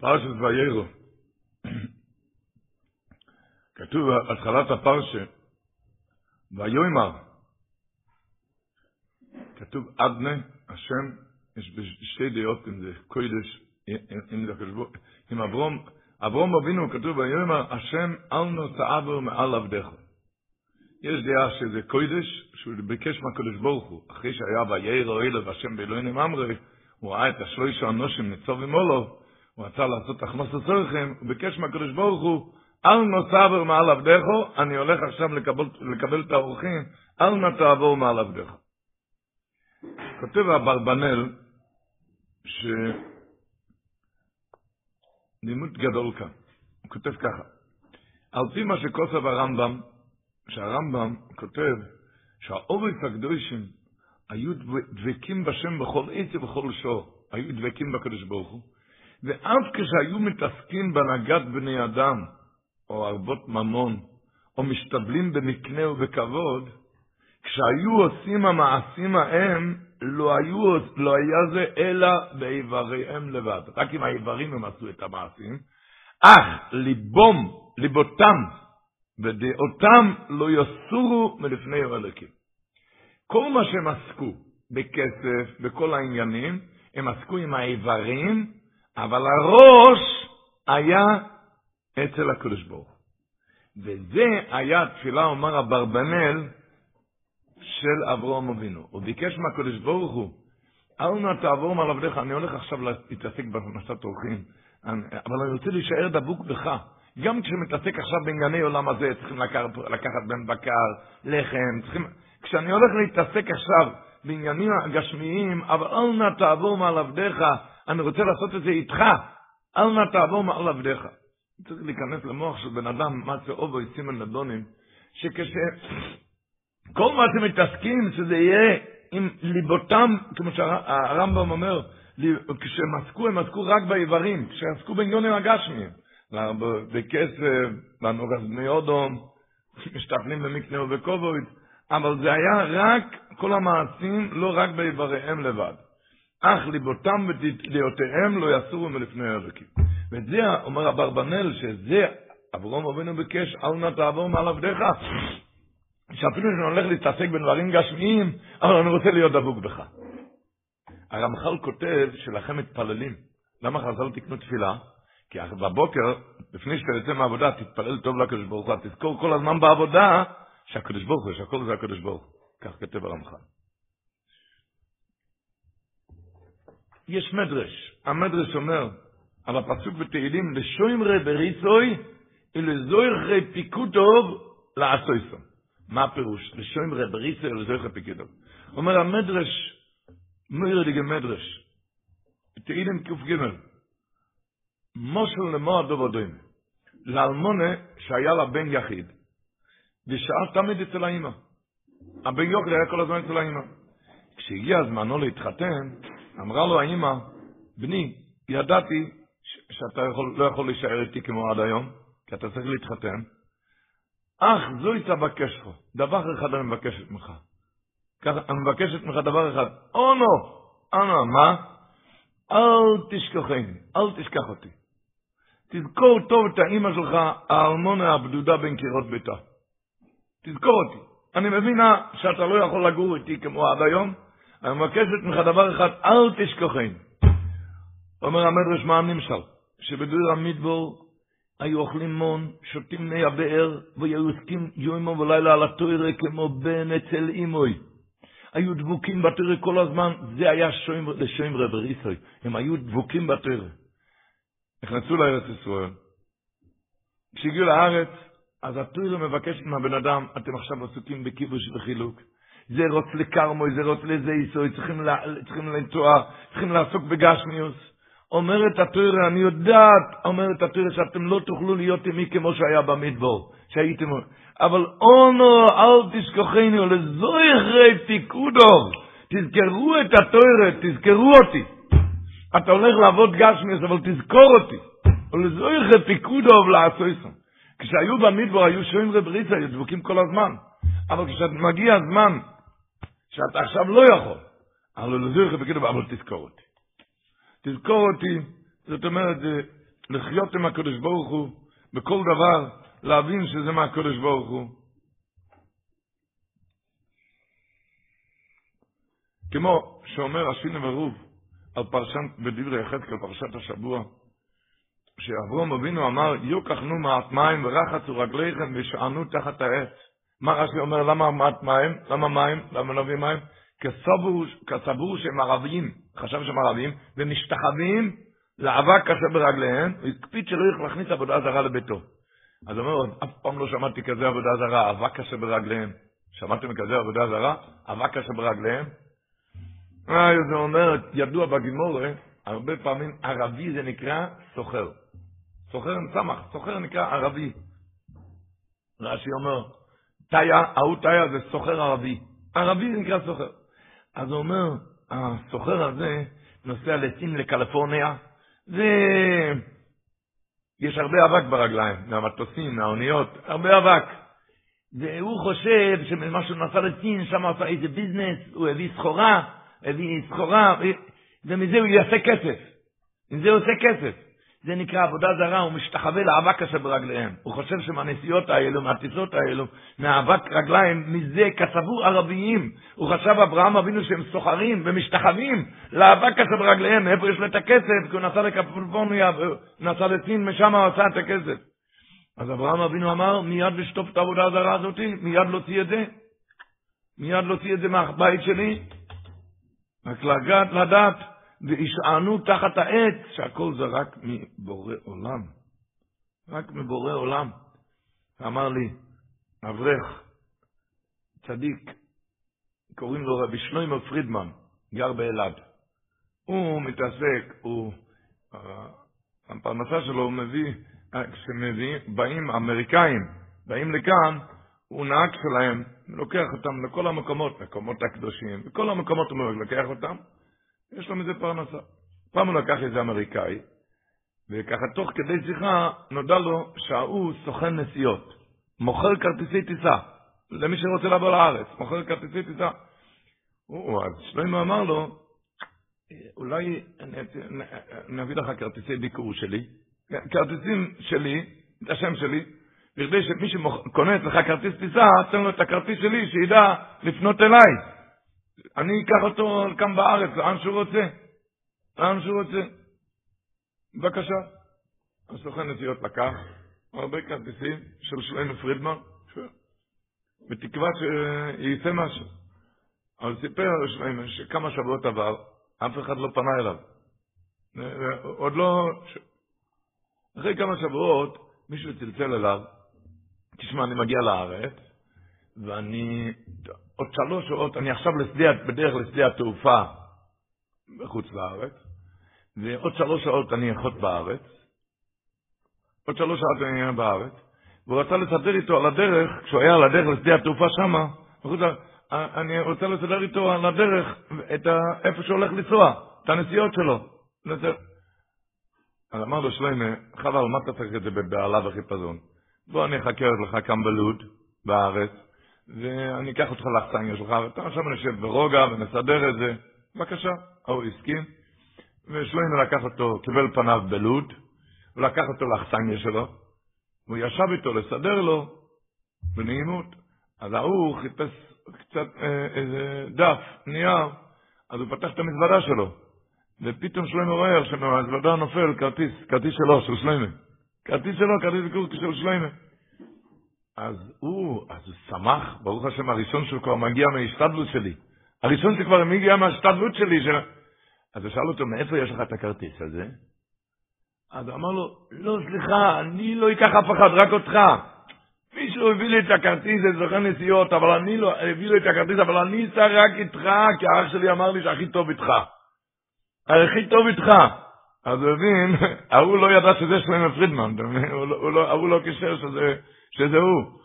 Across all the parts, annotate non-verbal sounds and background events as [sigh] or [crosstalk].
פרשת ויירו. כתוב בהתחלת הפרשה, ויאמר, כתוב אדנה, השם, יש שתי דעות אם זה קוידש, אם זה הקדוש עם אברום, אברום אבינו כתוב ויאמר, השם אל נוצאבו מעל עבדך. יש דעה שזה קוידש, שהוא ביקש מהקדוש ברוך הוא, אחרי שהיה ויירו אלו והשם באלוהינו ממרי, הוא ראה את השלושה אנושים ניצוב ומולו, הוא רצה לעשות תחמוס לצורכם, הוא ביקש מהקדוש ברוך הוא, אל נוצבר מעל עבדךו, אני הולך עכשיו לקבל, לקבל את האורחים, אל נא תעבור מעל עבדך. כותב אברבנאל, ש... לימוד גדול כאן. הוא כותב ככה, על פי מה שכוסף הרמב"ם, שהרמב"ם כותב שהאורץ הקדושים היו דבקים בשם בכל עת ובכל שור, היו דבקים בקדוש ברוך הוא, ואף כשהיו מתעסקים בהנהגת בני אדם, או ערבות ממון, או משתבלים במקנה ובכבוד, כשהיו עושים המעשים ההם, לא, היו, לא היה זה אלא באיבריהם לבד. רק עם האיברים הם עשו את המעשים. אך ליבום, ליבותם ודעותם לא יסורו מלפני אלוקים. כל מה שהם עסקו בכסף, בכל העניינים, הם עסקו עם האיברים, אבל הראש היה אצל הקדוש ברוך וזה היה תפילה, אומר אברבנאל, של אברהם אבינו. הוא ביקש מהקדוש ברוך הוא, אל נא תעבור מעל עבדיך, אני הולך עכשיו להתעסק במשת אורחים, אבל אני רוצה להישאר דבוק בך. גם כשמתעסק עכשיו בענייני עולם הזה, צריכים לקחת, לקחת בן בקר, לחם, צריכים... כשאני הולך להתעסק עכשיו בעניינים הגשמיים, אבל אל נא תעבור מעל עבדיך, אני רוצה לעשות את זה איתך, אל נא תעבור מעל עבדיך. צריך להיכנס למוח של בן אדם, מה זה אובו סימן נדונים, שכש... כל מה אתם מתעסקים, שזה יהיה עם ליבותם, כמו שהרמב"ם אומר, כשהם עסקו, הם עסקו רק באיברים, כשעסקו בעניונים הגשמיים, בכסף, בנוגס בני אודום, משתפלים במקנה ובקובויד, אבל זה היה רק, כל המעשים, לא רק באיבריהם לבד. אך ליבותם ודעותיהם לא יסורו מלפני אלוקים. ואת זה אומר אברבנאל, שזה אברום אבינו ביקש, אל נא תעבור מעל עבדיך. שאפילו שאני הולך להתעסק בדברים גשמיים, אבל אני רוצה להיות דבוק בך. הרמח"ל כותב שלכם מתפללים. למה חז"ל תקנו תפילה? כי בבוקר, לפני שאתה יוצא מהעבודה, תתפלל טוב לקדוש ברוך הוא, תזכור כל הזמן בעבודה שהקדוש ברוך הוא, שהכל זה הקדוש ברוך הוא. כך כותב הרמח"ל. יש מדרש. המדרש אומר, על הפסוק בתהילים, לשוימרי בריסוי, ולזוירי פיקוטוב לעשויסון. מה הפירוש? לשוימרי בריסוי, ולזוירי פיקוטוב. אומר המדרש, מוירדיגה מדרש, בתהילים ק"ג, מושל למוע דובדוים, לאלמונה שהיה לה בן יחיד, ושאר תמיד אצל האמא. הבן יוחד היה כל הזמן אצל האמא. כשהגיע זמנו להתחתן, אמרה לו האמא, בני, ידעתי שאתה יכול, לא יכול להישאר איתי כמו עד היום, כי אתה צריך להתחתן. אך זו תבקש לך, דבר אחד אני מבקשת ממך. ככה, אני מבקשת ממך דבר אחד, אונו, אנא, מה? אל תשכחני, אל תשכח אותי. תזכור טוב את האימא שלך, הארמונה הבדודה בין קירות ביתה. תזכור אותי. אני מבינה שאתה לא יכול לגור איתי כמו עד היום, אני מבקשת ממך דבר אחד, אל תשכחני. אומר המדרש מה הנמשל, שבדור המדבור היו אוכלים מון, שותים מי הבאר, והיו עוסקים יומו ולילה על התוירה כמו בן אצל אימוי. היו דבוקים בתוירה כל הזמן, זה היה שוים, לשוים רב ריסוי, הם היו דבוקים בתוירה. נכנסו לארץ ישראל. כשהגיעו לארץ, אז התוירה מבקשת מהבן אדם, אתם עכשיו עסוקים בכיבוש וחילוק. זה רוץ לקרמוי, זה רוץ לזה איסוי, צריכים, צריכים לנטוע, צריכים לעסוק בגשמיוס. אומרת התוירה, אני יודעת, אומרת התוירה, שאתם לא תוכלו להיות עמי כמו שהיה במדבור, שהייתם, אבל אונו, אל תשכחני, ולזויכרי פיקודו, תזכרו את התוירה, תזכרו אותי. אתה הולך לעבוד גשמיוס, אבל תזכור אותי. ולזויכרי פיקודו ולעשויסם. כשהיו במדבור, היו שוים רבריסה, היו דבוקים כל הזמן. אבל כשמגיע הזמן שאתה עכשיו לא יכול, אבל לזויכרי פיקודו, אבל תזכור אותי. תזכור אותי, זאת אומרת, לחיות עם הקדוש ברוך הוא, בכל דבר, להבין שזה מהקדוש ברוך הוא. כמו שאומר השינה ורוב על פרשת, בדברי יחזקאל, פרשת השבוע, שאברום אבינו אמר, יוקחנו מעט מים ורחצו רגליכם ושענו תחת העץ. מה רש"י אומר, למה מעט מים? למה מים? למה נביא מים? כסבור שהם ערבים, חשב שהם ערבים, ומשתחווים לאבק קשה ברגליהם, הוא הקפיד שלא יוכל להכניס עבודה זרה לביתו. אז הוא אומר, אף פעם לא שמעתי כזה עבודה זרה, אבק קשה ברגליהם. שמעתם כזה עבודה זרה? אבק קשה ברגליהם? אה, זה אומר, ידוע בגימורה, הרבה פעמים ערבי זה נקרא סוחר. סוחר עם סמך, סוחר נקרא ערבי. רש"י אומר, תאיה, ההוא תאיה זה סוחר ערבי. ערבי זה נקרא סוחר. אז הוא אומר, הסוחר הזה נוסע לסין לקליפורניה, ויש הרבה אבק ברגליים, מהמטוסים, מהאוניות, הרבה אבק. והוא חושב שמה שהוא נסע לסין, שם עשה איזה ביזנס, הוא הביא סחורה, הביא סחורה, ומזה הוא יעשה כסף. מזה הוא עושה כסף. זה נקרא עבודה זרה, הוא משתחווה לאבק אשר ברגליהם. הוא חושב שמהנסיעות האלו, מהטיסות האלו, מהאבק רגליים, מזה כסבור ערביים. הוא חשב אברהם אבינו שהם סוחרים ומשתחווים לאבק אשר ברגליהם, מאיפה יש לו את הכסף? כי הוא נסע לקפלפורניה, נסע לסין, משם הוא עשה את הכסף. אז אברהם אבינו אמר, מיד לשטוף את העבודה הזרה הזאת, מיד להוציא את זה. מיד להוציא את זה מהבית שלי. רק לגעת, לדעת. וישענו תחת העץ, שהכל זה רק מבורא עולם. רק מבורא עולם. אמר לי, אברך, צדיק, קוראים לו רבי שלוימו פרידמן, גר באלעד. הוא מתעסק, הוא, הפרנסה שלו הוא מביא, כשבאים אמריקאים, באים לכאן, הוא נהג שלהם, לוקח אותם לכל המקומות, מקומות הקדושים, בכל המקומות הוא לוקח אותם, יש לו מזה פרנסה. פעם הוא לקח איזה אמריקאי, וככה תוך כדי שיחה נודע לו שההוא סוכן נסיעות, מוכר כרטיסי טיסה, למי שרוצה לבוא לארץ, מוכר כרטיסי טיסה. הוא, אז שלמה אמר לו, אולי אני אביא לך כרטיסי ביקור שלי, כרטיסים שלי, את השם שלי, בכדי שמי שקונה אצלך כרטיס טיסה, תן לו את הכרטיס שלי, שידע לפנות אליי. אני אקח אותו כאן בארץ, לאן שהוא רוצה. לאן שהוא רוצה. בבקשה. הסוכן נסיעות לקח הרבה כרטיסים של שלמה פרידמן, בתקווה שיצא משהו. אבל סיפר שלמה שכמה שבועות עבר, אף אחד לא פנה אליו. עוד לא... אחרי כמה שבועות מישהו צלצל אליו, תשמע, אני מגיע לארץ, ואני עוד שלוש שעות, אני עכשיו לשדה, בדרך לשדה התעופה בחוץ לארץ, ועוד שלוש שעות אני אחות בארץ, עוד שלוש שעות אני אהיה בארץ, והוא רצה לסדר איתו על הדרך, כשהוא היה על הדרך לשדה התעופה שמה, אני רוצה לסדר איתו על הדרך את ה... איפה שהוא הולך לנסוע, את הנסיעות שלו. אז אמר לו שלמה, חבל, מה אתה צריך את זה בבהלה וחיפזון? בוא אני אחכה לך כאן בלוד, בארץ, ואני אקח אותך לאכסניה שלך, ואתה עכשיו נשב ברוגע ונסדר את זה. בבקשה. ההוא הסכים, ושלוימה לקח אותו, קיבל פניו בלוד, הוא לקח אותו לאכסניה שלו, והוא ישב איתו לסדר לו, בנעימות. אז ההוא חיפש קצת אה, איזה דף, נייר, אז הוא פתח את המזוודה שלו, ופתאום שלוימה רואה שמהמזוודה נופל כרטיס, כרטיס שלו, של שלוימה. כרטיס שלו, כרטיס של שלוימה. אז הוא, אז הוא שמח, ברוך השם, הראשון שהוא כבר מגיע מההשתדלות שלי. הראשון שכבר מגיע מההשתדלות שלי. ש... אז הוא שאל אותו, מאיפה יש לך את הכרטיס הזה? אז הוא אמר לו, לא, סליחה, אני לא אקח אף אחד, רק אותך. מישהו הביא לי את הכרטיס, זה זוכר נסיעות, אבל אני לא, הביא לי את הכרטיס, אבל אני אסע רק איתך, כי האח שלי אמר לי שהכי טוב איתך. הכי טוב איתך. אז הוא הבין, [laughs] ההוא לא ידע שזה שלמה פרידמן, הוא לא, לא קישר שזה... שזה הוא.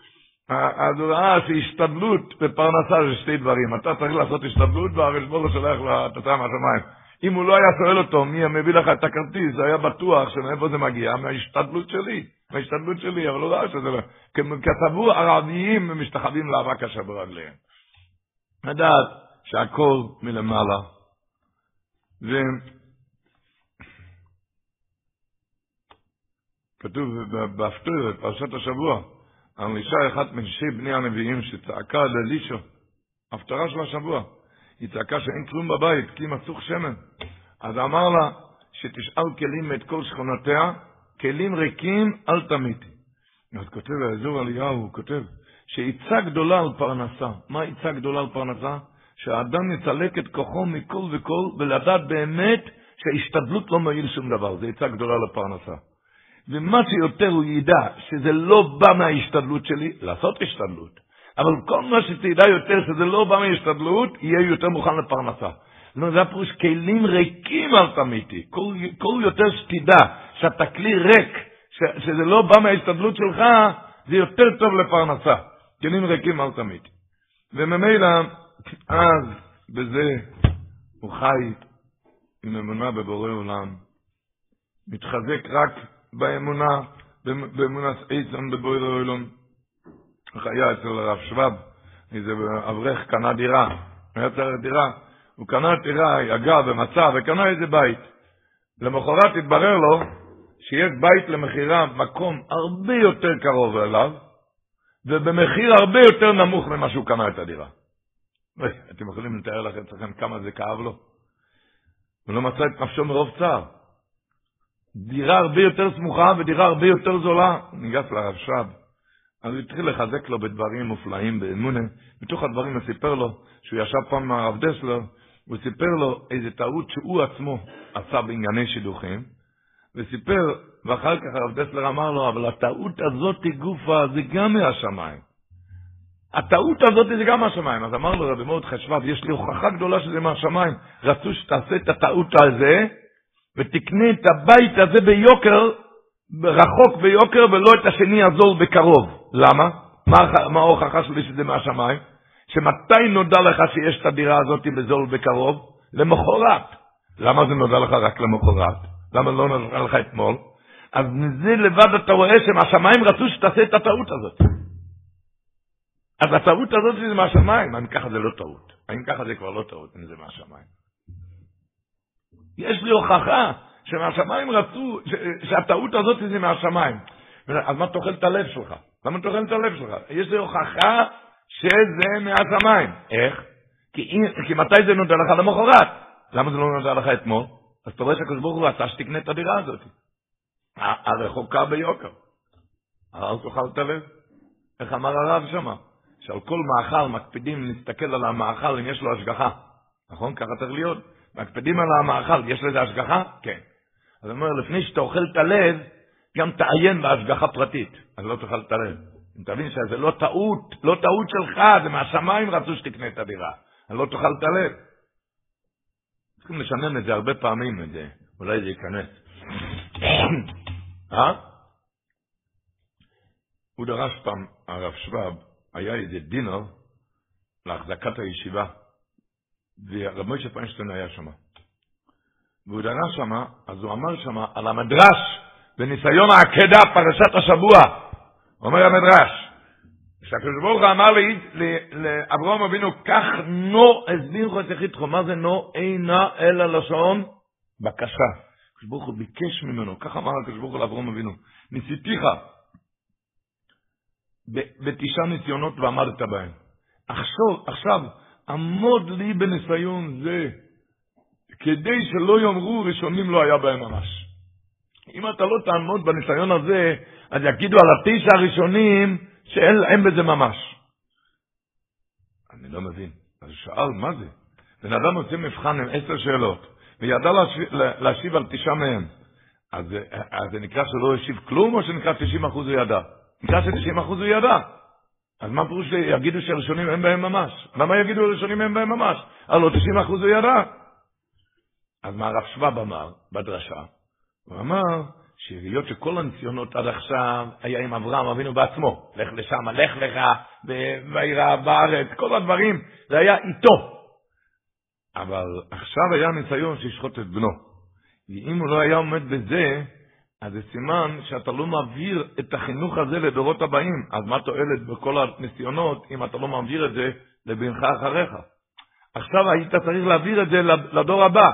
אז הוא ראה שהשתדלות ופרנסה זה שתי דברים. אתה צריך לעשות השתדלות והרשב"א לא שולח לתוצאה מהשמיים. אם הוא לא היה שואל אותו מי מביא לך את הכרטיס, זה היה בטוח שמאיפה זה מגיע, מההשתדלות שלי. מההשתדלות שלי, אבל הוא ראה שזה לא. כתבו ערביים משתחווים לאבק אשר ברגליהם. לדעת שהכל מלמעלה. ו... כתוב בהפטר, פרשת השבוע, על אישה אחת מנשי בני הנביאים שצעקה לאלישו, הפטרה של השבוע, היא צעקה שאין כלום בבית, כי מצוך שמן. אז אמר לה שתשאל כלים את כל שכונותיה, כלים ריקים אל תמיתי. אז כותב האזור אליהו, הוא כותב, שעיצה גדולה על פרנסה. מה עיצה גדולה על פרנסה? שהאדם יצלק את כוחו מכל וכל, ולדעת באמת שההשתדלות לא מועיל שום דבר. זו עיצה גדולה לפרנסה. ומה שיותר הוא ידע שזה לא בא מההשתדלות שלי, לעשות השתדלות. אבל כל מה שתדע יותר שזה לא בא מההשתדלות, יהיה יותר מוכן לפרנסה. לא, זה הפירוש כלים ריקים אל תמיתי. כל, כל יותר שתדע שאתה כלי ריק, ש, שזה לא בא מההשתדלות שלך, זה יותר טוב לפרנסה. כלים ריקים אל תמיתי. וממילא, אז בזה הוא חי עם אמונה בבורא עולם. מתחזק רק באמונה, באמונת עצם בבורא עולם. איך היה אצל הרב שבב, איזה אברך קנה דירה, היה צריך דירה, הוא קנה דירה, יגע ומצא וקנה איזה בית. למחרת התברר לו שיש בית למכירה במקום הרבה יותר קרוב אליו, ובמחיר הרבה יותר נמוך ממה שהוא קנה את הדירה. אתם יכולים לתאר לכם כמה זה כאב לו? הוא לא מצא את נפשו מרוב צער. דירה הרבה יותר סמוכה ודירה הרבה יותר זולה. ניגש לרב שב, אז הוא התחיל לחזק לו בדברים מופלאים באמונה. מתוך הדברים הוא סיפר לו שהוא ישב פעם עם הרב דסלר, הוא סיפר לו איזה טעות שהוא עצמו עשה בענייני שידוכים, וסיפר, ואחר כך הרב דסלר אמר לו, אבל הטעות הזאת גופה זה גם מהשמיים. הטעות הזאת זה גם מהשמיים. אז אמר לו רבי מרדכי שבב, יש לי הוכחה גדולה שזה מהשמיים. רצו שתעשה את הטעות הזה, ותקנה את הבית הזה ביוקר, רחוק ביוקר, ולא את השני הזול בקרוב. למה? מה, ההוכחה שלי שזה מהשמיים? שמתי נודע לך שיש את הדירה הזאת בזול בקרוב? למחרת. למה זה נודע לך רק למחרת? למה לא נודע לך אתמול? אז מזה לבד אתה רואה שמהשמיים רצו שתעשה את הטעות הזאת. אז הטעות הזאת זה מהשמיים, אם ככה זה לא טעות. האם ככה זה כבר לא טעות, אם זה מהשמיים. יש לי הוכחה שמהשמיים רצו, שהטעות הזאת זה מהשמיים. אז מה תאכל את הלב שלך? למה תאכל את הלב שלך? יש לי הוכחה שזה מהשמיים. איך? כי, כי מתי זה נודע לך למחרת? למה זה לא נודע לך אתמול? אז אתה רואה שהקדוש ברוך הוא רצה שתקנה את הדירה הזאת. הרחוקה ביוקר. אל תאכל את הלב. איך אמר הרב שמה? שעל כל מאכל מקפידים להסתכל על המאכל אם יש לו השגחה. נכון? ככה צריך להיות. מקפידים על המאכל, יש לזה השגחה? כן. אז הוא אומר, לפני שאתה אוכל את הלב, גם תעיין בהשגחה פרטית, אז לא תאכל את הלב. אם תבין שזה לא טעות, לא טעות שלך, זה מהשמיים רצו שתקנה את הדירה, אז לא תאכל את הלב. צריכים לשנן את זה הרבה פעמים, את זה. אולי זה ייכנס. [coughs] אה? הוא דרש פעם, הרב שבב, היה איזה דינר להחזקת הישיבה. ורב מוישה פיינשטיין היה שם. והוא דרש שם, אז הוא אמר שם על המדרש בניסיון העקדה, פרשת השבוע. אומר המדרש, שהקדוש ברוך הוא אמר לאברהם אבינו, כך נו הסביר את יחידכו, מה זה נו? אינה אלא לשון בקשה. הקדוש ברוך הוא ביקש ממנו, כך אמר הקדוש ברוך הוא לאברהם אבינו, ניסיתיך בתשעה ניסיונות ועמדת בהם. עכשיו, עכשיו עמוד לי בניסיון זה, כדי שלא יאמרו ראשונים לא היה בהם ממש. אם אתה לא תעמוד בניסיון הזה, אז יגידו על התשע הראשונים שאין בזה ממש. אני לא מבין. אז הוא שאל, מה זה? בן אדם עושה מבחן עם עשר שאלות, וידע להשיב, על תשעה מהם. אז, אז זה נקרא שלא השיב כלום, או שנקרא 90 אחוז הוא ידע? נקרא ש-90 אחוז הוא ידע. אז מה פירוש שיגידו שהראשונים אין בהם ממש? למה יגידו הראשונים אין בהם ממש? הלוא 90 אחוז הוא ידע. אז מה הרב שבב אמר בדרשה? הוא אמר שהיות שכל הניסיונות עד עכשיו היה עם אברהם אבינו בעצמו, לך לשם, לך לך, וירא בארץ, כל הדברים, זה היה איתו. אבל עכשיו היה ניסיון שישחוט את בנו. ואם הוא לא היה עומד בזה, אז זה סימן שאתה לא מעביר את החינוך הזה לדורות הבאים. אז מה תועלת בכל הניסיונות אם אתה לא מעביר את זה לבנך אחריך? עכשיו היית צריך להעביר את זה לדור הבא.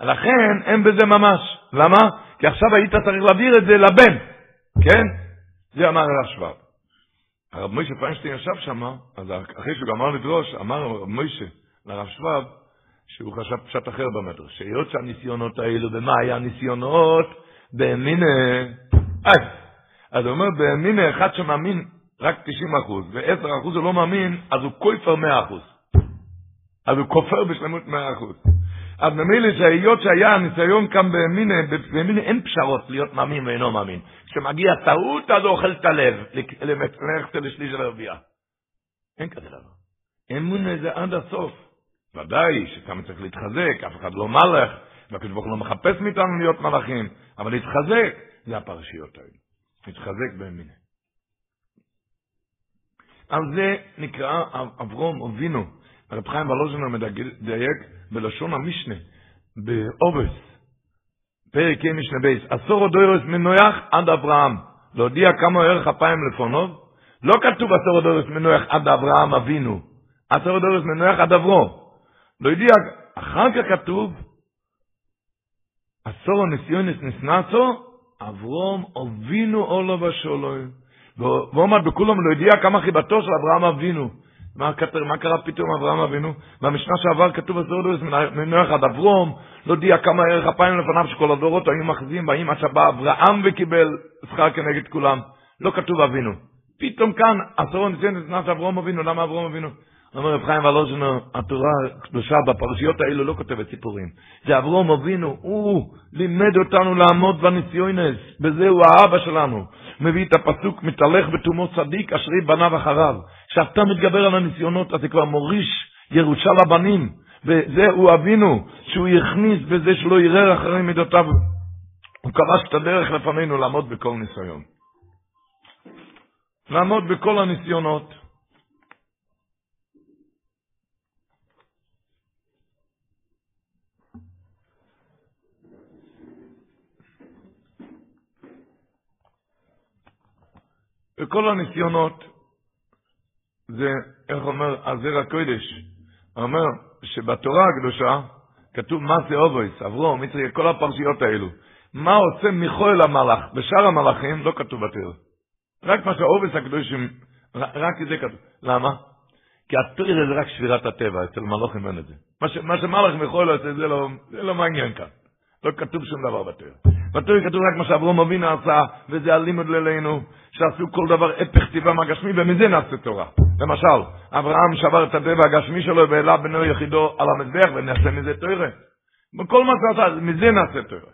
לכן אין בזה ממש. למה? כי עכשיו היית צריך להעביר את זה לבן. כן? זה אמר הרב שבב. הרב מוישה פיינשטיין ישב שם, אז אחרי שהוא גמר לדרוש, אמר הרב מוישה לרב שבב, שהוא חשב פשט אחר במדרש, שהיות שהניסיונות האלו, ומה היה הניסיונות? באמינה, איי, אז הוא אומר, באמינה אחד שמאמין רק 90 אחוז, ו-10 אחוז הוא לא מאמין, אז הוא כופר 100 אחוז. אז הוא כופר בשלמות 100 אחוז. אז ממילא שהיות שהיה הניסיון כאן באמינה, באמינה אין פשרות להיות מאמין ואינו מאמין. כשמגיע טעות, אז הוא אוכל את הלב, ללכת לשליש של הרביעה. אין כזה דבר. אמונה זה עד הסוף. ודאי שכמה צריך להתחזק, אף אחד לא מלך, והקדוש ברוך הוא לא מחפש מאיתנו להיות מלאכים, אבל להתחזק, זה הפרשיות האלה. להתחזק באמינה. על זה נקרא אברום אבינו. הרב חיים ולוז'נר מדייק בלשון המשנה, באבות, פרק ה' משנה ב', עשרה דורות מנח עד אברהם, להודיע כמה ארך אפיים לפניו, לא כתוב עשרה דורות מנח עד אברהם אבינו, עשרה דורות מנח עד אברהם. להודיע, אחר כך כתוב, עשרה נסיונות נתנסה, אברהם אבינו עליו השלום. והוא עמד בכולם להודיע כמה חיבתו של אברהם אבינו. מה, מה קרה פתאום אברהם אבינו? במשנה שעבר כתוב בסורדוס מנוח עד אברום, לא יודע כמה ערך אפיים לפניו שכל הדורות היו מחזים באים עד שבא אברהם וקיבל שכר כנגד כולם. לא כתוב אבינו. פתאום כאן, עשור ניסיון נכנס אברום אבינו, למה אברום אבינו? אומר רב חיים ולוז'נו, התורה הקדושה בפרשיות האלו לא כותבת סיפורים. זה אברום אבינו, הוא לימד אותנו לעמוד בניסיונס, בזה הוא האבא שלנו. מביא את הפסוק, מתהלך בתומו צדיק, אשרי בניו אחריו. כשאתה מתגבר על הניסיונות, אז זה כבר מוריש ירושה לבנים. וזה הוא אבינו, שהוא הכניס בזה שלא יראה אחרי מידותיו. הוא כבש את הדרך לפנינו לעמוד בכל ניסיון. לעמוד בכל הניסיונות. וכל הניסיונות, זה, איך אומר, הזר הקודש, אומר שבתורה הקדושה כתוב מה זה אובויס, אברום, מצרי, כל הפרשיות האלו. מה עושה מיכואל המלאך? בשאר המלאכים לא כתוב בתורה. רק מה שהאובויס הקדושים, רק זה כתוב. למה? כי התורה זה רק שבירת הטבע, אצל מלאכים אין את זה. מה שמלאך מיכואל עושה זה לא, זה לא מעניין כאן. לא כתוב שום דבר בתורה. בתורה כתוב רק מה שאברום אבינו עשה, וזה הלימוד ללינו, שעשו כל דבר הפך טבע מהגשמי, ומזה נעשה תורה. למשל, אברהם שבר את הטבע הגשמי שלו והעלה בנו יחידו על המזבח, ונעשה מזה תורה. וכל מה שעשה, מזה נעשה תורה.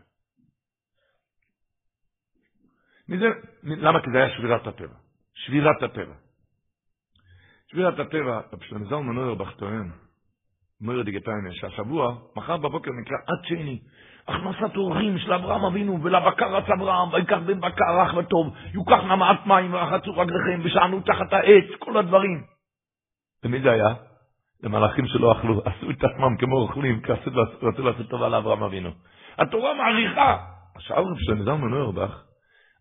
מזה, למה? כי זה היה שבירת הטבע. שבירת הטבע. שבירת הטבע, רב שלמה זלמן אוירבך טוען, אומר דיגטיינה, שהשבוע, מחר בבוקר נקרא עד שני, הכנסת אורחים של אברהם אבינו, ולבקר רץ אברהם, ויקח בן בקר רך וטוב, יוקח נמעט מים ורחצו רגליכם, ושענו תחת העץ, כל הדברים. ומי זה היה? למלאכים שלא אכלו, [laughs] עשו את עצמם כמו אוכלים, כי רצו לעשות טובה לאברהם אבינו. התורה מעריכה. עכשיו רב שלמה זלמן אוירבך,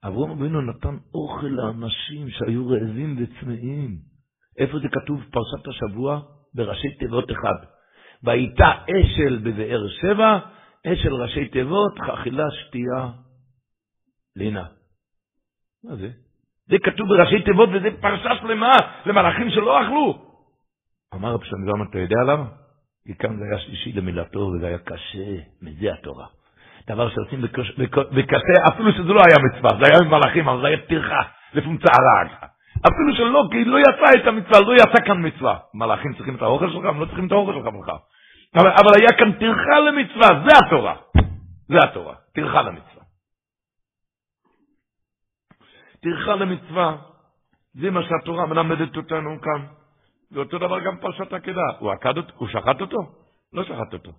אברהם אבינו נתן אוכל לאנשים שהיו רעבים וצמאים. איפה זה כתוב? פרשת השבוע, בראשי תיבות אחד. והייתה אשל בבאר שבע, אשל ראשי תיבות, אכילה, שתייה, לינה. מה זה? זה כתוב בראשי תיבות וזה פרשה שלמה למלאכים שלא אכלו. אמר רב שלמה, אתה יודע למה? כי כאן זה היה שלישי למילתו וזה היה קשה, מזה התורה. דבר שעושים בקשה, אפילו שזה לא היה מצווה, זה היה עם מלאכים, אבל זה היה טרחה, לפומצה הרג. אפילו שלא, כי לא יצא את המצווה, לא יצא כאן מצווה. מלאכים צריכים את האוכל שלך, הם לא צריכים את האוכל שלך ממך. אבל, אבל היה כאן טרחה למצווה, זה התורה. זה התורה, טרחה למצווה. טרחה למצווה, זה מה שהתורה מלמדת אותנו כאן. ואותו דבר גם פרשת העקדה. הוא עקד אותו? הוא שחט אותו? לא שחט אותו.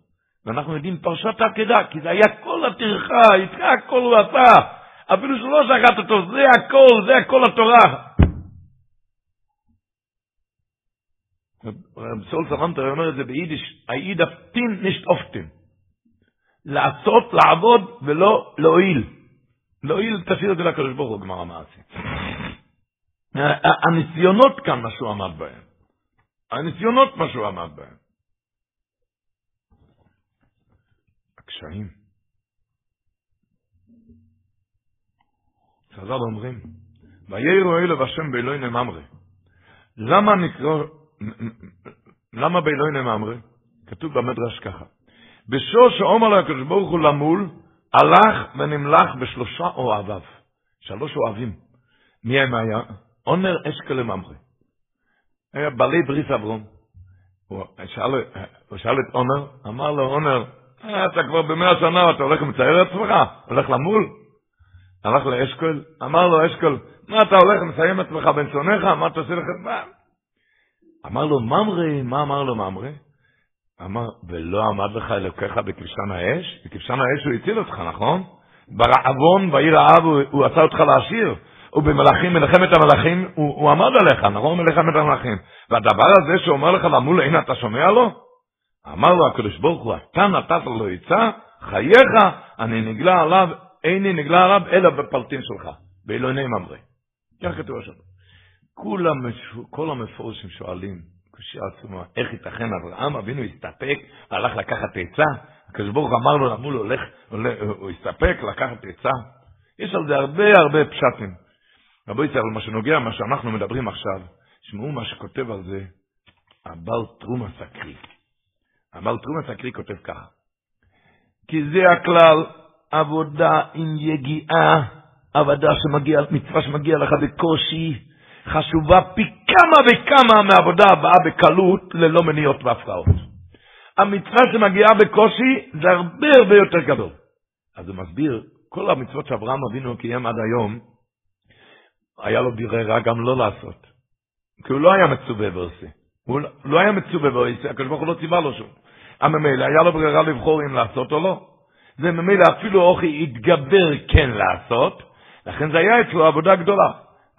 ואנחנו יודעים פרשת העקדה, כי זה היה כל הטרחה, איתך הכל הוא עשה. אפילו שלא שחט אותו, זה הכל, זה הכל התורה. רב ישראל סלנטר אומר את זה ביידיש, א ייד דארף טאן נישט אויפטאן. לעשות, לעבוד ולא להועיל. להועיל, תשאיר את זה לקדוש ברוך הוא, גמר המעשי. הניסיונות כאן, מה שהוא עמד בהם. הניסיונות, מה שהוא עמד בהם. הקשיים. חז"ל אומרים, ויראו אלו השם באלוהי נממרי. למה נקרא, למה באלוהי נממרי? כתוב במדרש ככה, בשור שאומר לו הקדוש ברוך הוא למול, הלך ונמלך בשלושה אוהביו. שלוש אוהבים. מי הם היה? עונר אשקל לממרי. היה בעלי בריס אברום. הוא שאל, הוא שאל את עונר, אמר לו, עונר, אתה כבר במאה שנה, אתה הולך ומצייר את עצמך? הולך למול? הלך לאשכול, אמר לו אשכול, מה אתה הולך ומסיים את עצמך בין שונאיך? מה אתה עושה לך? אמר לו, ממרי, מה אמר לו ממרי? אמר, ולא עמד לך אלוקיך בכבשן האש? בכבשן האש הוא הציל אותך, נכון? ברעבון, בעיר האב, הוא, הוא עשה אותך לעשיר. ובמלאכים, מלחמת המלאכים, הוא, הוא עמד עליך, נכון? מלחמת המלאכים. והדבר הזה שאומר לך למול, הנה אתה שומע לו? אמר לו הקדוש ברוך הוא, אתה נתת לו עצה, חייך, אני נגלה עליו, איני נגלה עליו, אלא בפלטין שלך, באלוהיני ממרא. כך כתוב השם. כולם, כל המפורשים שואלים, קושייה עצומה, איך ייתכן אברהם אבינו הסתפק, הלך לקחת עצה, הקדוש ברוך אמר לו, למול הולך, הולך, הוא הסתפק לקחת עצה. יש על זה הרבה הרבה פשטים. רבו ישראל, מה שנוגע, מה שאנחנו מדברים עכשיו, שמעו מה שכותב על זה הבעל תרומה סקרי. הבעל תרומה סקרי כותב ככה, כי זה הכלל, עבודה עם יגיעה, עבודה שמגיע, מצווה שמגיע לך בקושי, חשובה פי כמה וכמה מהעבודה הבאה בקלות, ללא מניעות והפרעות. המצווה שמגיעה בקושי זה הרבה הרבה יותר גדול. אז הוא מסביר, כל המצוות שאברהם אבינו קיים עד היום, היה לו ברירה גם לא לעשות. כי הוא לא היה מצווה ועושה. הוא לא היה מצווה ועושה, הקדוש ברוך הוא לא ציווה לו שום. הממילא היה לו ברירה לבחור אם לעשות או לא. זה ממילא אפילו אוכי התגבר כן לעשות, לכן זה היה אצלו עבודה גדולה.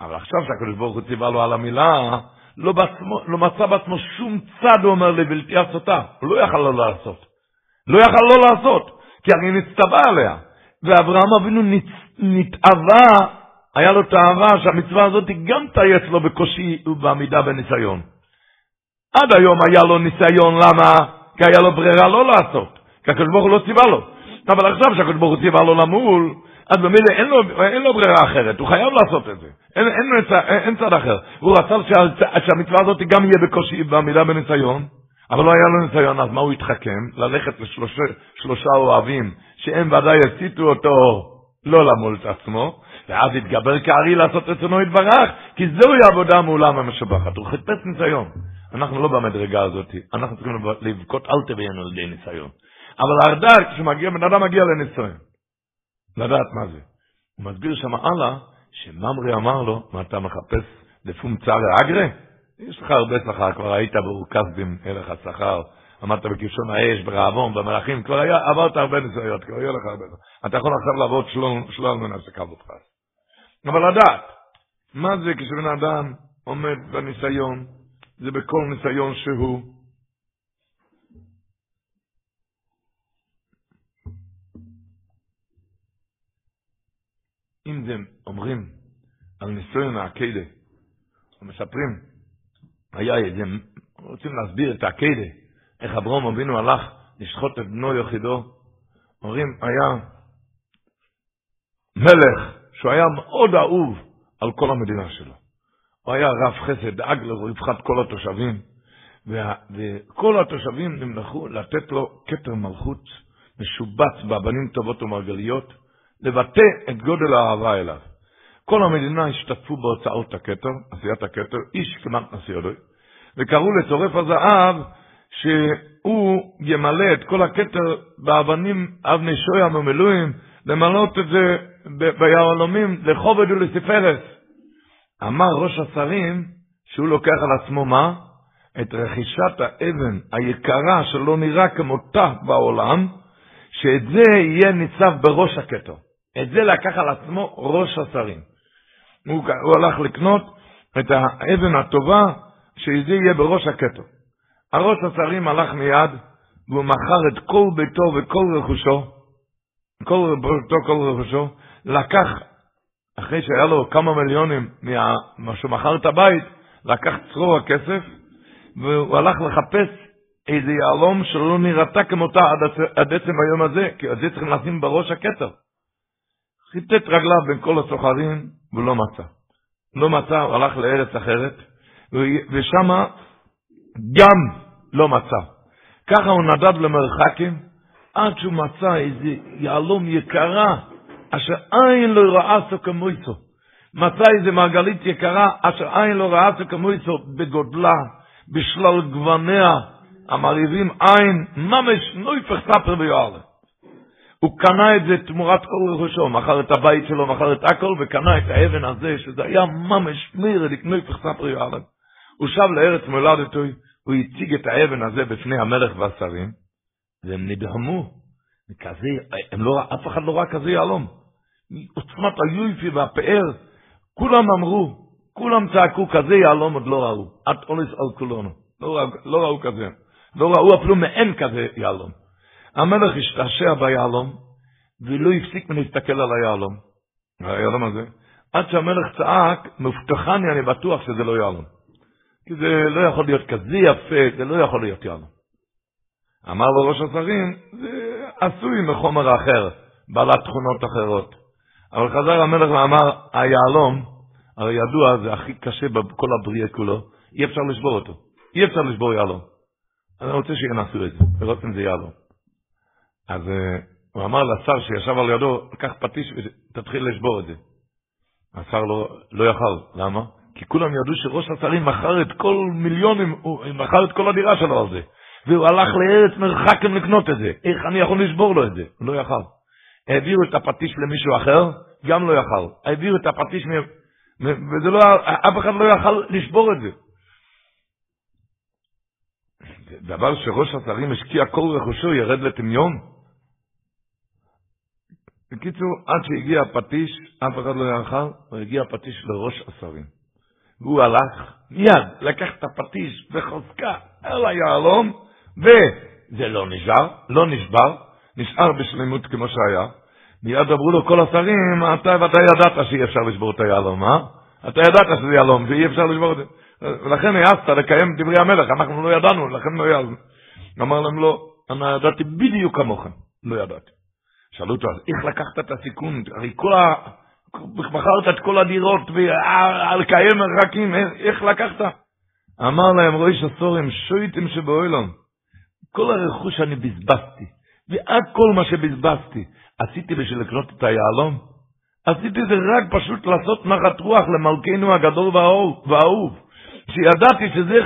אבל עכשיו שהקדוש ברוך הוא ציווה לו על המילה, לא, בעצמו, לא מצא בעצמו שום צד, הוא אומר, לבלתי עשותה. הוא לא יכל לא לעשות. לא יכל לא לעשות, כי הרי נצטווה עליה. ואברהם אבינו נתאווה היה לו תאווה שהמצווה הזאת גם תהיה אצלו בקושי ובעמידה בניסיון. עד היום היה לו ניסיון, למה? כי היה לו ברירה לא לעשות, כי הקדוש ברוך הוא לא ציווה לו. אבל עכשיו שהקדוש ברוך הוא ציווה לו למול, אז במילא אין אין לו ברירה אחרת, הוא חייב לעשות את זה. אין, אין, אין, אין צד אחר. הוא רצה שה, שהמצווה הזאת גם יהיה בקושי בעמידה בניסיון, אבל לא היה לו ניסיון, אז מה הוא התחכם? ללכת לשלושה אוהבים, שהם ודאי הסיתו אותו לא למול את עצמו, ואז התגבר כארי לעשות רצונו יתברך, כי זוהי עבודה מעולם המשבחת. הוא חיפש ניסיון. אנחנו לא במדרגה הזאת, אנחנו צריכים לבכות אל תביאנו על ידי ניסיון. אבל הרד"ק, כשמגיע, בן אדם מגיע לניסיון. לדעת מה זה. הוא מסביר שם הלאה, שממרי אמר לו, מה אתה מחפש לפום צערי אגרה? יש לך הרבה שכר, כבר היית ברוכז במלך השכר, עמדת בכבשון האש, ברעבון, במלאכים, כבר היה, עברת הרבה ניסיונות, כבר יהיה לך הרבה. אתה יכול עכשיו לעבוד שלל מנסה קו אותך. אבל לדעת, מה זה כשבן אדם עומד בניסיון, זה בכל ניסיון שהוא. אם זה אומרים על ניסיון העקדה, ומספרים, היה איזה, רוצים להסביר את העקדה, איך אברום אבינו הלך לשחוט את בנו יחידו, אומרים, היה מלך שהוא היה מאוד אהוב על כל המדינה שלו. הוא היה רב חסד, דאג לרווחת כל התושבים, וכל התושבים נמלכו לתת לו כתר מלכות משובץ באבנים טובות ומרגליות, לבטא את גודל האהבה אליו. כל המדינה השתתפו בהוצאות הכתר, עשיית הכתר, איש כמעט נשיא אלוהי, וקראו לצורף הזהב שהוא ימלא את כל הכתר באבנים אבני שויה ממילואים, למלות את זה ביהלומים לכובד ולספרס. אמר ראש השרים שהוא לוקח על עצמו מה? את רכישת האבן היקרה שלא נראה כמותה בעולם, שאת זה יהיה ניצב בראש הכתר. את זה לקח על עצמו ראש השרים. הוא, הוא הלך לקנות את האבן הטובה, שזה יהיה בראש הכתר. הראש השרים הלך מיד, והוא מכר את כל ביתו וכל רכושו, כל ביתו, כל רכושו, לקח, אחרי שהיה לו כמה מיליונים ממה שהוא מכר את הבית, לקח צרור הכסף, והוא הלך לחפש איזה יהלום שלא נראתה כמותה עד עצם היום הזה, כי את זה צריכים לשים בראש הכתר. חיטט רגליו בין כל הסוחרים, ולא מצא. לא מצא, הוא הלך לארץ אחרת, ושם גם לא מצא. ככה הוא נדד למרחקים, עד שהוא מצא איזה יהלום יקרה, אשר עין לא ראה סו כמויסו. מצא איזה מעגלית יקרה, אשר עין לא ראה סו כמויסו, בגודלה, בשלל גווניה, המרהיבים עין, ממש נויפך ספר ויואלה. הוא קנה את זה תמורת כל רכושו, מכר את הבית שלו, מכר את הכל, וקנה את האבן הזה, שזה היה ממש מיר, לקנוי פחספר יואלם. הוא שב לארץ מולדתו, הוא הציג את האבן הזה בפני המלך והשרים, והם נדהמו. כזה, הם לא, אף אחד לא ראה כזה יהלום. עוצמת היופי והפאר, כולם אמרו, כולם צעקו, כזה יהלום עוד לא ראו. עד אונס על כולנו. לא, לא ראו כזה. לא ראו אפילו מעין כזה יהלום. המלך השתעשע ביהלום, ולא הפסיק מלהסתכל על היהלום, היהלום הזה, עד שהמלך צעק, מבטחני, אני בטוח שזה לא יהלום. כי זה לא יכול להיות כזה יפה, זה לא יכול להיות יהלום. אמר לו ראש השרים, זה עשוי מחומר אחר, בעלת תכונות אחרות. אבל חזר המלך ואמר, היהלום, הרי ידוע, זה הכי קשה בכל הבריאה כולו, אי אפשר לשבור אותו. אי אפשר לשבור יהלום. אני רוצה שינסו את זה, אם זה יהלום. אז uh, הוא אמר לשר שישב על ידו, קח פטיש ותתחיל לשבור את זה. השר לא, לא יכל, למה? כי כולם ידעו שראש השרים מכר את כל מיליונים, הוא מכר את כל הדירה שלו על זה. והוא הלך לארץ מרחקים לקנות את זה. איך אני יכול לשבור לו את זה? הוא לא יכל. העבירו את הפטיש למישהו אחר, גם לא יכל. העבירו את הפטיש, מ... וזה לא, אף אחד לא יכל לשבור את זה. דבר שראש השרים השקיע כל רכושו ירד לטמיון. בקיצור, עד שהגיע הפטיש, אף אחד לא הוא הגיע הפטיש לראש השרים. והוא הלך מיד, לקח את הפטיש בחוזקה אל היהלום, וזה לא נשבר, לא נשבר, נשאר בשלמות כמו שהיה. מיד אמרו לו כל השרים, אתה ואתה ידעת שאי אפשר לשבור את היהלום, אה? אתה ידעת שזה יהלום ואי אפשר לשבור את זה. ולכן העזת לקיים דברי המלך, אנחנו לא ידענו, לכן לא יעזנו. אמר להם לא, אני ידעתי בדיוק כמוכם, לא ידעתי. שאלו אותו, אז איך לקחת את הסיכון? הרי כל ה... מכרת את כל הדירות ועל קיים מרחקים, איך לקחת? אמר להם ראש הסורים, שויתם שבאוילון, כל הרכוש אני בזבזתי, ועד כל מה שבזבזתי, עשיתי בשביל לקנות את היהלום? עשיתי זה רק פשוט לעשות נחת רוח למלכנו הגדול והאהוב, שידעתי שזה,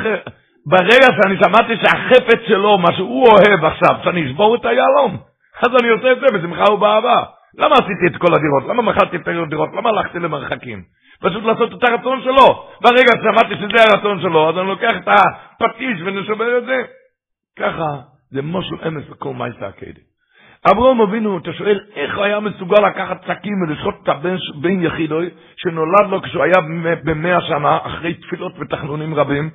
ברגע שאני שמעתי שהחפץ שלו, מה שהוא אוהב עכשיו, שאני אשבור את היהלום, אז אני עושה את זה בשמחה ובאהבה. למה עשיתי את כל הדירות? למה מכרתי את הדירות? למה הלכתי למרחקים? פשוט לעשות את הרצון שלו. ברגע ששמעתי שזה הרצון שלו, אז אני לוקח את הפטיש ונשובר את זה. ככה, זה משהו אמס וכל מייסה הקדם. אברום אבינו, אתה שואל, איך הוא היה מסוגל לקחת שקים ולשחוט את הבן בן יחידוי, שנולד לו כשהוא היה במאה שנה, אחרי תפילות ותחנונים רבים?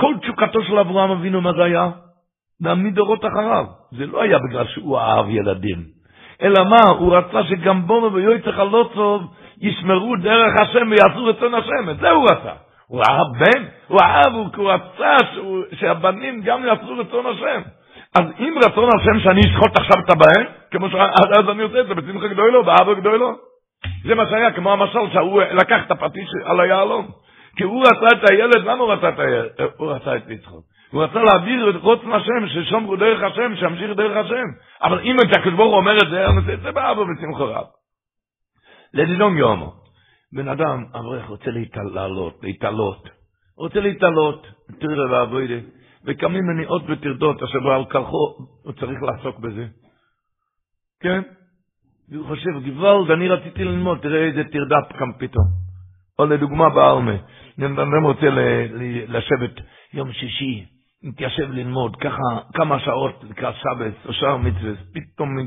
כל תשוקתו של אברהם אבינו, מה זה היה? להעמיד דורות אחריו. זה לא היה בגלל שהוא אהב ילדים. אלא מה? הוא רצה שגם בונו ויועצך הלא טוב ישמרו דרך השם ויעשו רצון השם. את זה הוא רצה. הוא אהב בן, הוא אהב, הוא רצה שהוא, שהבנים גם יעשו רצון השם. אז אם רצון השם שאני אשחוט עכשיו את הבן, כמו ש... אז אני עושה את זה בשמחה גדולו, באהבה גדולו. זה מה שהיה, כמו המשל שהוא לקח את הפטיש על היהלום. כי הוא רצה את הילד, למה הוא רצה את הילד? הוא רצה את יצחוק. הוא רצה להעביר את רוצן השם, ששומרו דרך השם, שימשיך דרך השם. אבל אם את הוא אומר את זה, את זה באבא ושמחו רב. לדידון יומו. בן אדם, אברך, רוצה להתעלות, להתעלות. רוצה להתעלות, תראה ואבוידי. וקמים מניעות וטרדות, אשר על כלכו, הוא צריך לעסוק בזה. כן? והוא חושב, גוואלד, אני רציתי ללמוד, תראה איזה טרדה קם פתאום. או לדוגמה בארמה, בן אדם רוצה לשבת יום שישי, מתיישב ללמוד, ככה כמה שעות לקראת שבת או שער פתאום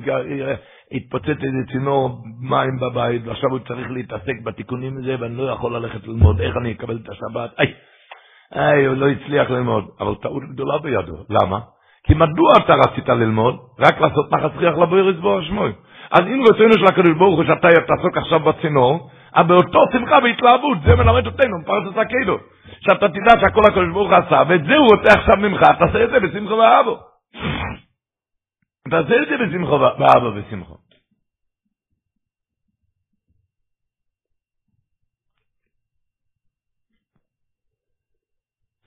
התפוצץ איזה צינור מים בבית, ועכשיו הוא צריך להתעסק בתיקונים הזה, ואני לא יכול ללכת ללמוד, איך אני אקבל את השבת? איי, איי, הוא לא הצליח ללמוד, אבל טעות גדולה בידו, למה? כי מדוע אתה רצית ללמוד? רק לעשות נחת ריח לבוא ירצבו השמוי. אז אם רצונו של הקדוש ברוך הוא שאתה תעסוק עכשיו בצינור, אבל באותו שמחה והתלהבות, זה מלמד אותנו, פרשת הקדוש. שאתה תדע שהכל הקדוש ברוך הוא עשה, ואת זה הוא רוצה עכשיו ממך, תעשה את זה בשמחו ואהבו. תעשה את זה בשמחו ואהבו בשמחו.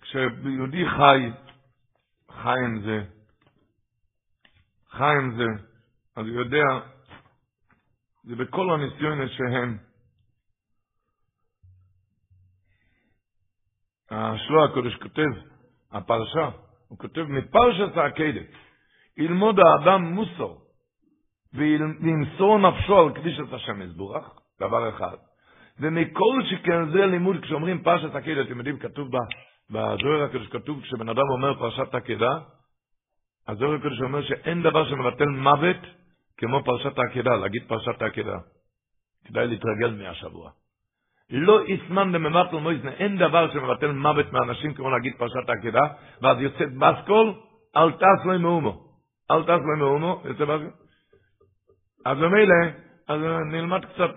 כשיהודי חי, חי עם זה, חי עם זה, אז הוא יודע, זה בכל הניסיון שהם, השלוע הקודש כותב, הפרשה, הוא כותב מפרשת העקדת, ילמוד האדם מוסר, וימסור נפשו על קדישת השם יזבורך, דבר אחד. ומכל שכן זה לימוד, כשאומרים פרשת עקדת, אתם יודעים, כתוב בזוהר הקדוש, כתוב, כשבן אדם אומר פרשת עקדה, הזוהר הקדוש אומר שאין דבר שמבטל מוות כמו פרשת העקדה, להגיד פרשת העקדה. כדאי להתרגל מהשבוע. לא יסמן לממטל מויזנה, אין דבר שמבטל מוות מאנשים כמו להגיד פרשת העקדה, ואז יוצאת בסקול, אל טס לו מאומו. אל טס לו מאומו, יוצא בסקול. אז במילא, אז נלמד קצת,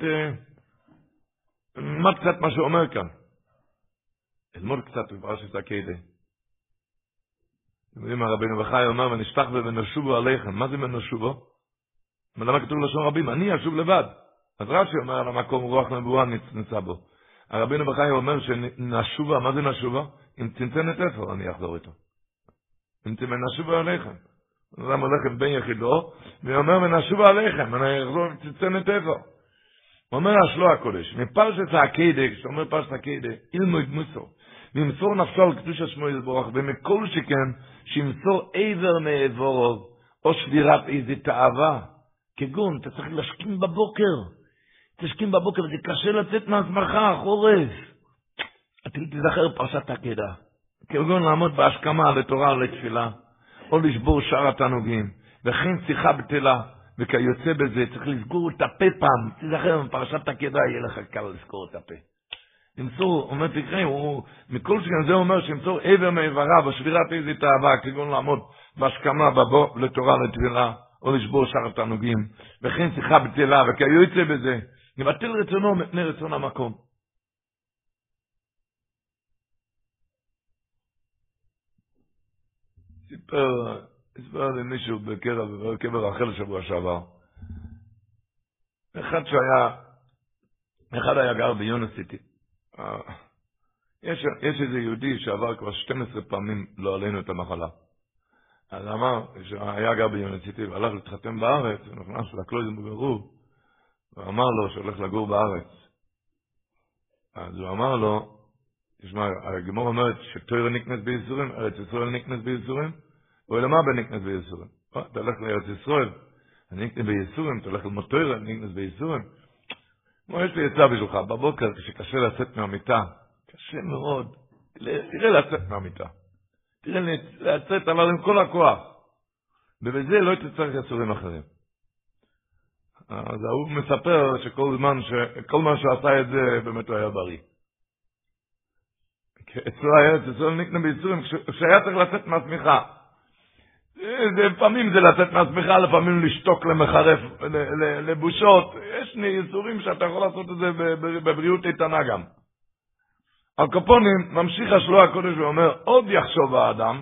נלמד קצת מה שהוא אומר כאן. נלמוד קצת בפרשת העקדה. אתם יודעים, הרבינו בחי אומר, ונשפך ונשובו עליכם. מה זה ונשובו? למה כתוב לשון רבים? אני אשוב לבד. אז רש"י אומר על המקום רוח נבואה נמצא בו. הרבינו בחי אומר שנשובה, מה זה נשובה? אם צנצנת איפה אני אחזור איתו. אם נשובה עליכם. אדם הולך עם בן יחידו, ואומר ונשובה עליכם, אני אחזור עם צנצנת איפה. הוא אומר השלוע הקודש, מפרשת העקידה, כשאתה אומר פרשת העקידה, אילמוד מוסו, וימסור נפשו על קדוש השמו יזבורך, ומכל שכן, שימסור עבר מעברו, או שבירת איזה תאווה, כגון, אתה צריך להשכים בבוקר, תשכים בבוקר, זה קשה לצאת מעצמך, חורף. אתה תזכר פרשת העקדה, כגון לעמוד בהשכמה לתורה לתפילה, או לשבור שאר התענוגים, וכן שיחה בטלה, וכיוצא בזה, צריך לסגור את הפה פעם, תזכר בפרשת העקדה, יהיה לך קל לסגור את הפה. ימסור, אומר תקרא, הוא, מכל שכן זה אומר שימסור עבר מאיבריו, ושבירת איזה תאווה, כגון לעמוד בהשכמה בבוא לתורה לתפילה, או לשבור שאר התענוגים, וכן שיחה בטלה, וכיוצא בזה, יבטל רצונו מפני רצון המקום. סיפר, סיפר לי מישהו בקבר רחל שבוע שעבר. אחד שהיה, אחד היה גר ביוניסיטי. יש, יש איזה יהודי שעבר כבר 12 פעמים לא עלינו את המחלה. אז אמר, שהיה גר ביוניסיטי והלך להתחתן בארץ, ונכנס לקלויזם בגרוב, ואמר לו שהולך לגור בארץ. אז הוא אמר לו, תשמע, הגמור אומרת שטויר נקנס בייסורים, ארץ ישראל נקנס בייסורים, הוא למה בנקנס בייסורים? אתה הולך לארץ ישראל, אני נקנס בייסורים, אתה הולך ללמוד אני נקנס בייסורים. כמו יש לי עצה בשבילך, בבוקר כשקשה לצאת מהמיטה, קשה מאוד, תראה לצאת מהמיטה. תראה לצאת אבל עם כל הכוח. ובזה לא תצטרך יצורים אחרים. אז ההוא מספר שכל זמן, כל מה שעשה את זה, באמת הוא היה בריא. אצלו היה, אצלו נקנה בייסורים, כשהיה צריך לצאת מהשמיכה. לפעמים זה לצאת מהשמיכה, לפעמים לשתוק למחרף, לבושות. יש ייסורים שאתה יכול לעשות את זה בבריאות איתנה גם. על קופונים ממשיך השלוע הקודש ואומר, עוד יחשוב האדם,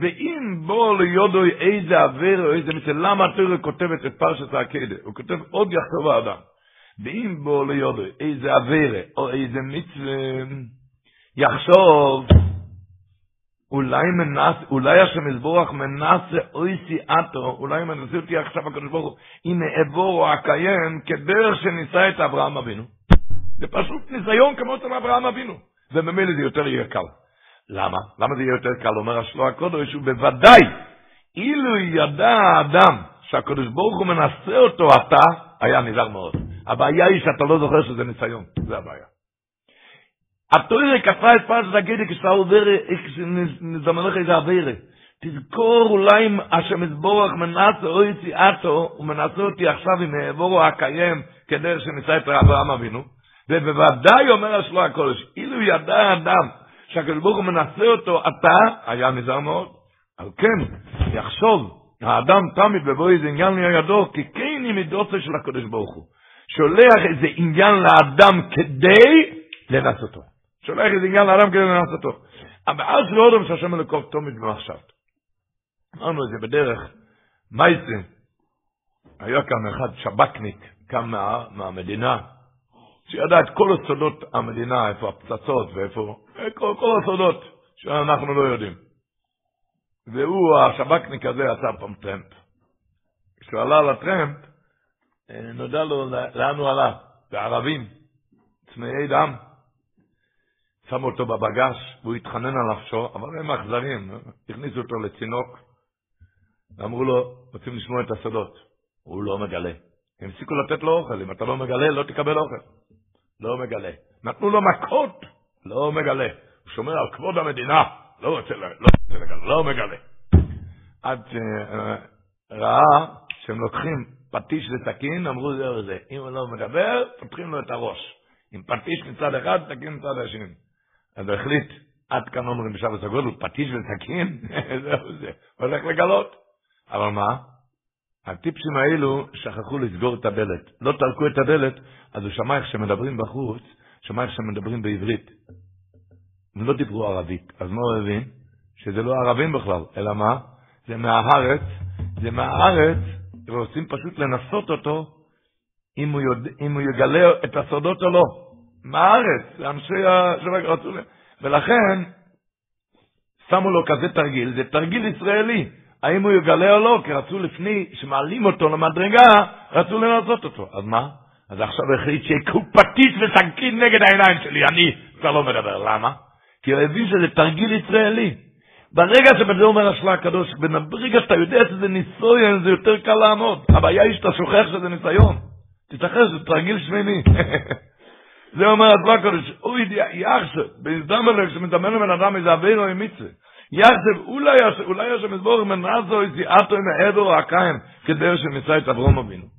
ואם בוא ליודו איזה עבר או איזה מצל, למה התורה כותבת את פרשת העקדה? הוא כותב עוד יחשוב האדם. ואם בוא ליודו איזה עבר או איזה מצווה, יחשוב, אולי מנס, אולי השם יזבורך מנסה אוי סיאטו, אולי מנסה אותי עכשיו הקדוש ברוך הוא, הנה אבורו הקיים, כדרך שניסה את אברהם אבינו. זה פשוט ניסיון כמו אצל אברהם אבינו. וממילא זה יותר יהיה קל. למה? למה זה יהיה יותר קל? אומר השלוע הקודש, הוא בוודאי, אילו ידע האדם שהקדוש ברוך הוא מנסה אותו אתה, היה נזהר מאוד. הבעיה היא שאתה לא זוכר שזה ניסיון, זה הבעיה. התוירה כפה את פרשת הגידי כשאתה עובר, כשנזמן לך איזה עבירה. תזכור אולי אם השם יזבורך מנסה או יציאתו, הוא מנסה אותי עכשיו עם העבורו הקיים כדרך שניסה את אברהם אבינו. ובוודאי אומר השלוע הקודש, אילו ידע האדם שהקדוש ברוך הוא מנסה אותו, אתה, היה נזהר מאוד. על כן, יחשוב, האדם תמיד בבוא איזה עניין לידו, כי כן היא מידוסה של הקדוש ברוך הוא. שולח איזה עניין לאדם כדי לנסותו. שולח איזה עניין לאדם כדי לנסותו. אבל אז לא אדם שהשם אלוקוב תומד במחשב. אמרנו את זה בדרך, מייסה, היה כאן אחד שבקניק, קם מה, מהמדינה, שידע את כל הסודות המדינה, איפה הפצצות ואיפה כל, כל הסודות שאנחנו לא יודעים. והוא, השב"כניק הזה, עשה פעם טרמפ. כשהוא עלה לטרמפ, אה, נודע לו לאן הוא עלה, בערבים, צמאי דם. שמו אותו בבגש, והוא התחנן על נפשו, אבל הם אכזרים, הכניסו אותו לצינוק, ואמרו לו, רוצים לשמוע את הסודות. הוא לא מגלה. הם הפסיקו לתת לו אוכל, אם אתה לא מגלה, לא תקבל אוכל. לא מגלה. נתנו לו מכות, לא מגלה. הוא שומר על כבוד המדינה, לא רוצה, לא רוצה לגלה, לא מגלה. עד שראה שהם לוקחים פטיש וסכין, אמרו זה וזה. אם הוא לא מדבר, פותחים לו את הראש. עם פטיש מצד אחד, סכין מצד השני. אז הוא החליט, עד כאן אומרים בשבת הגודל, פטיש וסכין, [laughs] זהו זה, הולך לגלות. אבל מה? הטיפשים האלו שכחו לסגור את הדלת. לא טרקו את הדלת, אז הוא שמע איך שמדברים בחוץ, שמע איך שמדברים בעברית. הם לא דיברו ערבית. אז מה הוא הבין? שזה לא ערבים בכלל, אלא מה? זה מהארץ, זה מהארץ, ורוצים פשוט לנסות אותו, אם הוא, יודע, אם הוא יגלה את הסודות או לא. מהארץ, אנשי רצו... ולכן, שמו לו כזה תרגיל, זה תרגיל ישראלי. האם הוא יגלה או לא, כי רצו לפני שמעלים אותו למדרגה, רצו לנסות אותו. אז מה? אז עכשיו החליט שיקחו פטיש וסכין נגד העיניים שלי, אני כבר לא מדבר. למה? כי הוא הבין שזה תרגיל ישראלי. ברגע שבזה אומר השלה הקדוש, ברגע שאתה יודע שזה ניסויון, זה יותר קל לעמוד. הבעיה היא שאתה שוכח שזה ניסיון. תתאחר, זה תרגיל שמיני. [laughs] זה אומר השלה הקדוש, אוי יחשב, בהזדמנות כשמדמן לבן אדם איזה אוויר או מצווה. יחשב, אולי אולי השם יסבור מנזו איזי אטו עם העבר הקיים, כדי שמצא את אברום אבינו.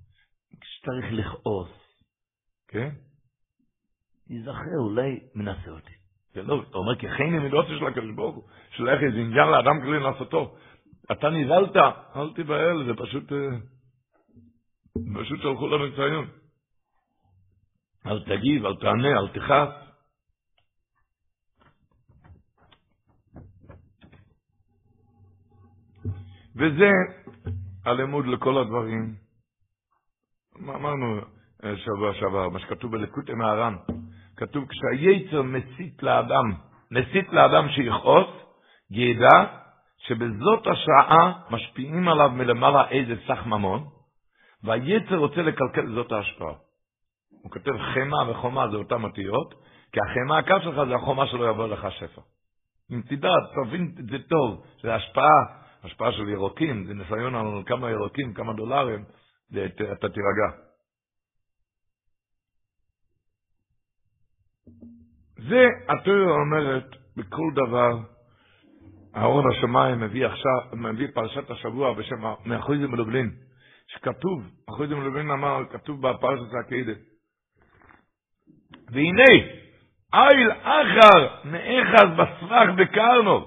כשצריך לכעוס, כן? ייזכר, אולי מנסה אותי. זה לא, אתה אומר, כי חייני מידות של הקדוש ברוך הוא, שלך איזה עניין לאדם כלי לעשותו. אתה נבהלת, אל תיבהל, זה פשוט, פשוט שלחו לנו ציון. אל תגיב, אל תענה, אל תכעס. וזה הלימוד לכל הדברים. אמרנו שבוע שעבר, מה שכתוב בלקוטי מהר"ן, כתוב כשהיצר מסית לאדם, מסית לאדם שיכעוס, ידע שבזאת השעה משפיעים עליו מלמעלה איזה סך ממון, והיצר רוצה לקלקל זאת ההשפעה. הוא כותב חמא וחומה זה אותם אותיות, כי החמא הקו שלך זה החומה שלא יבוא לך שפע. אם תדע, תבין את זה טוב, זה השפעה השפעה של ירוקים, זה ניסיון על כמה ירוקים, כמה דולרים, אתה תירגע. זה התיאוריה אומרת בכל דבר, אהרון השמיים מביא עכשיו, מביא פרשת השבוע בשם מאחוזים מלובלין, שכתוב, אחוזים מלובלין אמר, כתוב בפרשת הקהידת. והנה, איל אחר נאחז בסבך בקרנו,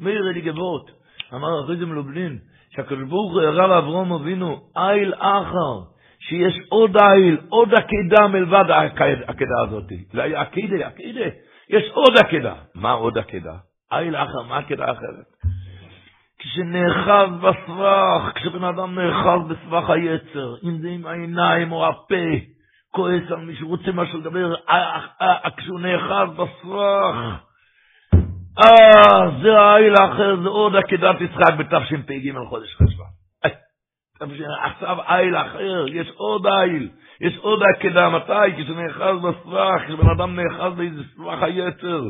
מאיר אלי גבות, אמר זה מלובלין, שהקדוש הראה לאברום אבינו, איל אחר, שיש עוד איל, עוד עקדה מלבד העקדה הזאת. היה עקדה, עקדה, יש עוד עקדה. מה עוד עקדה? איל אחר, מה עקדה אחרת? כשנאחז בסבך, כשבן אדם נאחז בסבך היצר, אם זה עם העיניים או הפה, כועס על מישהו, רוצה משהו לדבר, כשהוא נאחז בסבך, אה, זה העיל האחר, זה עוד עקדת יצחק בתשפ"ג חודש חשוון. עכשיו עיל אחר, יש עוד עיל, יש עוד עקדה, מתי? כשנאחז בסבך, כשבן אדם נאחז באיזה סבך היצר,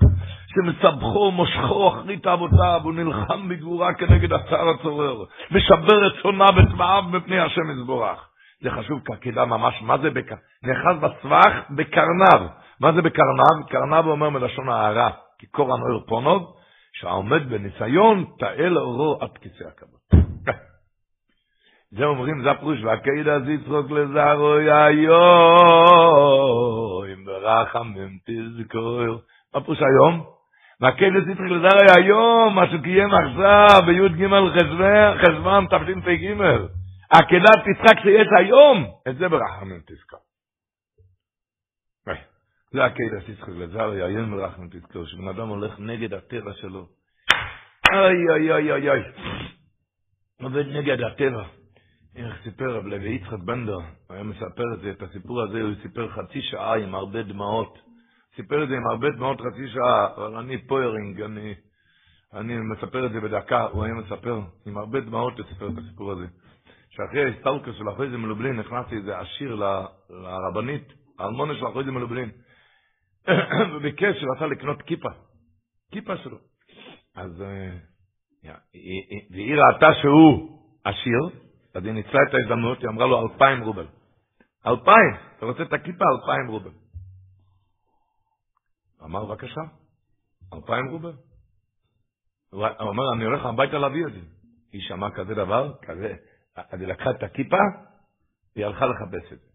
שמסבכו, מושכו אחרית אבותיו, הוא נלחם בגבורה כנגד הצער הצורר, משבר את צונה וצבעיו מפני השם יזבורך. זה חשוב כעקדה ממש, מה זה בק... נאחז בסבך בקרנב. מה זה בקרנב? קרנב אומר מלשון הערה. כי קורא נוער פונוב, שהעומד בניסיון, תאל אורו עד כיסא הכבוד. [laughs] זה אומרים, זה הפרוש, והקייד אז יצרוק לזרו יאיו, אם ברחם תזכור. מה פרוש היום? והקייד אז יצרוק לזרו יאיו, מה שקיים עכשיו, בי"ג חשוון, תשפ"ג. עקדת יצחק שיש היום, את זה ברחמים תזכור. זה הקדש יצחק לזר, יעיין מרחם תזכור, שבן אדם הולך נגד הטבע שלו. איי, איי, איי, איי, איי. עובד נגד הטבע. איך סיפר רב לוי יצחק בנדר, הוא היה מספר את זה, את הסיפור הזה, הוא סיפר חצי שעה עם הרבה דמעות. סיפר את זה עם הרבה דמעות חצי שעה, אבל אני פוירינג, אני, אני מספר את זה בדקה, הוא היה מספר, עם הרבה דמעות לספר את הסיפור הזה. שאחרי ההסטלקה של אחרי זה מלובלין, נכנסתי איזה עשיר לרבנית, האלמונה של אחרי זה מלובלין, [coughs] וביקש שרצה לקנות כיפה, כיפה שלו. אז, אה, והיא ראתה שהוא עשיר, אז היא ניצלה את ההזדמנות, היא אמרה לו אלפיים רובל. אלפיים, אתה רוצה את הכיפה? אלפיים רובל. אמר, בבקשה, אלפיים רובל. הוא אומר, אני הולך הביתה להביא את זה. היא שמעה כזה דבר, כזה, אז היא לקחה את הכיפה, והיא הלכה לחפש את זה.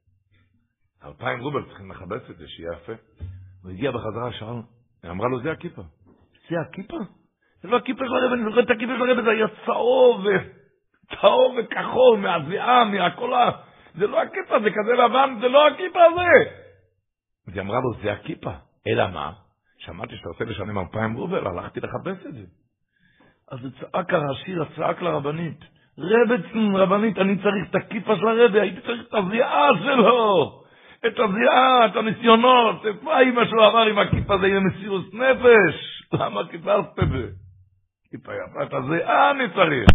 אלפיים רובל צריכים לחפש את זה, שיהיה יפה. הוא הגיע בחזרה, שאל, אמרה לו, זה הכיפה. זה הכיפה? זה לא הכיפה של הרב, אני זוכר את הכיפה של הרב, זה היה צהוב, צהוב וכחול, מהזיעה, מהקולה. זה לא הכיפה, זה כזה לבן, זה לא הכיפה הזה. אז היא אמרה לו, זה הכיפה. אלא מה? שמעתי שאתה רוצה לשלם אלפיים רובל, הלכתי לחפש את זה. אז הוא צעק הרש"יר, צעק לרבנית, רבצן, רבנית, אני צריך את הכיפה של הרבי, הייתי צריך את הזיעה שלו, את הזיעה, את הניסיונות, איפה אמא שלו אמר עם הכיפה זה יהיה מסירות נפש? למה חיפשת את זה? כיפה יפה, את הזיעה אני צריך.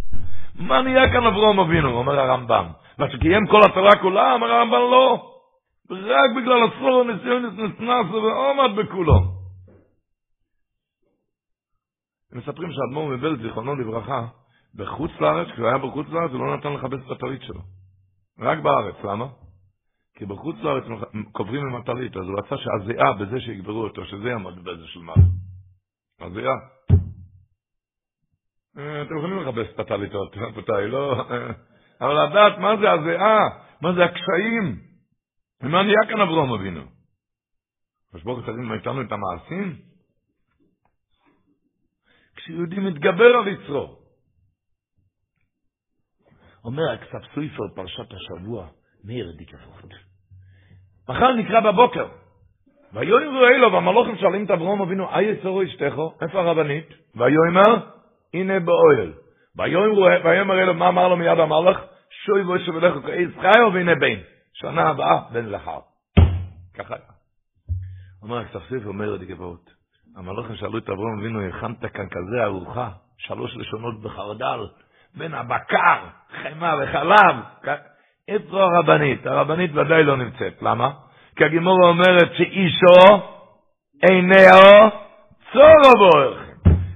מה נהיה כאן אברום אבינו, אומר הרמב"ם. מה שקיים כל התורה כולה, אומר הרמב"ם לא. רק בגלל הסור הניסיון נכנס ועומד בכולו. מספרים שאדמו"ר מבלד, זיכרונו לברכה, בחוץ לארץ, כשהוא היה בחוץ לארץ, הוא לא נתן לכבס את הטלית שלו. רק בארץ, למה? כי בחוץ לארץ קוברים עם הטלית, אז הוא רצה שהזיעה בזה שיגברו אותו, שזה יעמוד באיזה של מעלה. הזיעה. אה, אתם יכולים לחפש את הטליתות, רבותיי, לא... אה, אבל לדעת מה זה הזיעה, מה זה הקשיים, ומה נהיה כאן אברום אבינו. הקדוש ברוך הוא מאיתנו את המעשים? כשיהודי מתגבר על יצרו. אומר הכסף סויפר, פרשת השבוע, מאיר דיקפות. מחר נקרא בבוקר. ויאמרו אלו, והמלוכים שואלים את אברום אבינו, אי יצורו אשתךו, איפה הרבנית? ויאמר, הנה באוהל. ויאמר אלו, מה אמר לו מיד המלך? שוי בו שבלך כאיס חיו והנה בין. שנה הבאה, בן זכר. ככה היה. אומר הכספסיף, אומר לדגבות, המלוכים שאלו את אברום אבינו, הכנת כאן כזה ארוחה, שלוש לשונות בחרדל, בין הבקר, חמאה וחלב. איפה הרבנית? הרבנית ודאי לא נמצאת. למה? כי הגימורה אומרת שאישו עינהו צורו באורחים.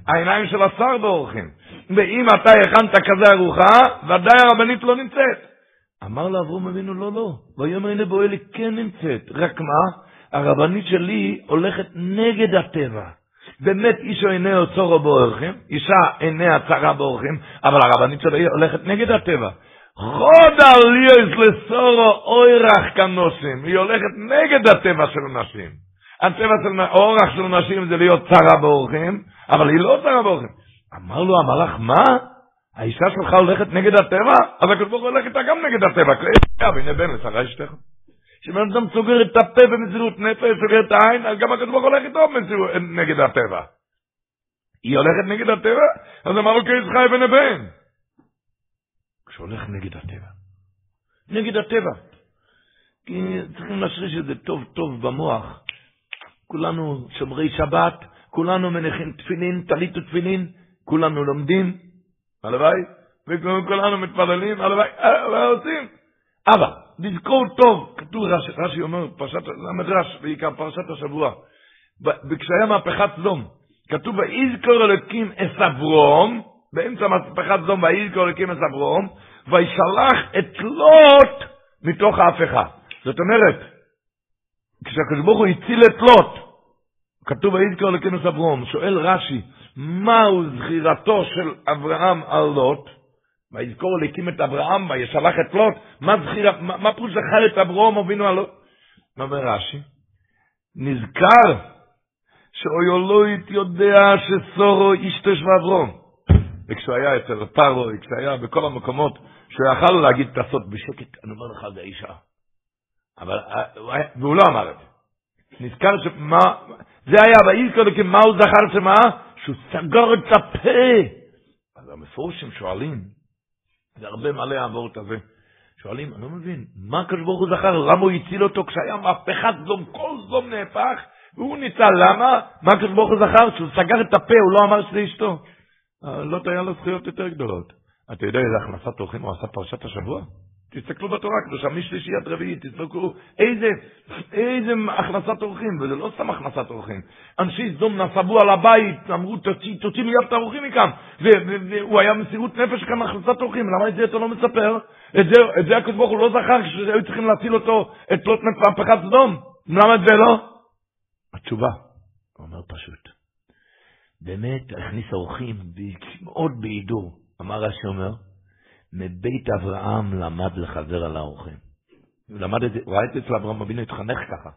העיניים של השר באורחים. ואם אתה הכנת כזה ארוחה, ודאי הרבנית לא נמצאת. אמר לאברום אבינו, לא, לא. ויאמר הנה בואלי כן נמצאת. רק מה? הרבנית שלי הולכת נגד הטבע. באמת אישו עיניה צורו באורחים, אישה עיניה צרה באורחים, אבל הרבנית שלי הולכת נגד הטבע. חוד עליוס לסורו אוירח כנוסים, היא הולכת נגד הטבע של נשים. הטבע של אורח של נשים זה להיות צרה באורחים, אבל היא לא צרה באורחים. אמר לו המלאך, מה? האישה שלך הולכת נגד הטבע? אז הקדוש ברוך הוא הולך איתה גם נגד הטבע. והנה בן לשרה אשתך. כשבן אדם סוגר את הפה במסירות נפש, סוגר את העין, אז גם הקדוש ברוך הוא הולך איתו נגד הטבע. היא הולכת נגד הטבע, אז אמר לו קייס חי בן הבן. כשהולך נגד הטבע. נגד הטבע. כי צריכים להשריש את זה טוב טוב במוח. כולנו שומרי שבת, כולנו מניחים תפילין, טלית ותפילין, כולנו לומדים, הלוואי, וכולנו מתפללים, הלוואי, הלוואי עושים. אבל, לזכור טוב, כתוב רש"י, רש"י אומר, פרשת, המדרש, בעיקר פרשת השבוע, וכשהיה מהפכת סדום, כתוב, ויזכור אלוקים אס אברום, באמצע מהפכת סדום, ויזכור אלוקים אס אברום, וישלח את לוט מתוך ההפכה. זאת אומרת, כשהקדוש ברוך הוא הציל את לוט, כתוב ויזכור אלוקים אס אברום, שואל רש"י, מהו זכירתו של אברהם על לוט? ויזכור להקים את אברהם וישלח את לוט, מה זכיר, מה, מה פירוש זכר את אברהם אבינו על לוט? מה אומר רש"י? נזכר שאויולוית יודע שסורו אישתש ואברום. וכשהוא היה אצל כשהוא היה בכל המקומות, שהוא יכל להגיד הסוד בשקט, אני אומר לך, זה האישה. אבל, והוא לא אמר את זה. נזכר שמה, זה היה, ויזכור לכם, מה הוא זכר שמה? שהוא סגר את הפה. אז המפורשים שואלים, זה הרבה מלא העבורת הזה. שואלים, אני לא מבין, מה הקדוש ברוך הוא זכר? למה הוא הציל אותו כשהיה מהפכת זום, כל זום נהפך, והוא ניצל, למה? מה הקדוש ברוך הוא זכר? שהוא סגר את הפה, הוא לא אמר שזה אשתו. לא היה לו זכויות יותר גדולות. אתה יודע איזה הכנסת אורחים הוא עשה פרשת השבוע? תסתכלו בתורה הקדושה, משלישי עד רביעי, תסתכלו איזה, איזה הכנסת אורחים, וזה לא סתם הכנסת אורחים. אנשי סדום נסבו על הבית, אמרו, תוציא, תוציא מיד את האורחים מכאן. והוא היה מסירות נפש כאן הכנסת אורחים, למה את זה אתה לא מספר? את זה, את זה הקדוש ברוך הוא לא זכר כשהיו צריכים להציל אותו, את לוט מהפכת סדום. למה את זה לא? התשובה, הוא אומר פשוט, באמת הכניס אורחים מאוד בהידור. אמר רש"י אומר, מבית אברהם למד לחזר על האורחים. הוא למד את זה, הוא ראה את זה אצל אברהם אבינו, התחנך ככה.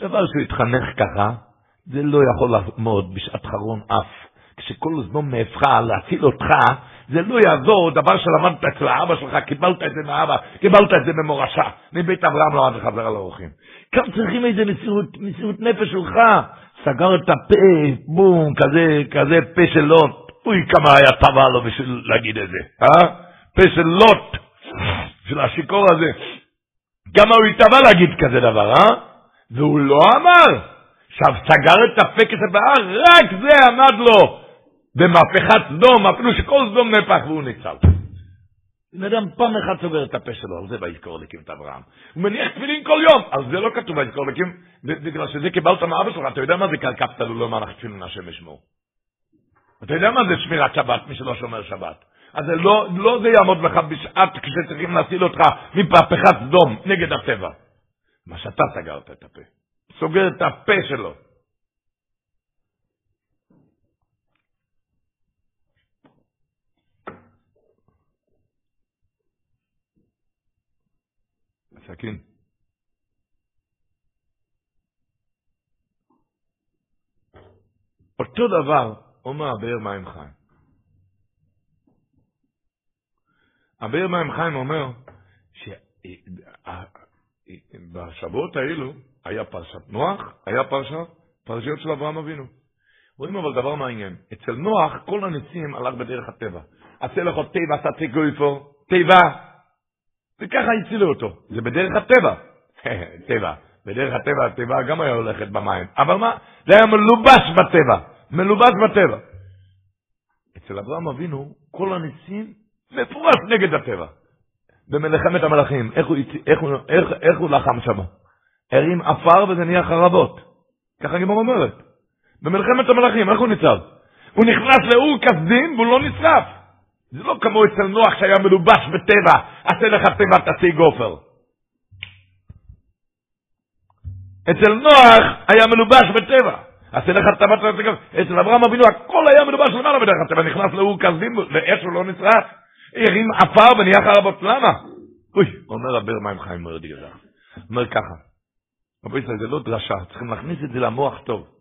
דבר שהוא התחנך ככה, זה לא יכול לעמוד בשעת חרון אף. כשכל זמן מאפך להציל אותך, זה לא יעזור, דבר שלמדת אצל האבא שלך, קיבלת את זה מאבא, קיבלת את זה במורשה. מבית אברהם למד לחזר על האורחים. כאן צריכים איזה מסירות, מסירות נפש שלך. סגר את הפה, בום, כזה, כזה פה של לוט. אוי, כמה היה טבע לו בשביל להגיד את זה, אה? פה של לוט, של השיכור הזה. כמה הוא התאבע להגיד כזה דבר, אה? והוא לא אמר. עכשיו, סגר את הפה כסבעה, רק זה עמד לו במהפכת סדום, אפילו שכל סדום נפח והוא ניצל. בן אדם פעם אחת סוגר את הפה שלו, על זה ויזכור לקים את אברהם. הוא מניח תפילין כל יום, על זה לא כתוב ויזכור לקים, בגלל שזה קיבלת מאבא שלך, אתה יודע מה זה קלקפת לו לא מלך תפילין השם ישמור. אתה יודע מה זה שמירת שבת, מי שלא שומר שבת. אז זה לא, לא זה יעמוד לך בשעת כשצריכים להציל אותך מפהפכת סדום נגד הטבע. מה שאתה סגרת את הפה. סוגר את הפה שלו. סכין. אותו דבר אומר הבאר מים חיים. הבאר מים חיים אומר שבשבועות האלו היה פרשת נוח, היה פרשת, פרשיות של אברהם אבינו. רואים אבל דבר מעניין, אצל נוח כל הניסים הלך בדרך הטבע. עשה לך טבע, עשה תגויפו, וככה הצילו אותו. זה בדרך הטבע. [laughs] טבע. בדרך הטבע, הטבע גם היה הולכת במים. אבל מה? זה היה מלובש בטבע. מלובש בטבע. אצל אברהם אבינו, כל הניסים מפורש נגד הטבע. במלחמת המלאכים, איך הוא, איך איך, איך הוא לחם שם? הרים עפר וזה נהיה חרבות. ככה הגימור אומרת. במלחמת המלאכים, איך הוא ניצב? הוא נכנס לאור כסדים והוא לא נשרף. זה לא כמו אצל נוח שהיה מלובש בטבע, עשה לך טבע תעשי גופר. אצל נוח היה מלובש בטבע. עשה לך טבע תעשי גופר. אצל אברהם אבינו הכל היה מלובש למעלה בדרך הטבע, נכנס לאור כסדים ואש הוא לא נשרף. הרים עפר ונהיה חרבות, למה? אוי, אומר רבר מים חיים גדול. אומר ככה, רבי ישראל, זה לא דרשה, צריכים להכניס את זה למוח טוב.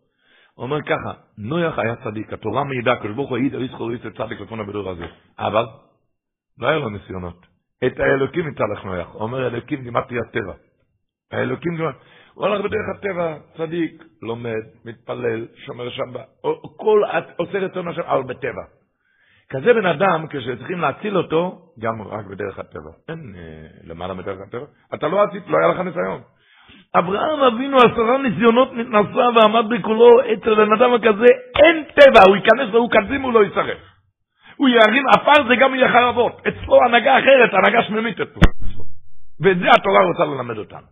הוא אומר ככה, נויח היה צדיק, התורה מעידה, הקדוש ברוך הוא העיד על איסחור איסר צדיק לפון הבדור הזה. אבל, לא היה לו ניסיונות. את האלוקים יצלח נויח. הוא אומר, אלוקים גימטרי הטבע. האלוקים גימטרי... הוא הולך בדרך הטבע, צדיק, לומד, מתפלל, שומר שבת, כל עושה רצון השם, אבל בטבע. כזה בן אדם, כשצריכים להציל אותו, גם רק בדרך הטבע. אין אה, למעלה מדרך הטבע. אתה לא עשית, לא היה לך ניסיון. אברהם אבינו עשרה ניסיונות נתנסה ועמד בכולו, אצל בן אדם הכזה אין טבע, הוא ייכנס והוא קדים הוא לא יישרף. הוא ירים עפר זה גם יהיה חרבות. אצלו הנהגה אחרת, הנהגה שממית אצלו. ואת זה התורה רוצה ללמד אותנו.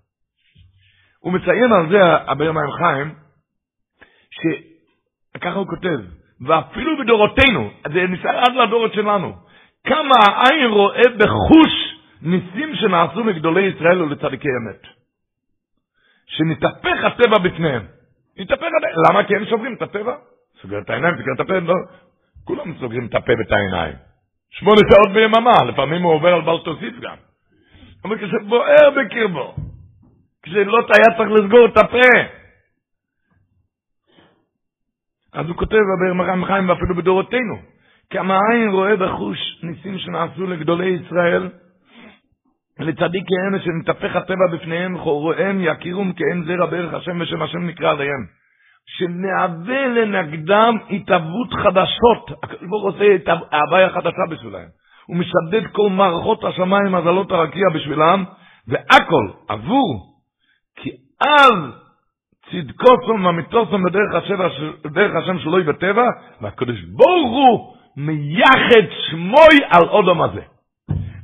הוא מציין על זה, הבן מים חיים, שככה הוא כותב, ואפילו בדורותינו, זה ניסיון עד לדורות שלנו, כמה העין רואה בחוש ניסים שנעשו לגדולי ישראל ולצדיקי אמת. שנתהפך הטבע בפניהם. נתהפך הטבע, למה? כי הם שוברים את הטבע. סוגר את העיניים, סוגר את הפה, לא. כולם סוגרים את הפה ואת העיניים. שמונה שעות ביממה, לפעמים הוא עובר על בל תוסיף גם. אבל כשזה בוער בקרבו, כשלא היה צריך לסגור את הפה. אז הוא כותב, ברמחיים חיים, ואפילו בדורותינו, כמה עין רואה בחוש ניסים שנעשו לגדולי ישראל, לצדיק כאלה שנתהפך הטבע בפניהם, חוריהם יכירום כאין זרע בערך השם ושם השם נקרא עליהם. שנהווה לנגדם התהוות חדשות. הקדוש ברוך עושה את ההוויה החדשה בשבילם. הוא משדד כל מערכות השמיים, מזלות הרקיע בשבילם, והכל עבור. כי אז צדקוסום ממיתוסום בדרך השם, בדרך השם שלוי בטבע, והקדוש ברוך הוא מייחד שמוי על אודום הזה.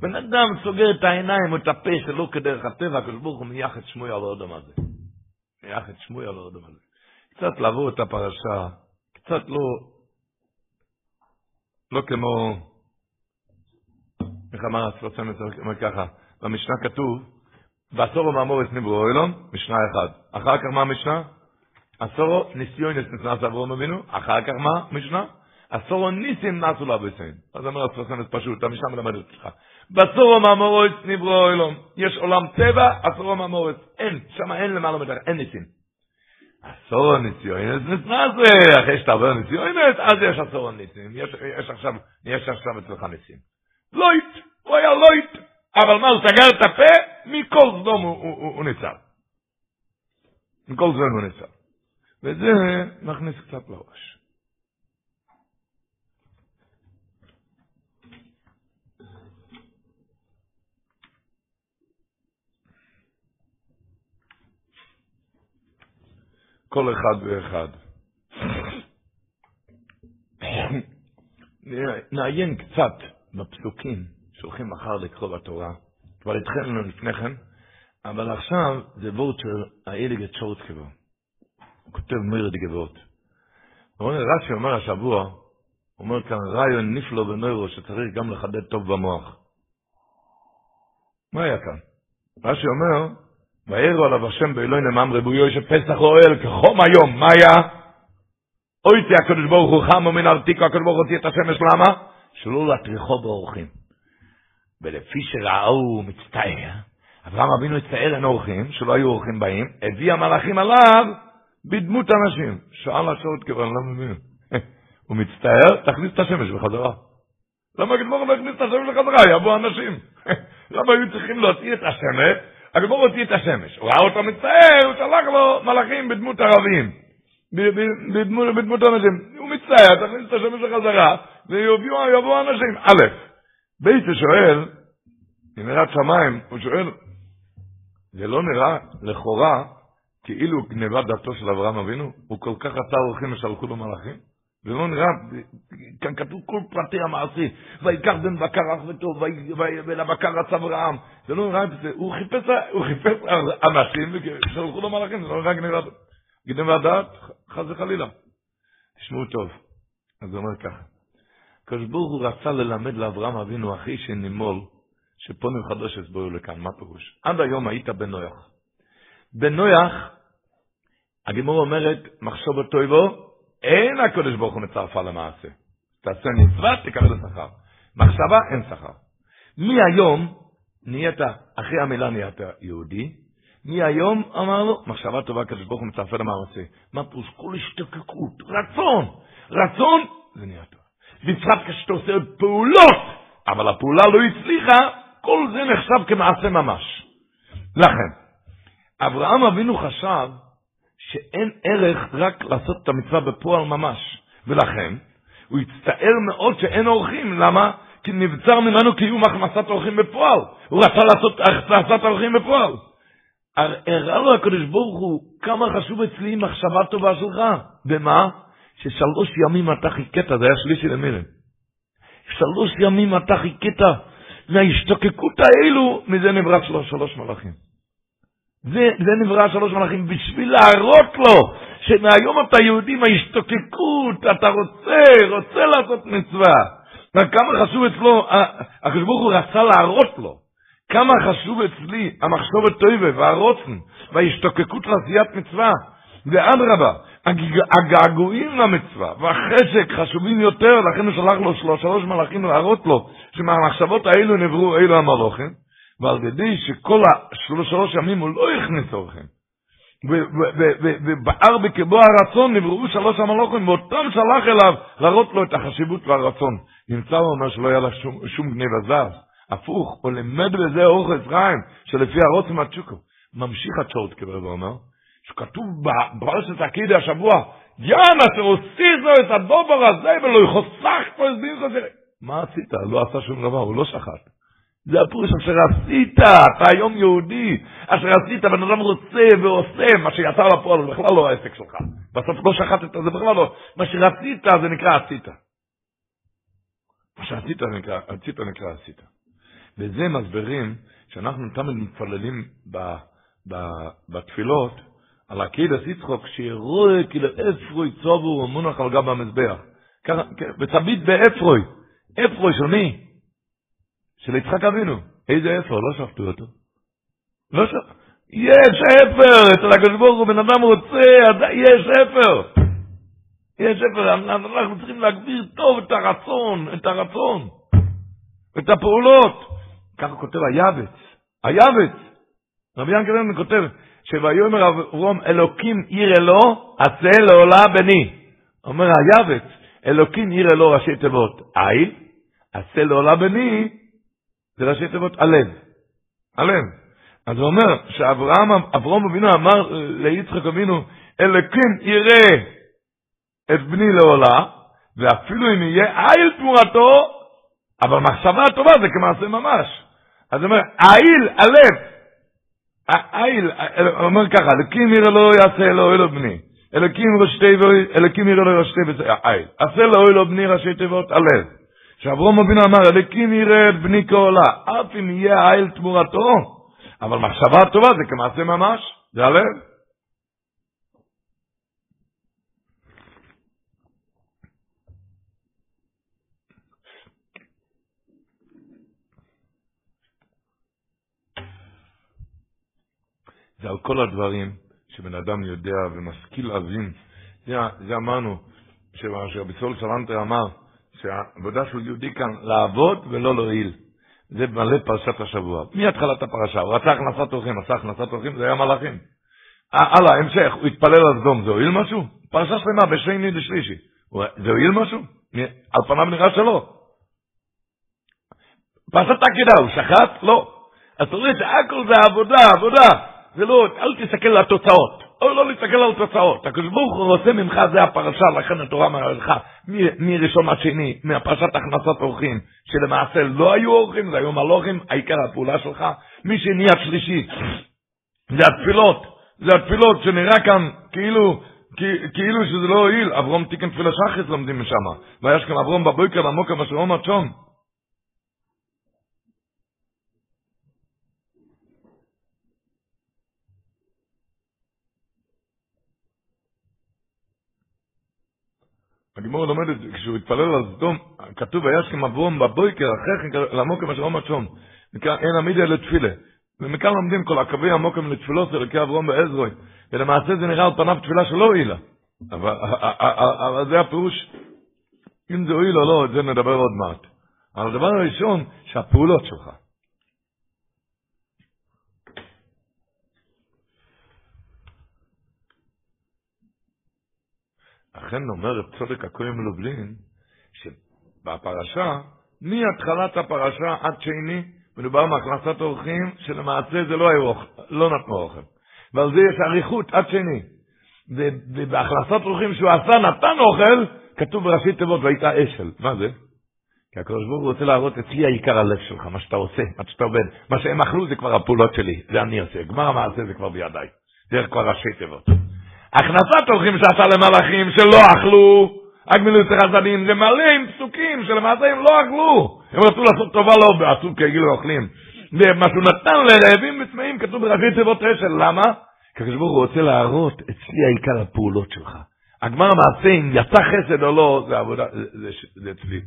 בן אדם סוגר את העיניים את הפה שלא כדרך הטבע, הקדוש ברוך הוא מייחד שמוי על אודום הזה. מייחד שמוי על אודום הזה. קצת לעבור את הפרשה, קצת לא, לא כמו, איך אמר הספרסם, אומר ככה, במשנה כתוב, בעשרה מאמרות נברא העולם, משנה אחד. אחר כך מה המשנה? עשרה נסיונות נתנסה אברהם אבינו, אחר כך מה משנה? עשרה ניסים נעשו לאבותינו. אז אומר השפת אמת פשוט, המשנה מלמדת אותך. בעשרה מאמרות נברא העולם. יש עולם טבע, עשרה מאמרות. אין, שם אין למעלה מהטבע, אין ניסים. עשרה נסיונות נתנסה, אחרי שאתה עובר ניסיונס, אז יש עשרה ניסים. יש, יש עכשיו, יש עכשיו אצלך ניסים. לויט, הוא היה לויט. אבל מה, הוא סגר את הפה? מכל סדום הוא, הוא, הוא, הוא ניצל. מכל סדום הוא ניצל. וזה מכניס קצת לראש. כל אחד ואחד. נעיין קצת בפסוקים שהולכים מחר לקרוא בתורה. כבר התחלנו לפני כן, אבל עכשיו זה וורד של האליגה צ'ורטקבו. הוא כותב מיר דגבות. רש"י אומר השבוע, אומר כאן רעיון נפלא בנוירו שצריך גם לחדד טוב במוח. מה היה כאן? רש"י אומר, ויראו עליו השם באלוהי נמם רבויו שפסח אוהל כחום היום, מה היה? אוי תהיה הקדוש ברוך הוא חם ומן ארתיקו הקדוש ברוך הוא תהיה את השמש למה? שלא להטריחו באורחים. ולפי שראו מצטער, אברהם אבינו הצטער אין אורחים, שלא היו אורחים באים, הביא המלאכים עליו בדמות אנשים. שאל השעות כבר, אני לא מבין. [laughs] הוא מצטער, תכניס את השמש בחזרה. למה הגמור לא הכניס את השמש בחזרה? יבואו אנשים. [laughs] למה היו צריכים להוציא את השמש? הגמור הוציא את השמש. הוא ראה אותו מצטער, הוא שלח לו מלאכים בדמות ערבים. בדמות, בדמות אנשים. הוא מצטער, תכניס את השמש בחזרה, ויבואו אנשים. א', בית שואל, מנהרת שמיים, הוא שואל, זה לא נראה לכאורה כאילו גנבת דתו של אברהם אבינו? הוא כל כך רצה אורחים ושלחו לו מלאכים? זה לא נראה, כאן כתוב כל פרטי המעשי, ויקח בן בקר אח וטוב, ולבקר רצה אברהם, זה לא נראה, הוא חיפש, הוא חיפש אנשים ושלחו לו מלאכים, זה לא נראה גנבת, דת, חס וחלילה. תשמעו טוב, אז הוא אומר ככה, ברוך הוא רצה ללמד לאברהם אבינו אחי שנימול, שפונים חדוש הסבורו לכאן, מה פירוש? עד היום היית בנויח. בנויח, הגימור אומרת, מחשוב אותו יבוא, אין הקדוש ברוך הוא מצרפה למעשה. תעשה מצווה, תקבל שכר. מחשבה, אין שכר. מהיום נהיית, אחרי המילה נהיית יהודי, מהיום אמר לו, מחשבה טובה, הקדוש ברוך הוא מצרפה למעשה. מה פירוש? כל השתוקקות, רצון, רצון, זה נהיה טוב. בפרט כשאתה עושה פעולות, אבל הפעולה לא הצליחה, כל זה נחשב כמעשה ממש. לכן, אברהם אבינו חשב שאין ערך רק לעשות את המצווה בפועל ממש, ולכן הוא הצטער מאוד שאין אורחים, למה? כי נבצר ממנו קיום הכנסת אורחים בפועל. הוא רצה לעשות הכנסת אורחים בפועל. הראה לו הקדוש ברוך הוא כמה חשוב אצלי מחשבה טובה שלך. במה? ששלוש ימים אתה חיכית, זה היה שלישי למירי. שלוש ימים אתה חיכית, מההשתוקקות האלו, מזה נברא שלוש, שלוש מלאכים. זה, זה נברא שלוש מלאכים בשביל להראות לו שמהיום אתה יהודי מההשתוקקות, אתה רוצה, רוצה לעשות מצווה. וכמה חשוב אצלו, הקדוש ברוך הוא רצה להראות לו, כמה חשוב אצלי המחשבת טויבה והרוצן וההשתוקקות לעשיית מצווה. ואדרבה, הגעגועים למצווה והחשק חשובים יותר, לכן הוא שלח לו שלוש, מלאכים להראות לו שמהמחשבות האלו נבראו אלו המלוכים, ועל ידי שכל השלוש שלוש ימים הוא לא הכניס אורחים. ובער בקבו הרצון נבראו שלוש המלוכים, ואותם שלח אליו להראות לו את החשיבות והרצון. נמצא הוא אומר שלא היה לה שום, שום גניב הזז. הפוך, הוא לימד בזה אורך אפרים, שלפי הרוצם הצ'וקו. ממשיך הצ'ורט כבר ואומר, שכתוב בפרשת הקידי השבוע, יאן אשר הוסיזו את הדובר הזה ולא יחוסך פה את דין. מה עשית? לא עשה שום דבר, הוא לא שחט. זה הפירוש אשר עשית, אתה היום יהודי, אשר עשית, בן אדם רוצה ועושה, מה שיצא לפועל זה בכלל לא העסק שלך. בסוף לא שחטת, זה בכלל לא, מה שרצית זה נקרא עשית. מה שעשית נקרא, עשית נקרא עשית. וזה מסברים שאנחנו תמיד מתפללים ב, ב, בתפילות על עקידת יצחוק, שירוי כאילו אפרוי צובו ומונח על גב המזבח. ותביט באפרוי, אפרוי של מי? של יצחק אבינו. איזה אפר? לא שפטו אותו. לא שפטו. יש אפר, אצל הקדוש ברוך הוא בן אדם רוצה, יש אפר. יש אפר, אנחנו צריכים להגביר טוב את הרצון, את הרצון, את הפעולות. ככה כותב היבץ, היבץ. רבי ינקל אלמן כותב, שויאמר אברום אלוקים עיר אלו, עשה לעולה בני. אומר היבץ, אלוקים עיר אלו ראשי תיבות, איל, עשה לעולה בני, זה ראשי תיבות הלב. הלב. אז הוא אומר שאברהם, אברום אבינו אמר ליצחק אבינו, אלוקים יראה את בני לעולה, ואפילו אם יהיה איל תמורתו, אבל מחשבה טובה זה כמעשה ממש. אז הוא אומר, איל, הלב, איל, הוא אומר ככה, אלוקים יראה לו יעשה לו בני. אלוקים ראשי אלוקים יראה לו ראשי תיבות, איל. עשה אלוהי לו בני ראשי תיבות, הלב. שאברום אבינו אמר, אלוקים יראה את בני כעולה, אף אם יהיה איל תמורתו, אבל מחשבה טובה זה כמעשה ממש, זה הלב. זה על כל הדברים שבן אדם יודע ומשכיל להבין. זה, זה אמרנו, שרבי סול סלנטר אמר, שהעבודה של יהודי כאן לעבוד ולא להועיל. זה מלא פרשת השבוע. מהתחלת הפרשה, הוא רצה הכנסת אורחים, עשה הכנסת אורחים, זה היה מלאכים. הלאה, המשך, הוא התפלל על סדום, זה הועיל משהו? פרשה שלמה, בשני ושלישי. זה הועיל משהו? על פניו נראה שלא. פרשת עקידה, הוא שחט? לא. אז אתה רואה שהכל זה עבודה, עבודה. זה לא, אל תסתכל על התוצאות. או לא להסתכל על תוצאות. הקדוש ברוך הוא רוצה ממך, זה הפרשה, לכן התורה לך, מראשון עד שני, מהפרשת הכנסת אורחים, שלמעשה לא היו אורחים, זה היו מלוכים, העיקר הפעולה שלך, משני עד שלישי, זה התפילות, זה התפילות שנראה כאן כאילו, כאילו שזה לא הועיל, אברום תיקן תפילה שחס לומדים משם, ויש כאן אברום בבוקר למוקר אשר עומד שום. הגימור לומדת, כשהוא התפלל על סדום, כתוב, וישכם אברום בבויקר, אחרי כן למוקם אשר עומד שום. אין עמידה לתפילה. ומכאן לומדים כל הקווי המוקם לתפילות אלוקי אברום בעזרוי. ולמעשה זה נראה על פניו תפילה שלא הועילה. אבל זה הפירוש, אם זה הועיל או לא, את זה נדבר עוד מעט. אבל הדבר הראשון, שהפעולות שלך. אכן אומר צודק הכהן מלובלין, שבפרשה, מהתחלת הפרשה עד שני, מדובר מהכנסת אורחים, שלמעשה זה לא, היו, לא נתנו אוכל. ועל זה יש אריכות עד שני. ובהכנסת אורחים שהוא עשה, נתן אוכל, כתוב בראשי תיבות, והיית אשל. מה זה? כי הקדוש ברוך הוא רוצה להראות אצלי העיקר הלב שלך, מה שאתה עושה, מה שאתה עובד. מה שהם אכלו זה כבר הפעולות שלי, זה אני עושה. גמר המעשה זה כבר בידיי. דרך כבר ראשי תיבות. הכנסת הולכים שעשה למלאכים שלא אכלו, הגמילות החסדים, זה מלא עם פסוקים שלמעשה הם לא אכלו. הם רצו לעשות טובה לא, ועשו כאילו אוכלים. ומה שהוא נתן לרעבים וצמאים כתוב בראשי תיבות אשל, למה? כי הקדוש ברוך הוא רוצה להראות אצלי העיקר הפעולות שלך. הגמר המעשה אם יצא חסד או לא, זה עבודה, זה אצלי.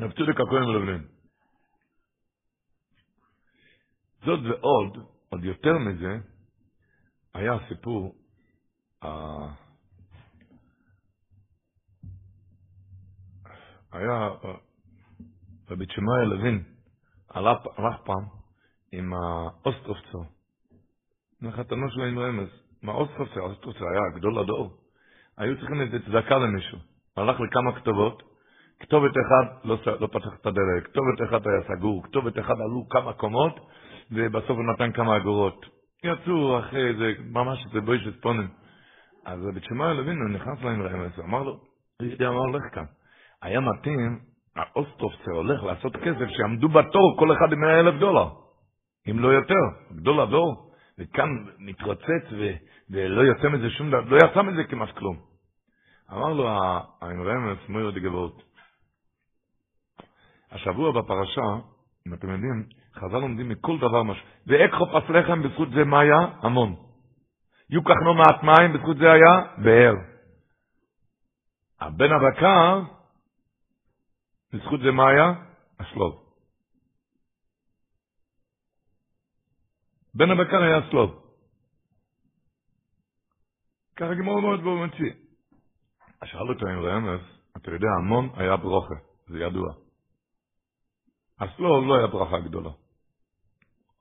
רב צודק הכהן מלבלין. זאת ועוד, עוד יותר מזה, היה סיפור, היה רבי איצ'ה מאיר לוין, הלך פעם עם האוסטרובצר, מחתנו שלו עם רמז, מהאוסטרובצר, האוסטרובצר היה גדול הדור, היו צריכים איזה צדקה למישהו, הלך לכמה כתובות, כתובת אחד לא, לא פתח את הדלת, כתובת אחד היה סגור, כתובת אחד עלו כמה קומות, ובסוף הוא נתן כמה אגורות. יצאו אחרי איזה, ממש איזה בושת פנים. אז רבי לוין, הוא נכנס להם רמז, הוא אמר לו, אמר לך כאן, היה מתאים, האוסטרופצר הולך לעשות כסף, שיעמדו בתור כל אחד עם 100 אלף דולר, אם לא יותר, גדול הדור, וכאן מתרוצץ ו, ולא יוצא מזה שום דבר, לא יצא מזה כמעט כלום. אמר לו האמרמס מויר דגבות, השבוע בפרשה, אם אתם יודעים, חז"ל לומדים מכל דבר משהו. ואקחו פס לחם, בזכות זה מה היה? המון. יוקח נו מעט מים, בזכות זה היה? באר. הבן הבקר, בזכות זה מה היה? הסלוב. בן הבקר היה סלוב. ככה גמור מאוד בו מציא. שאל אותו עם רמז, אתה יודע, המון היה ברוכה, זה ידוע. הסלוב לא היה ברכה גדולה.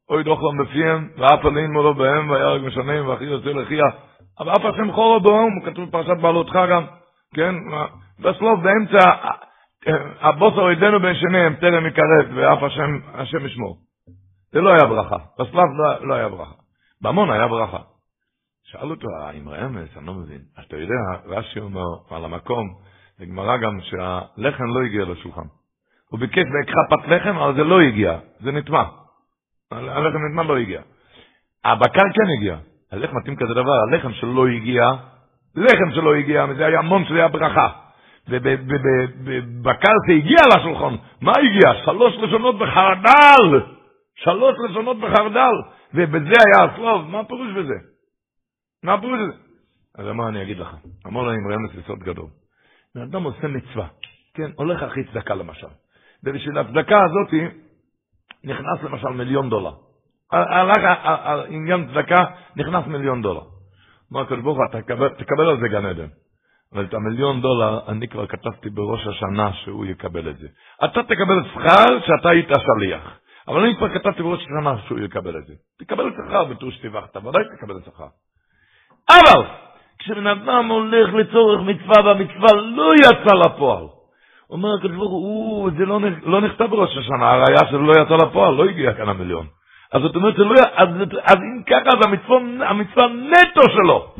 אוי דוחלם בפיהם, ואף עלין מולו בהם, וירג משנם, ואחי יוצא לחייה. אבל אף השם חורו בו, כתוב פרשת בעלותך גם, כן? בסלוב באמצע, הבוסר ידינו בין שניהם, טרם יקרב, ואף השם, השם ישמור. זה לא היה ברכה. בסלב לא, לא היה ברכה. במון היה ברכה. שאל אותו האם רמז, אני לא מבין. אתה יודע, רש"י אומר על המקום, בגמרא גם שהלחם לא הגיע לשולחן. הוא ביקש ויקחה פת לחם, אבל זה לא הגיע, זה נטמע. הלחם נטמע לא הגיע. הבקר כן הגיע. איך מתאים כזה דבר? הלחם שלא הגיע, לחם שלא הגיע, זה היה המון שזה היה ברכה. ובבקר זה הגיע לשולחן, מה הגיע? שלוש לשונות בחרדל! שלוש לשונות בחרדל! ובזה היה הסלוב, מה הפירוש בזה? מה הפירוש בזה? אז אמר אני אגיד לך, אמר לו עם רמז יסוד גדול. בן אדם עושה מצווה, כן, הולך אחרי צדקה למשל. ובשביל הצדקה הזאת נכנס למשל מיליון דולר. הלך עניין צדקה, נכנס מיליון דולר. אמר הקדוש ברוך הוא, תקבל על זה גן עדן. אבל את המיליון דולר, אני כבר כתבתי בראש השנה שהוא יקבל את זה. אתה תקבל שכר שאתה היית שליח. אבל אני כבר כתבתי בראש השנה שהוא יקבל את זה. תקבל שכר בטור שטיווחת, ודאי תקבל שכר. אבל, כשבן אדם הולך לצורך מצווה והמצווה לא יצא לפועל, אומר הקדוש ברוך הוא, זה לא, לא נכתב בראש השנה, הראיה שלו לא יצא לפועל, לא הגיע כאן המיליון. אז זאת אומרת, לא, אז, אז אם ככה, אז המצווה, המצווה נטו שלו.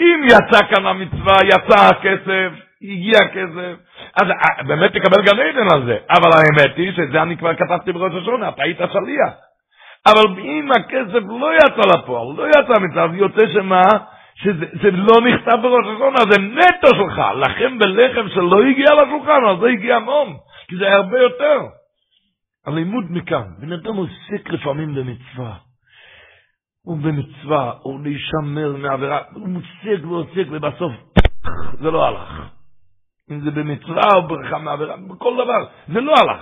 אם יצא כאן המצווה, יצא הכסף, הגיע הכסף, אז אה, באמת תקבל גן עדן על זה. אבל האמת היא שזה אני כבר כתבתי בראש השונה, אתה היית שליח. אבל אם הכסף לא יצא לפועל, לא יצא המצווה, אז יוצא שמה? שזה לא נכתב בראש השונה, זה נטו שלך. לחם ולחם שלא הגיע לשולחן, אז זה הגיע המון, כי זה הרבה יותר. הלימוד מכאן, בן אדם עוסק לפעמים במצווה. הוא במצווה, הוא להישמר מעבירה, הוא מוסק ועוסק, ובסוף זה לא הלך. אם זה במצווה או ברכה מעבירה, בכל דבר, זה לא הלך.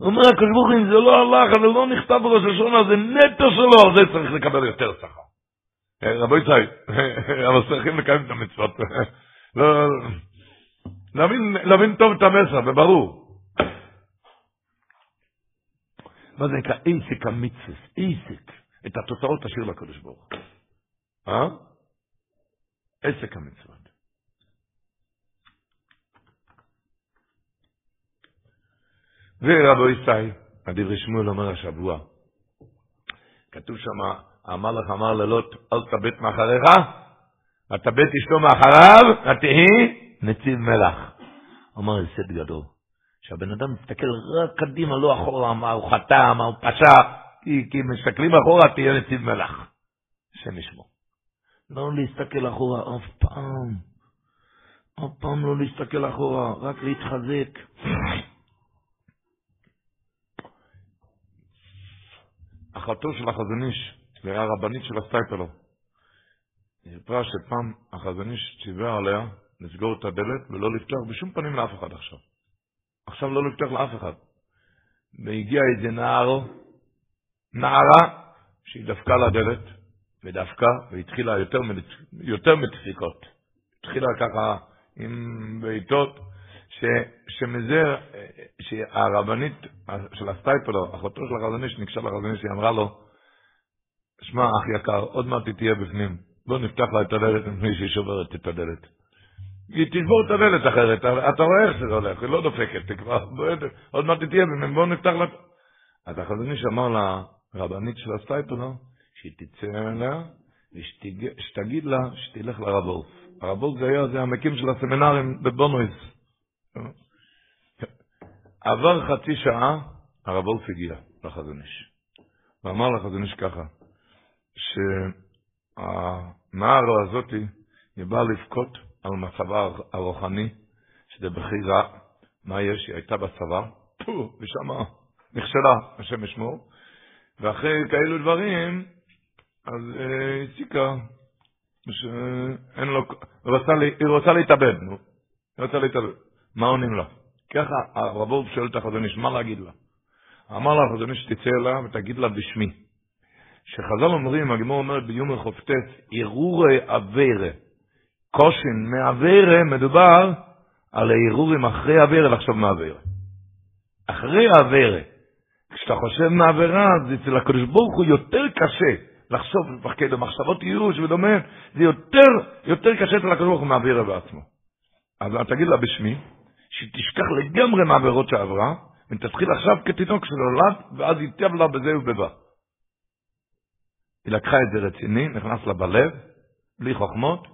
אומר הקדוש ברוך הוא, אם זה לא הלך, זה לא נכתב בראש השונה, זה נטו שלו, על זה צריך לקבל יותר שכר. רבו יצחק, אבל צריכים לקיים את המצוות. לא, להבין טוב את המסר, וברור. מה זה נקרא? עסק המצווה, עסק. את התוצאות תשאיר לקדוש ברוך הוא. אה? עסק המצוות. ורבו ישי, הדברי שמואל אומר השבוע, כתוב שם, המלך אמר ללוט, אל תבט מאחריך, ותבט אשתו מאחריו, ותהי נציב מלח. אמר הסד גדול, שהבן אדם מסתכל רק קדימה, לא אחורה, מה הוא חטא, מה הוא פשע, כי, כי מסתכלים אחורה, תהיה נציב מלח. השם ישמור. לא להסתכל אחורה אף פעם. אף פעם לא להסתכל אחורה, רק להתחזק. אחותו של החזון איש, זה היה רבנית של הסטייפלו. היא סיפרה שפעם החזון איש ציווה עליה לסגור את הדלת ולא לפתוח בשום פנים לאף אחד עכשיו. עכשיו לא לפתוח לאף אחד. והגיע איזה נער, נערה, שהיא דפקה לדלת, ודפקה, והתחילה יותר, יותר מדפיקות. התחילה ככה עם בעיטות, ש, שמזה, שהרבנית של הסטייפלו, אחותו של החזוניש, ניגשה לחזוניש, היא אמרה לו, שמע, אח יקר, עוד מעט היא תהיה בפנים. בוא נפתח לה את הדלת לפני שהיא שוברת את הדלת. היא תשבור את הדלת אחרת, אתה רואה איך זה הולך, היא לא דופקת, היא כבר עוד מעט היא תהיה בפנים, בוא נפתח לה... אז החזוניש אמר לרבנית של הסטייפלו, שהיא תצא אליה, ושתגיד לה שתלך לרב אורף. הרב אורף זה היה, זה המקים של הסמינרים בבונויס. עבר חצי שעה, הרב וולף הגיע לחזון איש. ואמר לחזון איש ככה, שהנער הזאתי, היא באה לבכות על מצבה הרוחני, שזה בכי רע. מה יש? היא הייתה בצבא, ושם נכשלה, השם ישמור. ואחרי כאלו דברים, אז אה, הציקה, שאין לו, היא רוצה להתאבד, נו. היא רוצה להתאבד. מה עונים לה? ככה הרב שואל החזון איש, מה להגיד לה? אמר לה החזון איש, תצא אליה ותגיד לה בשמי. שחז"ל אומרים, הגמור אומרת ביומר חופטס, ערעורי אביירה. קושין מאביירה, מדובר על הערעורים אחרי אביירה לחשוב מאביירה. אחרי האביירה. כשאתה חושב מעבירה, אז אצל הקדוש ברוך הוא יותר קשה לחשוב, לפחד במחשבות ייאוש ודומה, זה יותר, יותר קשה אצל הקדוש ברוך הוא מעבירה בעצמו. אז תגיד לה בשמי, שתשכח לגמרי מהעבירות שעברה, ותתחיל עכשיו כתינוק שנולד, ואז ייטב לה בזה ובבא. היא לקחה את זה רציני, נכנס לה בלב, בלי חוכמות,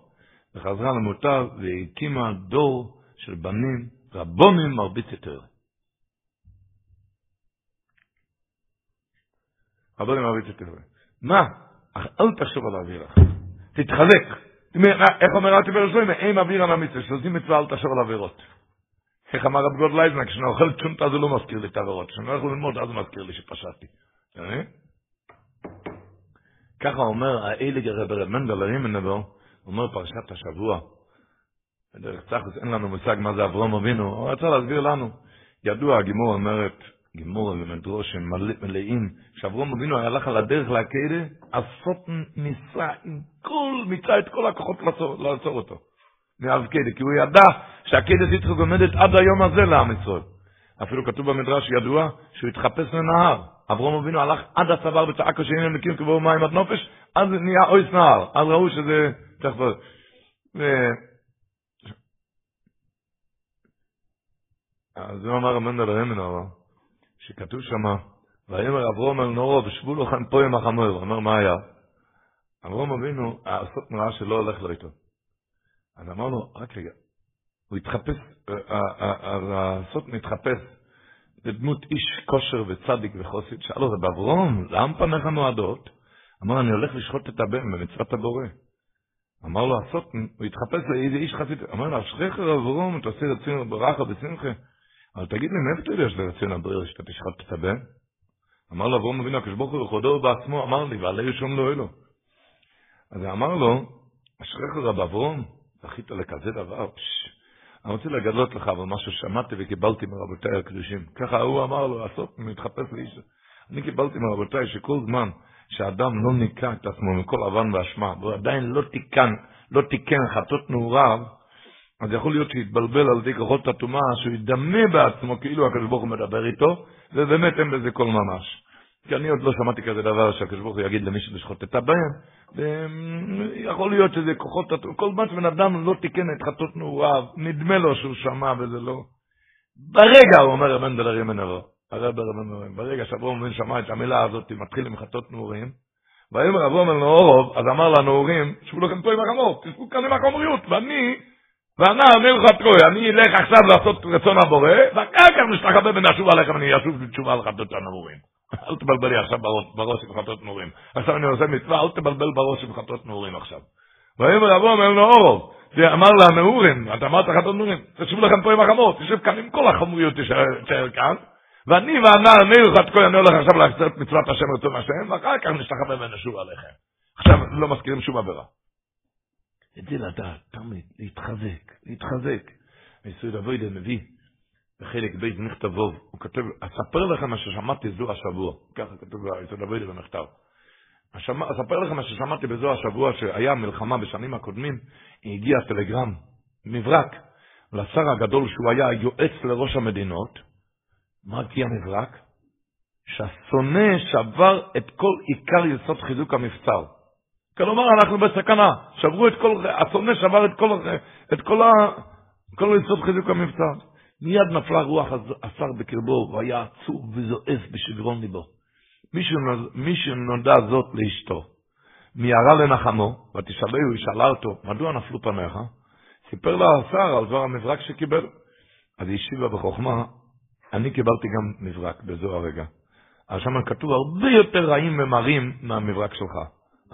וחזרה למוטב, והקימה דור של בנים רבנים מרביצי תורה. רבנים מרביצי תורה. מה? אל תחשוב על העבירה. תתחזק. איך אומר התפארת שלמה? אין עבירה מהמצווה, שעושים מצווה אל תחשוב על העבירות. איך אמר רב גודל אייזנר, כשאני אוכל צ'ולנט זה לא מזכיר לי את העבירות. כשאני יכול ללמוד, אז הוא מזכיר לי שפשעתי. ככה אומר האליג הרב רב מנדל הרימנבו, אומר פרשת השבוע, בדרך צחוס אין לנו מושג מה זה אברום אבינו, הוא רצה להסביר לנו. ידוע, הגימור אומרת, גימור ומדרושים מלאים, שאברום אבינו הלך על הדרך לעקדה, עשות ניסה עם כל, מיצה את כל הכוחות לעצור, לעצור אותו. מעבקדה, כי הוא ידע שהקדס יצחק עומדת עד היום הזה לעם ישראל. אפילו כתוב במדרש ידוע שהוא התחפש לנהר. אברום אבינו הלך עד הצוואר וצעק השני למקים קבור מים עד נופש, אז נהיה אויס נהר. אז ראו שזה... אז הוא אמר המנדל הרמנור, שכתוב שם, ויאמר אברום אל נורו ושבו לו כאן פה עם החמור. הוא אומר, מה היה? אברום אבינו, הסוף נראה שלא הולך לו איתו. אז אמרנו, רק רגע, הוא התחפש, הסוף מתחפש לדמות איש כושר וצדיק וחוסית. שאל אותו, באברום, לאן פניך נועדות? אמר, אני הולך לשחוט את הבן במצוות הבורא. אמר לו, הסוף, הוא התחפש לאיזה איש חסיד. אמר לו, אשריך אברום, אתה עושה רצינו ברכה בשמחה. אבל תגיד לי, מאיפה אתה יודע שזה רצינו הבריאה שאתה תשחט את הבן? אמר לו, אברום אבינו, הקדוש ברוך הוא בכבודו בעצמו, אמר לי, ועלי שום לא אלו. אז אמר לו, אשריך רב אברום, זכית לכזה דבר, פשש. אני רוצה לגלות לך אבל משהו ששמעתי וקיבלתי מרבותיי הקדושים. ככה הוא אמר לו, לעשות, מתחפש לאיש. אני קיבלתי מרבותיי שכל זמן שאדם לא ניקה את עצמו מכל אבן ואשמה, והוא עדיין לא תיקן, לא תיקן חטות נעוריו, אז יכול להיות שיתבלבל על ידי כוחות הטומאה, שהוא ידמה בעצמו כאילו הקדוש ברוך הוא מדבר איתו, ובאמת אין בזה כל ממש. כי אני עוד לא שמעתי כזה דבר שהקדוש ברוך הוא יגיד למישהו לשחוט את הבן, ויכול להיות שזה כוחות, כל זמן שבן אדם לא תיקן את חטות נעוריו, נדמה לו שהוא שמע וזה לא. ברגע, הוא אומר רבן דלרים מנבו, הרב רבן דלרים, ברגע שאברום בן שמע את המילה הזאת, מתחיל עם חטות נעורים, ויאמר אברום אל נאורוב, אז אמר לנעורים, שבו לכם פה עם החמור, תשבו כאן עם החומריות, ואני, ואנה אמר לך טרוי, אני אלך עכשיו לעשות רצון הבורא, ואחר כך נשתחווה ונשוב עליכם, אני אשוב בתשובה על חטות הנעורים. אל תבלבל לי עכשיו בראש עם חטות נעורים. עכשיו אני עושה מצווה, אל תבלבל בראש עם חטות נעורים עכשיו. ויאמר אומר לו אורוב, אמר לנעורים, אתה אמרת חטות נעורים, תשבו לכם פה עם החמור, תשב כאן עם כל החמוריות, תשאר כאן, ואני והנער ניר לך תקוי, אני הולך עכשיו לעשות מצוות השם רצון השם, ואחר כך נשתחווה ונשוב עליכם. עכשיו לא מזכירים שום עבירה. את זה לדעת, תמיד, להתחזק, להתחזק. מיסוד אבוידה מביא בחלק בית נכתבוב, הוא כותב, אספר לכם מה ששמעתי זו השבוע, ככה כתוב ביסוד אבוידה במכתב. אספר לכם מה ששמעתי בזו השבוע, שהיה מלחמה בשנים הקודמים, הגיע טלגרם, מברק, לשר הגדול שהוא היה יועץ לראש המדינות, מה כי המברק? שהשונא שבר את כל עיקר יסוד חיזוק המבצר. כלומר, אנחנו בסכנה. שברו את כל, השונא שבר את כל, את כל, ה, כל יסוד חיזוק המבצע. מיד נפלה רוח השר בקרבו, והיה עצוב וזועף בשגרון ליבו. מישהו נודע זאת לאשתו. מיהרה לנחמו, ותשאלהו, היא שאלה אותו, מדוע נפלו פניך? סיפר לה השר על דבר המברק שקיבל. אז היא השיבה בחוכמה, אני קיבלתי גם מברק בזו הרגע. אז שם כתוב הרבה יותר רעים ומרים מהמברק שלך.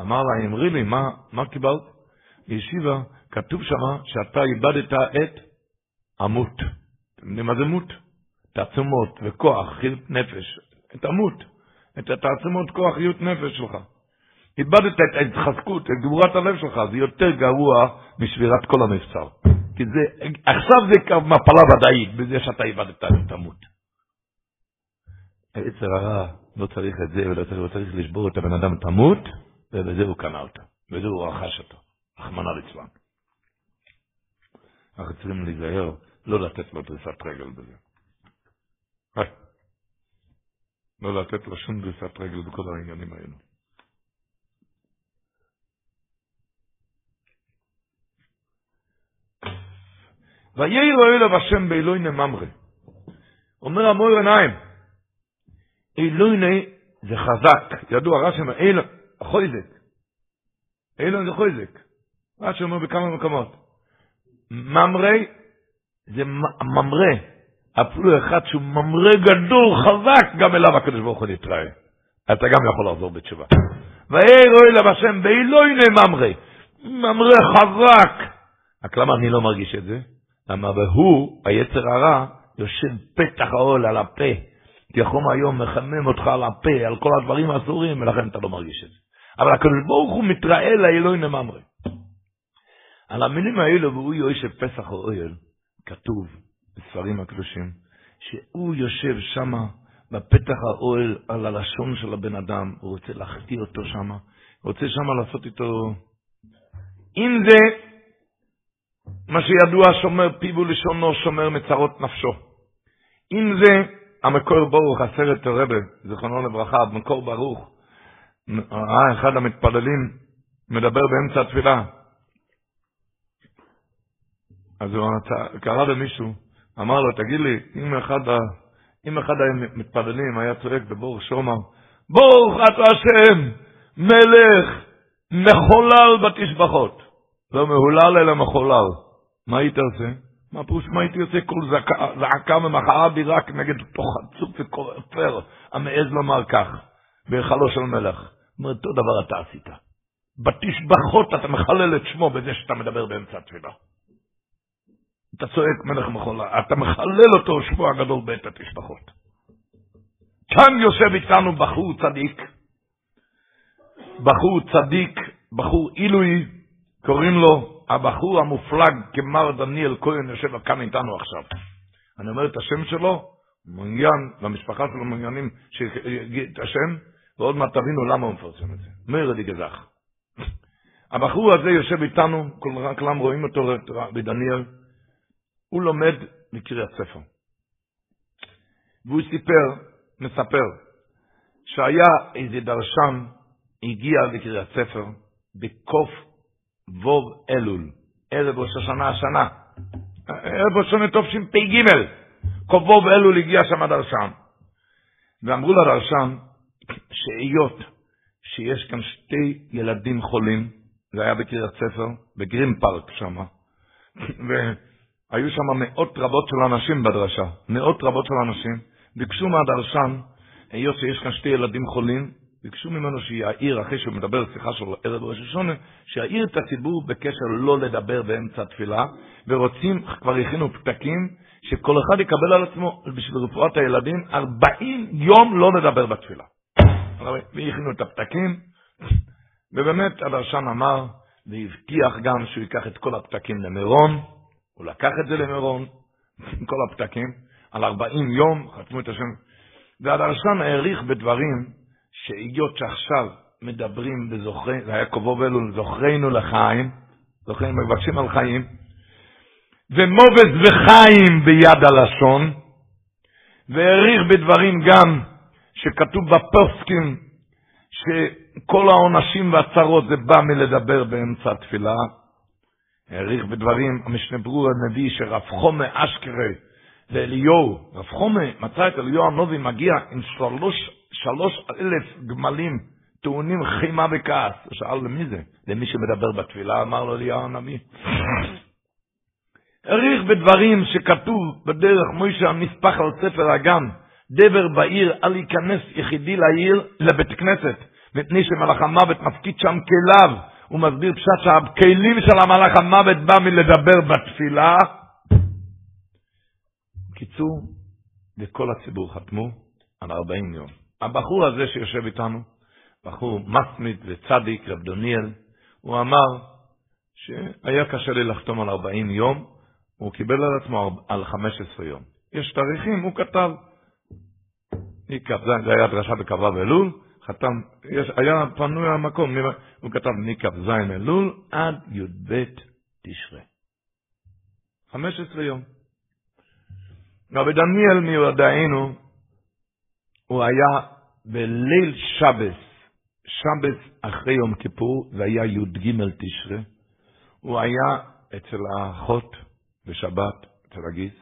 אמר לה, אמרי לי, מה, מה קיבלת? בישיבה כתוב שם שאתה איבדת את עמות. מה זה מות? תעצומות וכוח, חיות נפש. את עמות. את התעצומות כוח, חיות נפש שלך. איבדת את ההתחזקות, את גבורת הלב שלך, זה יותר גרוע משבירת כל המבצר. כי זה, עכשיו זה מפלה ודאית, בזה שאתה איבדת את המות. היצר הרע לא צריך את זה, ולא צריך, צריך לשבור את הבן אדם תמות, ובזה הוא קנה אותו, ובזה הוא רכש אותו, רחמנא ליצלן. אנחנו צריכים להיזהר, לא לתת לו דריסת רגל בזה. לא לתת לו שום דריסת רגל בכל העניינים האלו. ויהי אליו השם באלוהי נממרי. אומר המור עיניים, אלוהי זה חזק, ידוע רש"י אומר, אילו, חויזק. אילו זה חויזק. רש"י אומר בכמה מקומות. ממרי זה ממרה, אפילו אחד שהוא ממרה גדול, חזק, גם אליו הקדוש ברוך הוא נתראה. אתה גם יכול לחזור בתשובה. ויהי רואה אליו השם באלוהי נממרי. ממרה חזק. רק למה אני לא מרגיש את זה? למה והוא, היצר הרע, יושב פתח העול על הפה. כי החום היום מחמם אותך על הפה, על כל הדברים האסורים, ולכן אתה לא מרגיש את זה. אבל הקדוש ברוך הוא מתראה לאלוהים לממרי. על המילים האלו, והוא יושב פסח האוהל, כתוב בספרים הקדושים, שהוא יושב שם בפתח האוהל על הלשון של הבן אדם, הוא רוצה להחטיא אותו הוא רוצה שם לעשות איתו... אם זה מה שידוע שומר פיו ולשונו, שומר מצרות נפשו. אם זה המקור ברוך, הסרט הרבה, זיכרונו לברכה, מקור ברוך, ראה אחד המתפללים מדבר באמצע התפילה. אז הוא קרא למישהו, אמר לו, תגיד לי, אם אחד, אם אחד המתפללים היה צועק בבור שומר, ברוך אתה השם, מלך, מחולל בתשבחות. לא מהולל אלא מחולל. מה היית עושה? מה פירוש מה הייתי עושה כל זעקה ומחאה בי רק נגד אותו חצוף וכופר המעז לומר כך, בהיכלו של מלך. אומר, אותו דבר אתה עשית. בתשבחות אתה מחלל את שמו בזה שאתה מדבר באמצע התפילה. אתה צועק מלך מחולה, אתה מחלל אותו שמו הגדול בעת התשבחות. כאן יושב איתנו בחור צדיק, בחור צדיק, בחור עילוי, קוראים לו הבחור המופלג כמר דניאל כהן יושב כאן איתנו עכשיו. אני אומר את השם שלו, מעוניין, והמשפחה שלו מעוניינים שיגיד את השם, ועוד מעט תבינו למה הוא מפרסם את זה. מאיר די גזח. הבחור הזה יושב איתנו, כולם רואים אותו בדניאל, הוא לומד מקריאת ספר. והוא סיפר, מספר, שהיה איזה דרשן, הגיע לקריאת ספר, בקוף ווב אלול, ערב ראש השנה השנה, ערב ראש השנה תשפ"ג, ווב אלול הגיע שם הדרשן. ואמרו לדרשן שהיות שיש כאן שתי ילדים חולים, זה היה בקריית ספר, בגרים פארק שם, והיו שם מאות רבות של אנשים בדרשה, מאות רבות של אנשים, ביקשו מהדרשן, היות שיש כאן שתי ילדים חולים, ביקשו ממנו שיעיר, אחרי שהוא מדבר שיחה של ערב ראש השונה, שיעיר את הציבור בקשר לא לדבר באמצע התפילה, ורוצים, כבר הכינו פתקים, שכל אחד יקבל על עצמו, בשביל רפואת הילדים, 40 יום לא לדבר בתפילה. והכינו את הפתקים, ובאמת הדרשן אמר, והבטיח גם שהוא ייקח את כל הפתקים למירון, הוא לקח את זה למירון, כל הפתקים, על 40 יום, חתמו את השם, והדרשן העריך בדברים, שהגיעות שעכשיו מדברים וזוכרים, זה היה קובו ואלול, זוכרנו לחיים, זוכרים, מבקשים על חיים, ומובס וחיים ביד הלשון, והעריך בדברים גם שכתוב בפוסקים שכל העונשים והצרות זה בא מלדבר באמצע התפילה. העריך בדברים, המשנה ברור הנביא שרב חומה אשכרה ואליהו, רב חומה מצא את אליהו הנובי מגיע עם שלוש שלוש אלף גמלים טעונים חימה וכעס. הוא שאל למי זה? למי שמדבר בתפילה, אמר לו אליהו הנביא. העריך בדברים שכתוב בדרך מוישה הנספח על ספר הגן, דבר בעיר, אל ייכנס יחידי לעיר, לבית כנסת, מפני שמלאך המוות מפקיד שם כליו, הוא מסביר פשט שהכלים של המלאך המוות בא מלדבר בתפילה. קיצור, וכל הציבור חתמו על 40 יום. הבחור הזה שיושב איתנו, בחור מסמית וצדיק, רב דוניאל, הוא אמר שהיה קשה לי לחתום על 40 יום, הוא קיבל על עצמו על 15 יום. יש תאריכים, הוא כתב. זה היה דרשה בכ"ו אלול, חתם, יש, היה פנוי המקום, הוא כתב מכ"ז אלול עד י"ב תשרה. 15 יום. רבי דניאל מיודענו, הוא היה בליל שבס, שבס אחרי יום כיפור, זה היה י"ג תשרה, הוא היה אצל האחות בשבת, אצל הגיס,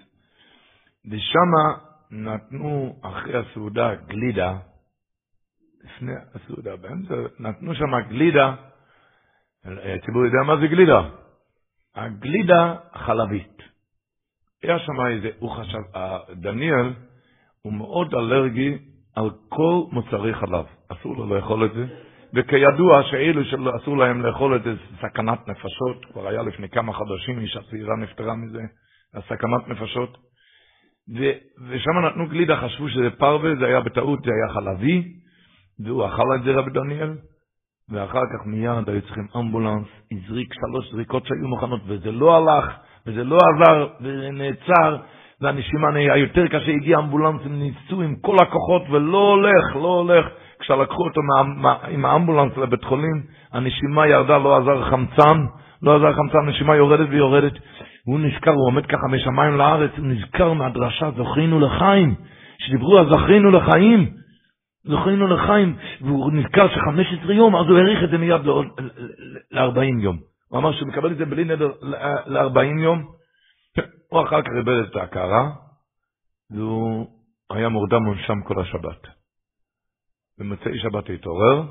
ושמה נתנו אחרי הסעודה גלידה, לפני הסעודה, באמצע, נתנו שם גלידה, הציבור יודע מה זה גלידה, הגלידה חלבית. היה שם איזה, הוא חשב, דניאל הוא מאוד אלרגי על כל מוצרי חלב, אסור לו לאכול את זה, וכידוע שאלו שאסור להם לאכול את זה סכנת נפשות, כבר היה לפני כמה חודשים, אישה צעירה נפטרה מזה, סכנת נפשות, ושם נתנו גלידה, חשבו שזה פרווה, זה היה בטעות, זה היה חלבי, והוא אכל את זה רבי דניאל, ואחר כך מיד היו צריכים אמבולנס, הזריק שלוש זריקות שהיו מוכנות, וזה לא הלך, וזה לא עזר, וזה נעצר, והנשימה נהיה יותר קשה, הגיע אמבולנס, הם ניסו עם כל הכוחות, ולא הולך, לא הולך. כשלקחו אותו מה, עם האמבולנס לבית חולים, הנשימה ירדה, לא עזר חמצן, לא עזר חמצן, הנשימה יורדת ויורדת. הוא נזכר, הוא עומד ככה משמיים לארץ, הוא נזכר מהדרשה, זוכרינו לחיים, שדיברו על זכרינו לחיים, זוכרינו לחיים, והוא נזכר ש-15 יום, אז הוא האריך את זה מיד ל-40 יום. הוא אמר שהוא מקבל את זה בלי נדר ל-40 יום, הוא אחר כך איבד את ההכרה, והוא היה מורדם מונשם כל השבת. במוצאי שבת התעורר,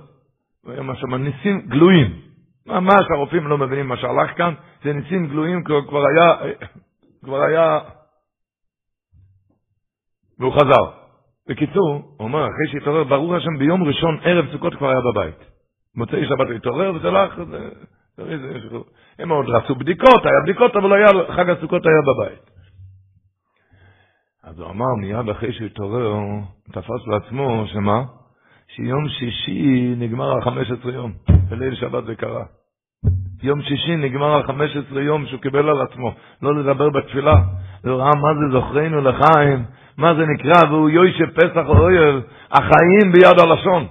והיה שם ניסים גלויים. ממש הרופאים לא מבינים מה שהלך כאן, זה ניסים גלויים, כבר היה, כבר היה, והוא חזר. בקיצור, הוא אומר, אחרי שהתעורר, ברור השם, ביום ראשון, ערב סוכות כבר היה בבית. מוצאי שבת התעורר, וזה הלך, הם עוד רצו בדיקות, היה בדיקות, אבל היה, חג הסוכות היה בבית. אז הוא אמר, מיד אחרי שהוא התעורר, הוא תפס לעצמו, שמה? שיום שישי נגמר על 15 יום, בליל שבת זה קרה. יום שישי נגמר על 15 יום שהוא קיבל על עצמו, לא לדבר בתפילה. הוא ראה מה זה זוכרנו לחיים, מה זה נקרא, והוא יוישה פסח אויל, החיים ביד הלשון.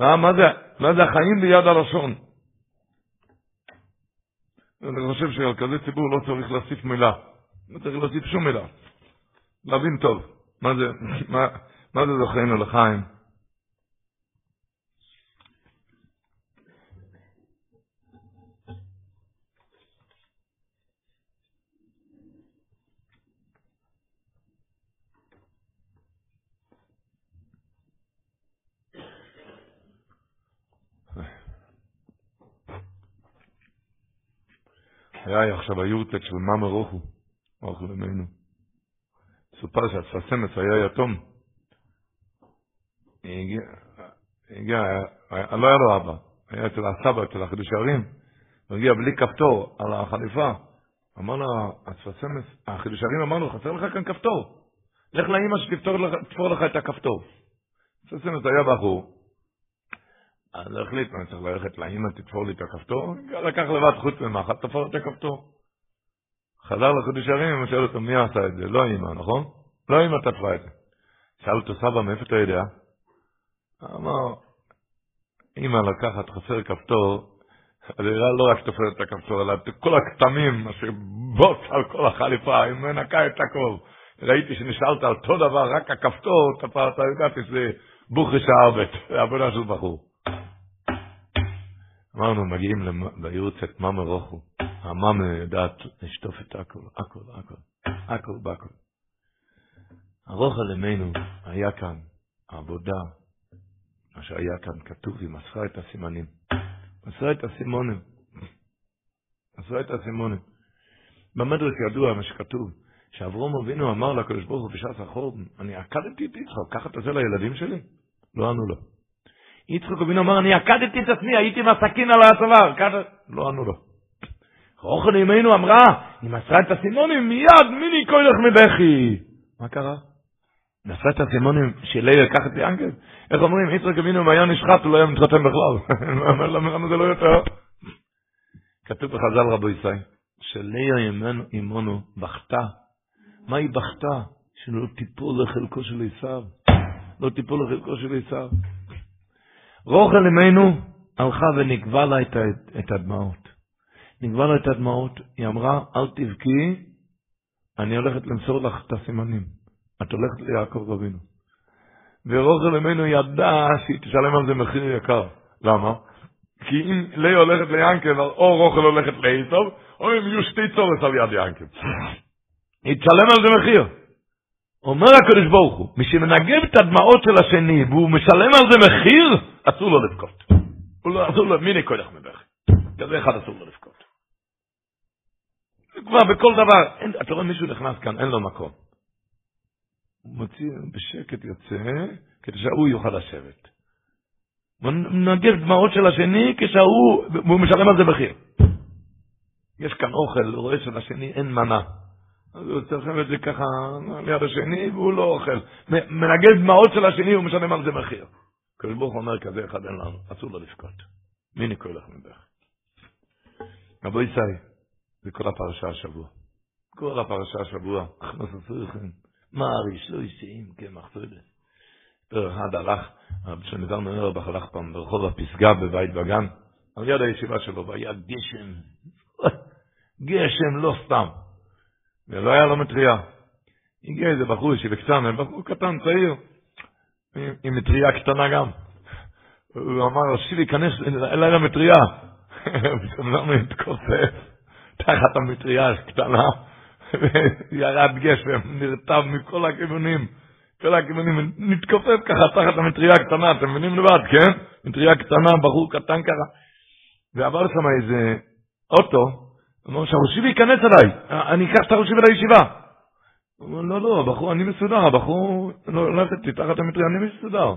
ראה מה זה, מה זה החיים ביד הלשון. אני חושב שעל כזה ציבור לא צריך להוסיף מילה, לא צריך להוסיף שום מילה. להבין טוב, מה זה, מה, מה זה זוכרנו לחיים. היה עכשיו היורצק של מאמר רוחו, רוחו למנו. סופר שהספסמס היה יתום. הגיע, הגיע, לא היה לו אבא, היה אצל הסבא, אצל החידוש הערים, הוא הגיע בלי כפתור על החליפה. אמר לו, הספסמס, החידוש הערים אמר לו, חסר לך כאן כפתור. לך לאמא שתפתור לך את הכפתור. הספסמס היה בחור, אז הוא החליט, אני צריך ללכת לאמא, תתפור לי את הכפתור, לקח לבד חוץ ממחט, תפור את הכפתור. חזר לחידוש הרים, הוא שואל אותו, מי עשה את זה? לא אמא, נכון? לא אמא תפרה את זה. שאל אותו סבא, מאיפה אתה יודע? אמר, אמא לקחת חסר כפתור, אז היא לא רק תופרת את הכפתור, אלא את כל הכתמים, אשר בוץ על כל החליפה, היא מנקה את הכל. ראיתי שנשאלת על אותו דבר, רק הכפתור, אתה יודעת, זה בוכרי שערבט, עבודה של בחור. אמרנו, מגיעים לייעוץ את מאמה רוחו. המאמה יודעת לשטוף את הכל, הכל, הכל, הכל בכל. הרוח עלינו היה כאן עבודה, מה שהיה כאן כתוב, היא מסרה את הסימנים. עשה את הסימונים. עשה את הסימונים. במדרס ידוע מה שכתוב, שאברום אבינו אמר לקדוש ברוך הוא בשעת החורבן, אני עקדתי את יצחק, ככה תעשה לילדים שלי? לא ענו לו. יצחק אבינו אמר, אני עקדתי את עצמי, הייתי עם הסכין על הצוואר, לא ענו לו. רוחן אמנו אמרה, היא מסרה את הסימונים, מיד מיני כוילך מבכי. מה קרה? נסע את הסימונים של ליה לקחת לי אנגל? איך אומרים, יצחק אבינו אם היה נשחט הוא לא היה מתחתן בכלל. [laughs] למה זה לא יותר? כתוב בחז"ל רבו ישראל, שליה אימנו בכתה. מה היא בכתה? שלא תיפול לחלקו של עשיו. לא תיפול לחלקו של עשיו. רוחל אמנו הלכה ונקבע לה את, את הדמעות. נקבע לה את הדמעות, היא אמרה, אל תבכי, אני הולכת למסור לך את הסימנים. את הולכת ליעקב רבינו. ורוחל אמנו ידע שהיא תשלם על זה מחיר יקר. למה? כי אם ליה הולכת ליענקב, או רוחל הולכת לאיסוב, או אם יהיו שתי צורס על יד יענקב. היא תשלם על זה מחיר. אומר הקדוש ברוך הוא, מי שמנגב את הדמעות של השני והוא משלם על זה מחיר, אסור לו לבכות. הוא לא, אסור לו, מיני כוח מבכי. כזה אחד אסור לו לבכות. כבר בכל דבר, אין, אתה רואה מישהו נכנס כאן, אין לו מקום. הוא מוציא, בשקט יוצא, כדי שההוא יוכל לשבת. מנגב דמעות של השני כשהוא, והוא משלם על זה מחיר. יש כאן אוכל, הוא רואה שלשני אין מנה. אז הוא צריך את זה ככה ליד השני, והוא לא אוכל. מנגב דמעות של השני, הוא משלם על זה מחיר. הקדוש ברוך אומר כזה אחד אין לנו, אסור לו לבכות. מי נקרא לך מבך? רבו ישי, זה כל הפרשה השבוע. כל הפרשה השבוע, הכנוס הסוריכם, מה הריש לא ישאים כמחצודת. אחד הלך, כשנזר מנרבך הלך פעם ברחוב הפסגה בבית בגן, על יד הישיבה שלו, והיה גשם, גשם לא סתם, ולא היה לו מטריה. הגיע איזה בחור ישיבה קטן, בחור קטן, צעיר, עם מטריה קטנה גם. הוא אמר, שיבי, כנס אליי למטריה. ושמנו התכופף תחת המטריה הקטנה, וירד [laughs] גשם, נרטב מכל הכיוונים. כל הכיוונים, נתכופף ככה תחת המטריה הקטנה, אתם מבינים לבד, כן? מטריה קטנה, בחור קטן ככה. ועבר שם איזה אוטו, אמר שהראשיבי ייכנס אליי, אני אקח את הראשיבי לישיבה. אומר, לא, לא, הבחור, אני מסודר, הבחור לא הולך איתי תחת המטריה, אני מסודר.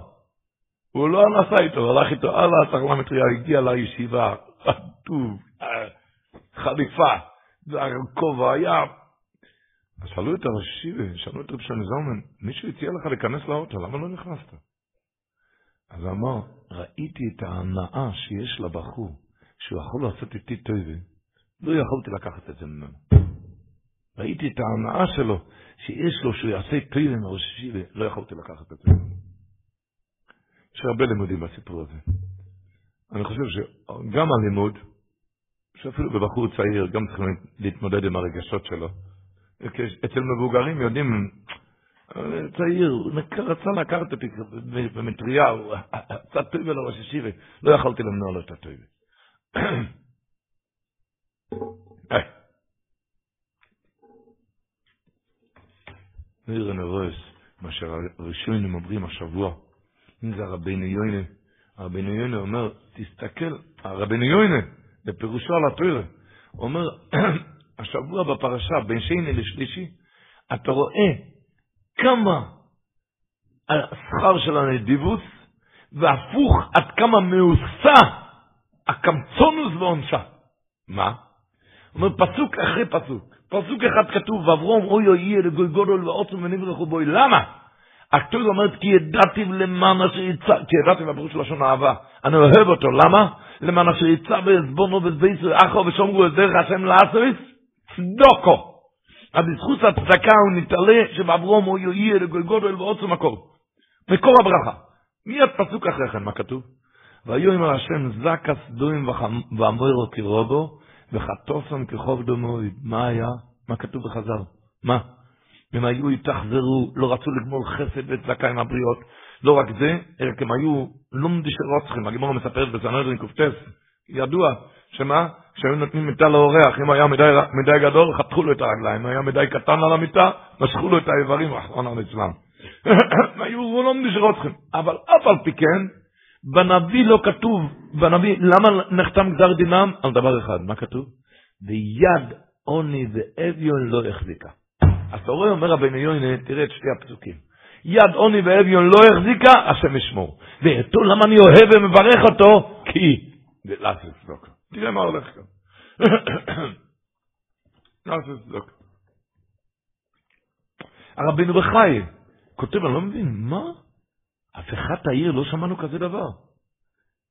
הוא לא נסע איתו, הלך איתו הלאה, תחת המטריה, הגיע לישיבה, חטוב, חליפה, כובע, היה אז שאלו את הראשי, שאלו את רב שני זלמן, מישהו הציע לך להיכנס לאוטו, למה לא נכנסת? אז אמר, ראיתי את ההנאה שיש לבחור, שהוא יכול לעשות איתי טובי, לא יכולתי לקחת את זה ממנו. ראיתי את ההנאה שלו, שיש לו שהוא יעשה טובי מראשי, לא יכולתי לקחת את זה. יש הרבה לימודים בסיפור הזה. אני חושב שגם הלימוד, שאפילו בבחור צעיר, גם צריכים להתמודד עם הרגשות שלו. אצל מבוגרים יודעים, צעיר, הוא רצה לקחת אותי במטריה, הוא [laughs] עשה טויבה לראש ישיבה, לא יכולתי למנוע לו את הטויבה. [coughs] נראה נרוס, מה שהראשונים אומרים השבוע, אם זה הרבינו יוינה, הרבינו יוינה אומר, תסתכל, הרבינו יוינה, בפירושו על התוירה, אומר, [clears throat] השבוע בפרשה, בין שני לשלישי, אתה רואה כמה השכר של הנדיבוס, והפוך עד כמה מאוסה הקמצונוס ועונשה. מה? אומר פסוק אחרי פסוק. פסוק אחד כתוב, ואברום אוי אוי יהיה לגוי גודל ועוצם ונברחו בוי. למה? הכתוב אומרת, כי ידעתי למען אשר יצא, כי ידעתי בפירוש של לשון אהבה. אני אוהב אותו, למה? למען אשר יצא בעזבונו ובזבייסו אחו ושומרו את דרך השם לאסריס, צדוקו. אז בזכות הצדקה הוא נתעלה שבאברום הוא יהיה לגולגודל ועוצם מקור. מקור הברכה. מיד פסוק אחרי כן, מה כתוב? והיו עם השם זקס דוים ואמרו כרובו וחטוסם כחוב דומוי. מה היה? מה כתוב בחז"ל? מה? הם היו התאכזרו, לא רצו לגמול חסד וצדקה עם הבריות. לא רק זה, אלא הם היו לומדי של רוצחים. הגמור מספרת בסנדרין קופטס, ידוע, שמה? כשהיו נותנים מיטה לאורח, אם היה מדי, מדי גדול, חתכו לו את הרגליים, אם היה מדי קטן על המיטה, משכו לו את האיברים, אחרון [coughs] המצוון. היו לא רוצחים. אבל אף על פי כן, בנביא לא כתוב, בנביא, למה נחתם גזר דינם? על דבר אחד, מה כתוב? ויד עוני ואביון לא החזיקה. אז אתה רואה, אומר רבינו יוינה, תראה את שתי הפסוקים. יד עוני ואביון לא החזיקה, השם ישמור. ואתו למה אני אוהב ומברך אותו? כי לעשות צדוקה. תראה מה הולך כאן. [coughs] לעשות צדוקה. הרבינו בחי כותב, אני לא מבין, מה? הפיכת העיר, לא שמענו כזה דבר.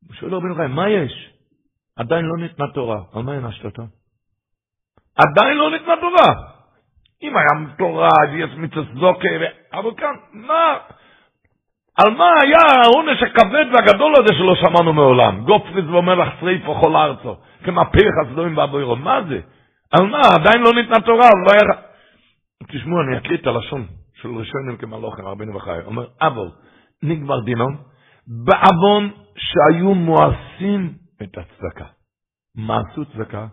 הוא שואל רבינו חי, מה יש? עדיין לא ניתנה תורה. על מה הענשת אותו? עדיין לא ניתנה תורה. אם היה תורה, ויש מצווה זוקה, אבל כאן, מה? על מה היה העונש הכבד והגדול הזה שלא שמענו מעולם? גופריס ואומר שריפו כל ארצו, כמפך הסדומים והבוירו, מה זה? על מה? עדיין לא ניתנה תורה, לא היה... תשמעו, אני אקריא את הלשון של ראשונים כמלוכים, רבינו וחי. אומר, אבל, נגמר דינום, בעוון שהיו מואסים את הצדקה. מה עשו צדקה?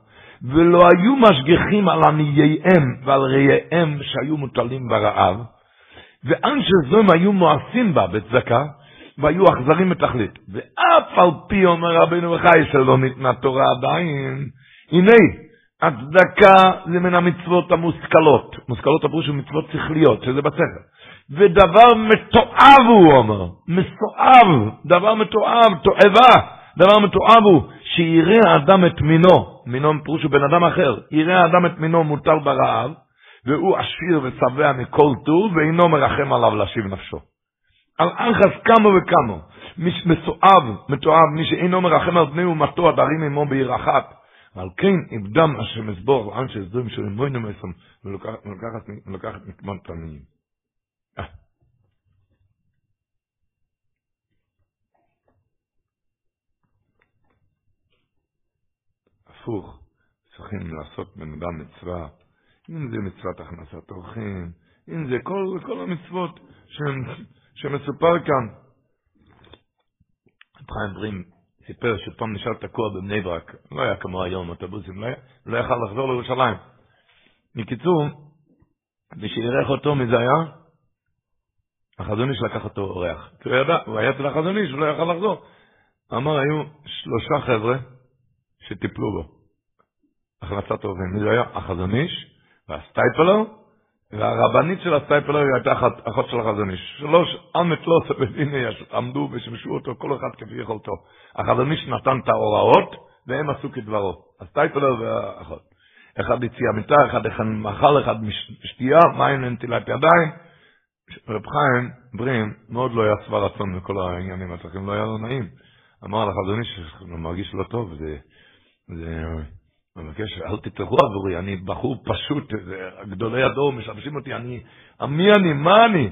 ולא היו משגיחים על ענייהם ועל רעיהם שהיו מוטלים ברעב, ואנשי זוהם היו מואסים בה בצדקה, והיו אכזרים בתכלית. ואף על פי אומר רבינו וחי שלא ניתנה תורה עדיין, הנה, הצדקה זה מן המצוות המושכלות. מושכלות הפירוש הוא מצוות שכליות, שזה בספר. ודבר מתועב הוא אומר, מסועב, דבר מתועב, תועבה, דבר מתועב הוא, שיראה האדם את מינו, מינו פירוש הוא בן אדם אחר, יראה האדם את מינו מוטל ברעב, והוא עשיר ושבע מכל טוב, ואינו מרחם עליו להשיב נפשו. על אנחס כמה וכמה, מסואב, מתואב, מי שאינו מרחם על בני אומתו, הדרים עמו בעיר אחת. ועל כן איבדם השם אסבור, אנשי סדורים של אמוינו מסם, ולוקחת נקמן תנאים. הפוך, צריכים לעשות בן אדם מצווה, אם זה מצוות הכנסת אורחים, אם זה כל, כל המצוות שמסופר כאן. חיים ברים סיפר שפעם נשאר תקוע בבני ברק, לא היה כמו היום אוטובוסים, לא, לא יכל לחזור לירושלים. בקיצור, מי שאירח אותו, מי זה היה? החזון איש לקח אותו אורח. כי הוא ידע, הוא היה אצל החזון איש, הוא לא יכל לחזור. אמר, היו שלושה חבר'ה שטיפלו בו. הכנסת אורחים. מי זה היה? החזון איש, והסטייפלר, והרבנית של הסטייפלר הייתה אחות, של החזון איש. שלוש אמת לא סבדיני עמדו ושמשו אותו כל אחד כפי יכולתו. החזון איש נתן את ההוראות, והם עשו כדברו. הסטייפלר והאחות. אחד הציע מיטה, אחד מאכל, אחד שתייה, מים לנטילת ידיים. רב חיים ברים מאוד לא היה שבע רצון מכל העניינים הצרכים, לא היה לו נעים. אמר לחזון איש, הוא מרגיש לא טוב, זה... זה אני מבקש, אל תתרחו עבורי, אני בחור פשוט, גדולי הדור משמשים אותי, אני, מי אני, מה אני?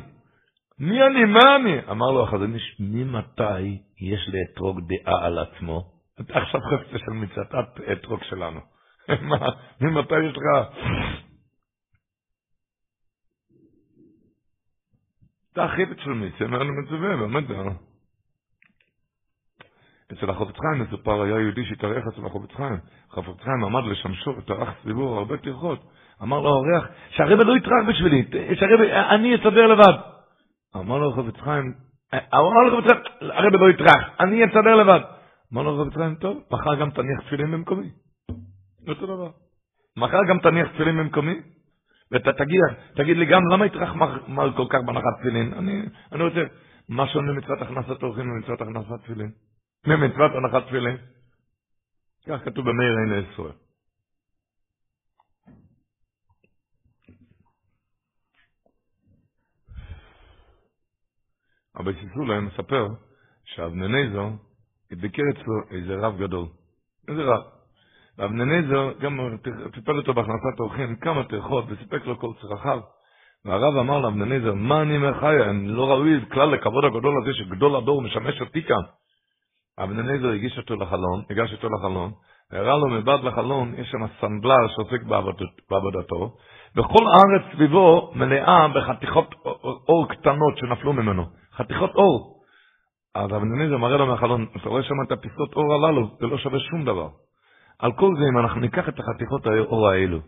מי אני, מה אני? אמר לו החזון איש, ממתי יש לאתרוג דעה על עצמו? אתה עכשיו חפצה של מצוות אתרוג שלנו. [laughs] ממתי יש לך... אתה החיפת של מיצה, אומר לו מצווה, באמת, אצל החופץ חיים מסופר, היה יהודי שהתארח אצל החופץ חיים. החופץ חיים עמד לשמשו וטרח סביבו הרבה טרחות. אמר לו האורח, שהרבא לא יטרח בשבילי, שהרבא, אני אסדר לבד. אמר לו החופץ חיים, אמר לו החופץ חיים, הרבא לא יטרח, אני אסדר לבד. אמר לו החופץ חיים, טוב, מחר גם תניח תפילין במקומי. אותו דבר. מחר גם תניח תפילין במקומי, ואתה תגיד, תגיד לי גם, למה יטרח כל כך בהנחת תפילין? אני, אני רוצה, מה שונה מצוות הכנסת אורחים ומצוות הכנסת תפילין? ממצוות הנחת תפילין. כך כתוב במאיר עין עשרה. אבל סיסולה מספר שאבנניזר ביקר אצלו איזה רב גדול. איזה רב. ואבנניזר גם טיפל אותו בהכנסת אורחים כמה טרחות וסיפק לו כל צרכיו. והרב אמר לאבנניזר, מה אני מחיה? אני לא ראוי כלל לכבוד הגדול הזה שגדול הדור משמש אותי כאן. אליעזר הגיש אותו לחלון, הגש אותו לחלון, הראה לו מבעד לחלון, יש שם סנדלר שעוסק בעבודתו, וכל הארץ סביבו מלאה בחתיכות אור קטנות שנפלו ממנו, חתיכות אור. אז אליעזר מראה לו מהחלון, אתה רואה שם את הפיסות אור הללו, זה לא שווה שום דבר. על כל זה, אם אנחנו ניקח את החתיכות האור האלו,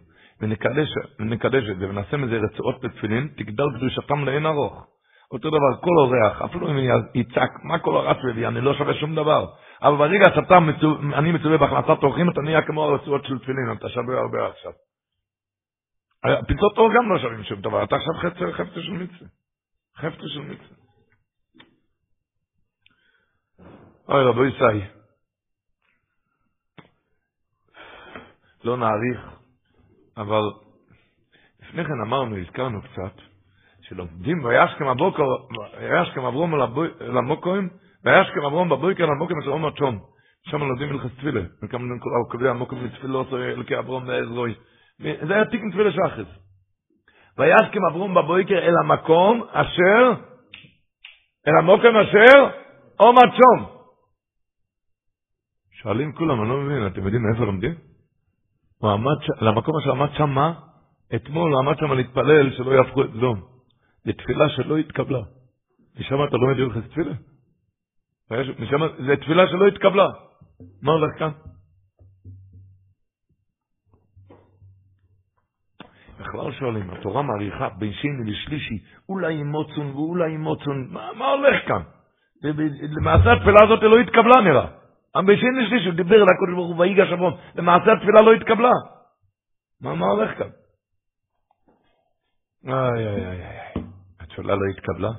ונקדש, ונקדש את זה, ונעשה מזה רצועות לתפילין, תגדל קדושתם לאין ארוך. אותו דבר, כל אורח, אפילו אם יצעק, מה כל אורח מביא, אני לא שווה שום דבר. אבל ברגע שאתה, אני מצווה בהכנסת אורחים, אתה נהיה כמו הרצועות של תפילין, אתה שווה הרבה עכשיו. פיצות אור גם לא שווים שום דבר, אתה עכשיו חפצה של מצווה. חפצה של מצווה. אוי רבו ישי, לא נאריך, אבל לפני כן אמרנו, הזכרנו קצת, שלומדים, וישכם הבוקר, וישכם אברום למוקוים, וישכם אברום בבוקר למוקוים אשר אומר צ'ום. שם לומדים הלכס תפילה. וכמה הוא קובע המוקוים לתפילות, אלוקי אברום ועזרוי. זה היה תיקן תפילה שחס. וישכם אברום בבוקר אל המקום אשר, אל המוקוים אשר, אומר צ'ום. שואלים כולם, אני לא מבין, אתם יודעים מאיפה לומדים? הוא עמד, למקום אשר עמד שם מה? אתמול הוא עמד שם להתפלל שלא יהפכו את זום. זו תפילה שלא התקבלה. משם אתה לומד הלכת תפילה? זו תפילה שלא התקבלה. מה הולך כאן? בכלל שואלים, התורה מעריכה בין שני לשלישי, אולי אימוצון ואולי אימוצון, מה, מה הולך כאן? למעשה התפילה הזאת לא התקבלה נראה. בין שני לשלישי הוא דיבר אל הקודש ברוך הוא ויגש אברום, למעשה התפילה לא התקבלה. מה, מה הולך כאן? איי, איי, איי, איי. התפילה לא התקבלה?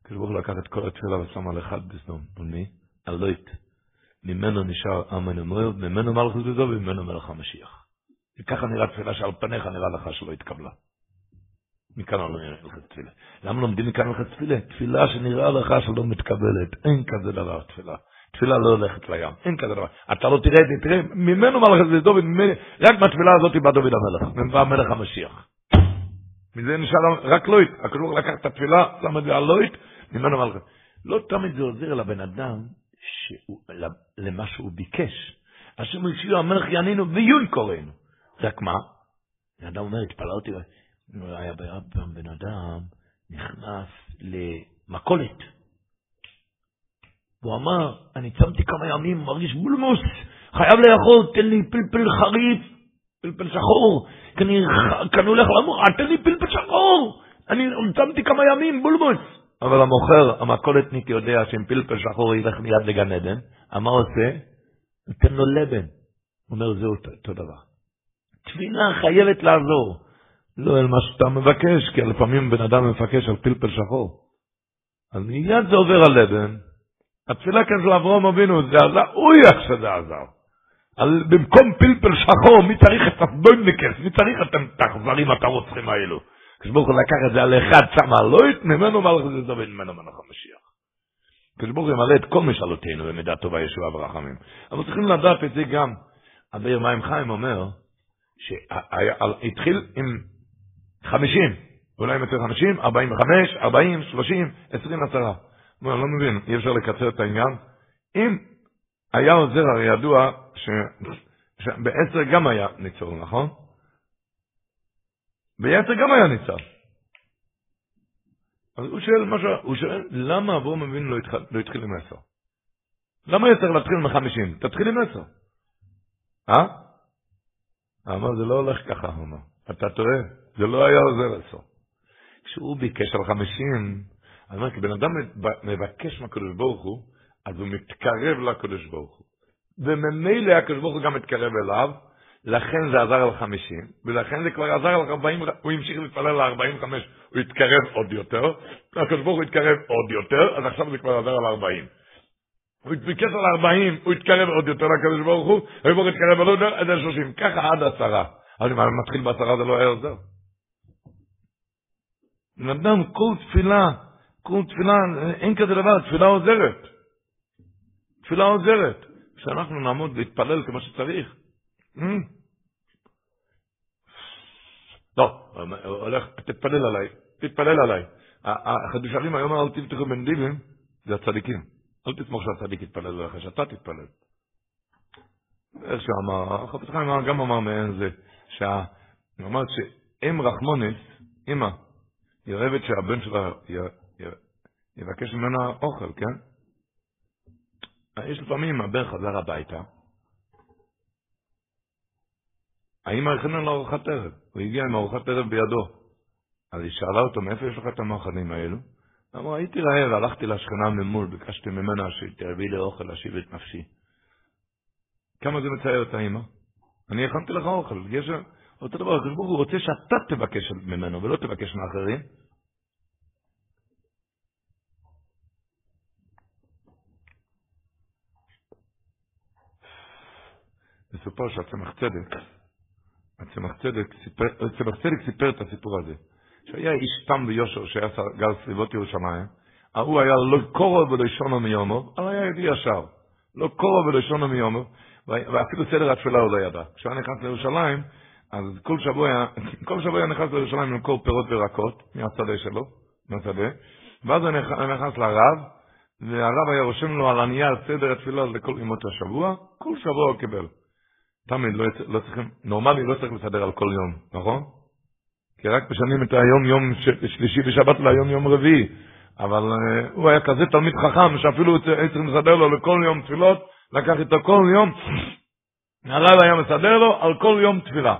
הקדוש ברוך הוא לקח את כל התפילה ושם על אחד בסדום. על מי? על לויט. ממנו נשאר אמן המועד, ממנו מלכוס בזו וממנו מלך המשיח. וככה נראה תפילה שעל פניך נראה לך שלא התקבלה. מכאן לא נראה לך תפילה. למה לומדים מכאן לך תפילה? תפילה שנראה לך שלא מתקבלת. אין כזה דבר תפילה. תפילה לא הולכת לים, אין כזה דבר. אתה לא תראה את זה, תראה, ממנו מלכת בזו, רק מהתפילה הזאת בא דוד המלך, בא מלך המשיח. מזה נשאר רק לויט. הכדור לקח את התפילה, שם את זה על לויט, ממנו מלכת. לא תמיד זה עוזר לבן אדם שהוא, למה שהוא ביקש. השם הציעו המלך יענינו ויוי קוראנו. רק מה? בן אדם אומר, התפללתי, היה פעם בן אדם נכנס למכולת. הוא אמר, אני צמתי כמה ימים, מרגיש בולמוס, חייב לאכול, תן לי פלפל חריף, פלפל שחור, קנו לך למור, תן לי פלפל שחור, אני צמתי כמה ימים, בולמוס. אבל המוכר, המכולתניק יודע שאם פלפל שחור ילך מיד לגן עדן, מה עושה? נותן לו לבן. הוא אומר, זהו אותו דבר. תפילה חייבת לעזור. לא אל מה שאתה מבקש, כי לפעמים בן אדם מבקש על פלפל שחור. אז מיד זה עובר על לבן. התפילה כאן של אברהם אבינו, זה עזר, אוי איך שזה עזר. על, במקום פלפל שחור, מי צריך את הסדויניקס? מי צריך את האכזרים, את הרוצחים האלו? כשברוך הוא לקח את זה על אחד, שם הלוית, ממנו מלך זה דוד, ממנו מלך המשיח. כשברוך הוא ימלא את כל משאלותינו במידה טובה, ישועה ורחמים. אבל צריכים לדעת את זה גם. הבאר מים חיים אומר, שהתחיל עם חמישים, אולי עם יותר חמישים, ארבעים וחמש, ארבעים, שלושים, עשרים, עשרה. אני לא מבין, אי אפשר לקצר את העניין. אם היה עוזר, הרי ידוע ש... שבעשר גם היה ניצול, נכון? בעשר גם היה ניצל. אז הוא שואל משהו, הוא שואל, למה אברום אבינו לא, התחיל, לא התחיל עם עשר? למה צריך להתחיל מחמישים? תתחיל עם עשר. אה? אמר, זה לא הולך ככה, הוא אמר. אתה טועה, זה לא היה עוזר עשר. כשהוא ביקש על חמישים, אני אומר, כשבן אדם מבקש מהקדוש ברוך הוא, אז הוא מתקרב לקדוש ברוך הוא. וממילא הקדוש ברוך הוא גם מתקרב אליו, לכן זה עזר על חמישים, ולכן זה כבר עזר על ארבעים, הוא המשיך להתפלל על ארבעים וחמש, הוא התקרב עוד יותר, הקדוש ברוך הוא התקרב עוד יותר, אז עכשיו זה כבר עזר על ארבעים. הוא ביקש על ארבעים, הוא התקרב עוד יותר לקדוש ברוך הוא, הקדוש ברוך הוא התקרב עוד יותר, עד שלושים, ככה עד עשרה. אבל אם מתחיל בעשרה זה לא היה עוזר. בן אדם, כל תפילה, כל תפילה, אין כזה דבר, תפילה עוזרת. תפילה עוזרת. כשאנחנו נעמוד להתפלל כמו שצריך. לא, הולך, תתפלל עליי, תתפלל עליי. החדושרים היום אל תפתחו בן דיבים, זה הצדיקים. אל תסמוך שהצדיק יתפלל עליך, שאתה תתפלל. איך שאמר, חפץ חיים גם אמר מעין זה, הוא אמר שאם רחמונס, אמא, היא אוהבת שהבן שלה יבקש ממנה אוכל, כן? יש לפעמים הבן חזר הביתה, האמא הכינה לו ארוחת ערב, הוא הגיע עם ארוחת ערב בידו. אז היא שאלה אותו, מאיפה יש לך את המאכלים האלו? אמר, הייתי רעב, הלכתי לשכנה ממול, ביקשתי ממנה שתביא לי אוכל להשיב את נפשי. כמה זה מצער את האמא? אני הכנתי לך אוכל, יש... אותו דבר, הוא רוצה שאתה תבקש ממנו ולא תבקש מאחרים. מסופר שהצמח צדק, הצמח צדק סיפר, הצמח צדק סיפר את הסיפור הזה, שהיה איש תם ויושר שהיה גר סביבות ירושלים, ההוא היה לא קורא ולא שונו מיומו, אבל היה ידי ישר, לא קורא ולא שונו מיומו, ואפילו סדר התפילה הוא לא ידע. כשהוא היה נכנס לירושלים, אז כל שבוע, [laughs] כל שבוע היה נכנס לירושלים למכור פירות וירקות מהשדה שלו, מהשדה, ואז הוא נכנס לרב, והרב היה רושם לו על הנייר סדר התפילה לכל ימות השבוע, כל שבוע הוא קיבל. תמיד לא, לא צריכים, נורמלי לא צריך לסדר על כל יום, נכון? כי רק משנים את היום יום שלישי ושבת ליום יום רביעי. אבל uh, הוא היה כזה תלמיד חכם שאפילו צריכים לסדר לו לכל יום תפילות, לקח איתו כל יום, [sniffs] הרב היה מסדר לו על כל יום תפילה.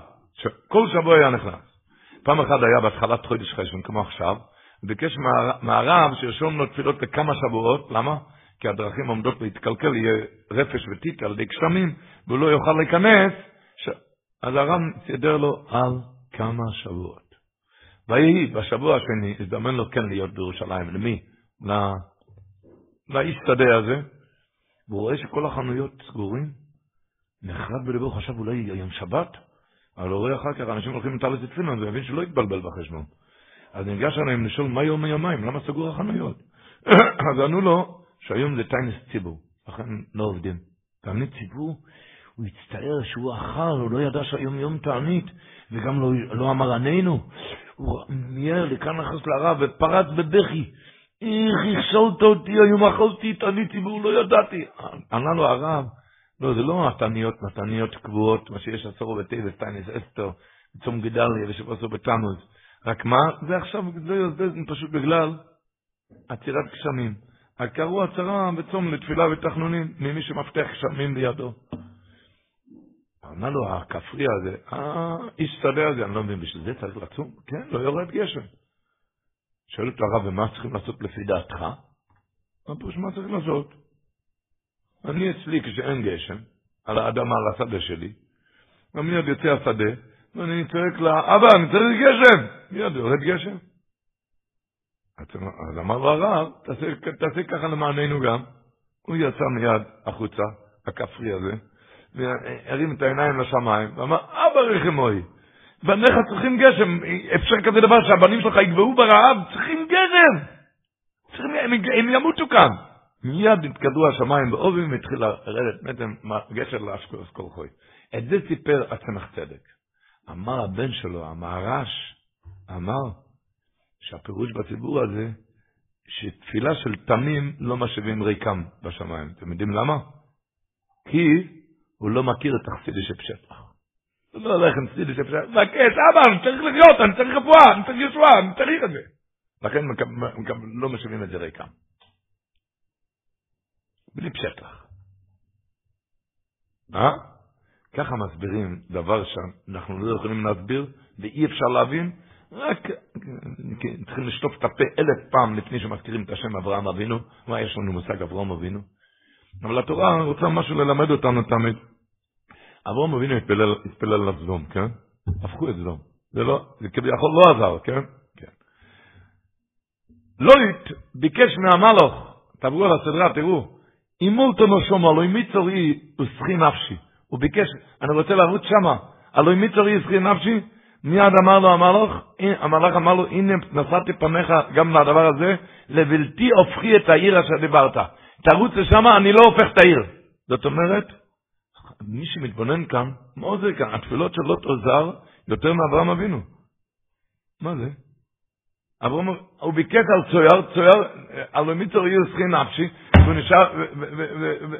כל שבוע היה נכנס. פעם אחת היה בהתחלת חודש חשבון, כמו עכשיו, ביקש מהרב שירשום לו תפילות לכמה שבועות, למה? כי הדרכים עומדות להתקלקל, יהיה רפש וטיט על ידי גשמים, והוא לא יוכל להיכנס, ש... אז הרב סידר לו על כמה שבועות. ויהי, בשבוע השני, הזדמן לו כן להיות בירושלים. למי? לאיש שדה הזה, והוא רואה שכל החנויות סגורים, נחרד בלבו, חשב אולי היום שבת, אבל הוא רואה אחר כך, אנשים הולכים עם טלס תפילין, אז הוא מבין שלא יתבלבל בחשבון. אז ניגש אליהם לשאול, מה יום היומיים? למה סגור החנויות? [coughs] אז ענו לו, שהיום זה טיינס ציבור, לכן לא עובדים. תענית ציבור, הוא הצטער שהוא אכל, הוא לא ידע שהיום יום תענית, וגם לא, לא אמר עננו. הוא מיהר לכאן נכנס לרב ופרץ בבכי. איך הכשלת אותי, היום אכלתי תענית ציבור, לא ידעתי. ענה לו הרב, לא, זה לא מתניות, מתניות קבועות, מה שיש עשור בטבע, טיינס אסתר, צום גדליה ושבעשור בתמוז. רק מה? זה עכשיו, זה, זה פשוט בגלל עצירת גשמים. קראו הצהרה וצום לתפילה ותחנונים ממי שמפתח גשמים בידו. אמר לו, הכפרי הזה, האיש שדה הזה, אני לא מבין, בשביל זה צריך לצום? כן, לא יורד גשם. שואל אותו הרב, ומה צריכים לעשות לפי דעתך? מה פירוש מה צריך לעשות? אני אצלי כשאין גשם, על האדמה, על השדה שלי, ומיד יוצא השדה, ואני צועק לה, אבא, אני צריך גשם! מיד יורד גשם. אז אמר לו הרב, תעשה, תעשה ככה למעננו גם. הוא יצא מיד החוצה, הכפרי הזה, והרים את העיניים לשמיים, ואמר, אבא רחמוי, בניך צריכים גשם, אפשר כזה דבר שהבנים שלך יגבהו ברעב, צריכים גשם! צריכים, הם, הם ימותו כאן. מיד התקדרו השמיים בעובים והתחיל לרדת מתם גשר לאשכולוס כל חוי. את זה סיפר הצמח צדק. אמר הבן שלו, המהר"ש, אמר שהפירוש בציבור הזה, שתפילה של תמים לא משאבים ריקם בשמיים. אתם יודעים למה? כי הוא לא מכיר את החסידי שבשטח. הוא לא הולך עם חסידי שבשטח, מבקש, אבא, אני צריך לחיות, אני צריך רפואה, אני צריך ישועה, אני צריך את זה. לכן לא משאבים את זה ריקם. בלי פשטח. אה? ככה מסבירים דבר שאנחנו לא יכולים להסביר ואי אפשר להבין, רק צריכים לשטוף את הפה אלף פעם לפני שמזכירים את השם אברהם אבינו. מה יש לנו מושג אברהם אבינו? אבל התורה רוצה משהו ללמד אותנו תמיד. אברהם אבינו התפלל, התפלל לסדום, כן? הפכו את סדום. זה לא, זה כביכול לא עזר, כן? כן. לויט ביקש מהמלוך, תעברו על הסדרה, תראו, אימולתו נושמו, אלוהי מיצורי וסחי נפשי. הוא ביקש, אני רוצה לעבוד שמה, אלוהי מיצורי וסחי נפשי, מיד אמר לו המלאך, המלאך אמר לו, הנה נשאתי פניך גם לדבר הזה, לבלתי הופכי את העיר אשר דיברת. תרוץ לשם, אני לא הופך את העיר. זאת אומרת, מי שמתבונן כאן, מה זה כאן? התפילות של לוט עוזר יותר מאברהם אבינו. מה זה? אברהם, הוא ביקש על צויר, צויר, על מי עיר שכי נפשי,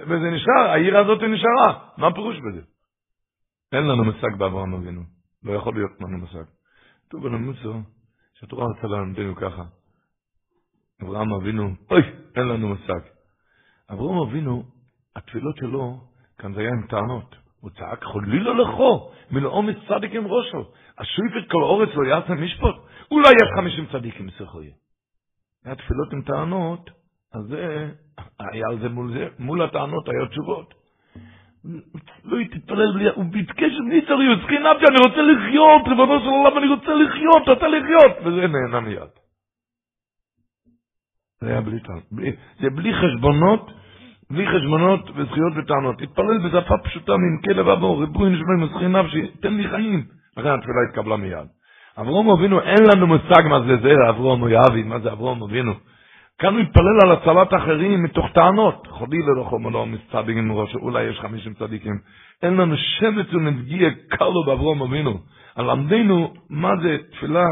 וזה נשאר, העיר הזאת נשארה. מה הפירוש בזה? אין לנו מושג באברהם אבינו. לא יכול להיות לנו מושג. כתוב בנמוסו, שהתורה רוצה ללמדנו ככה. אברהם אבינו, אוי, אין לנו מושג. אברהם אבינו, התפילות שלו, כאן זה היה עם טענות. הוא צעק חולילה לכו, מלעומס צדיק עם ראשו. השויפת כל אורץ לא יעשה משפוט. אולי יש חמישים צדיקים סחויה. היה תפילות עם טענות, אז זה, היה על זה מול זה, מול הטענות היו תשובות. לא תתפלל בלי, הוא ביקש זכין אבג'ה, אני רוצה לחיות, ריבונו של עולם, אני רוצה לחיות, רוצה לחיות, וזה נהנה מיד. זה היה בלי טענות, זה בלי חשבונות, בלי חשבונות וזכויות וטענות. תתפלל בשפה פשוטה מעמקי לבבו, ריבוי נשמע מסכין נפשי, תן לי חיים. לכן התפילה התקבלה מיד. אברום אבינו, אין לנו מושג מה זה זה, אברום או יאבי, מה זה אברום אבינו. כאן הוא התפלל על הצלת אחרים מתוך טענות. חולי לרחום ולא מצדיקים מראש, אולי יש חמישים צדיקים. אין לנו שמץ ונפגיע קלו באברום אבינו. על עמדנו, מה זה תפילה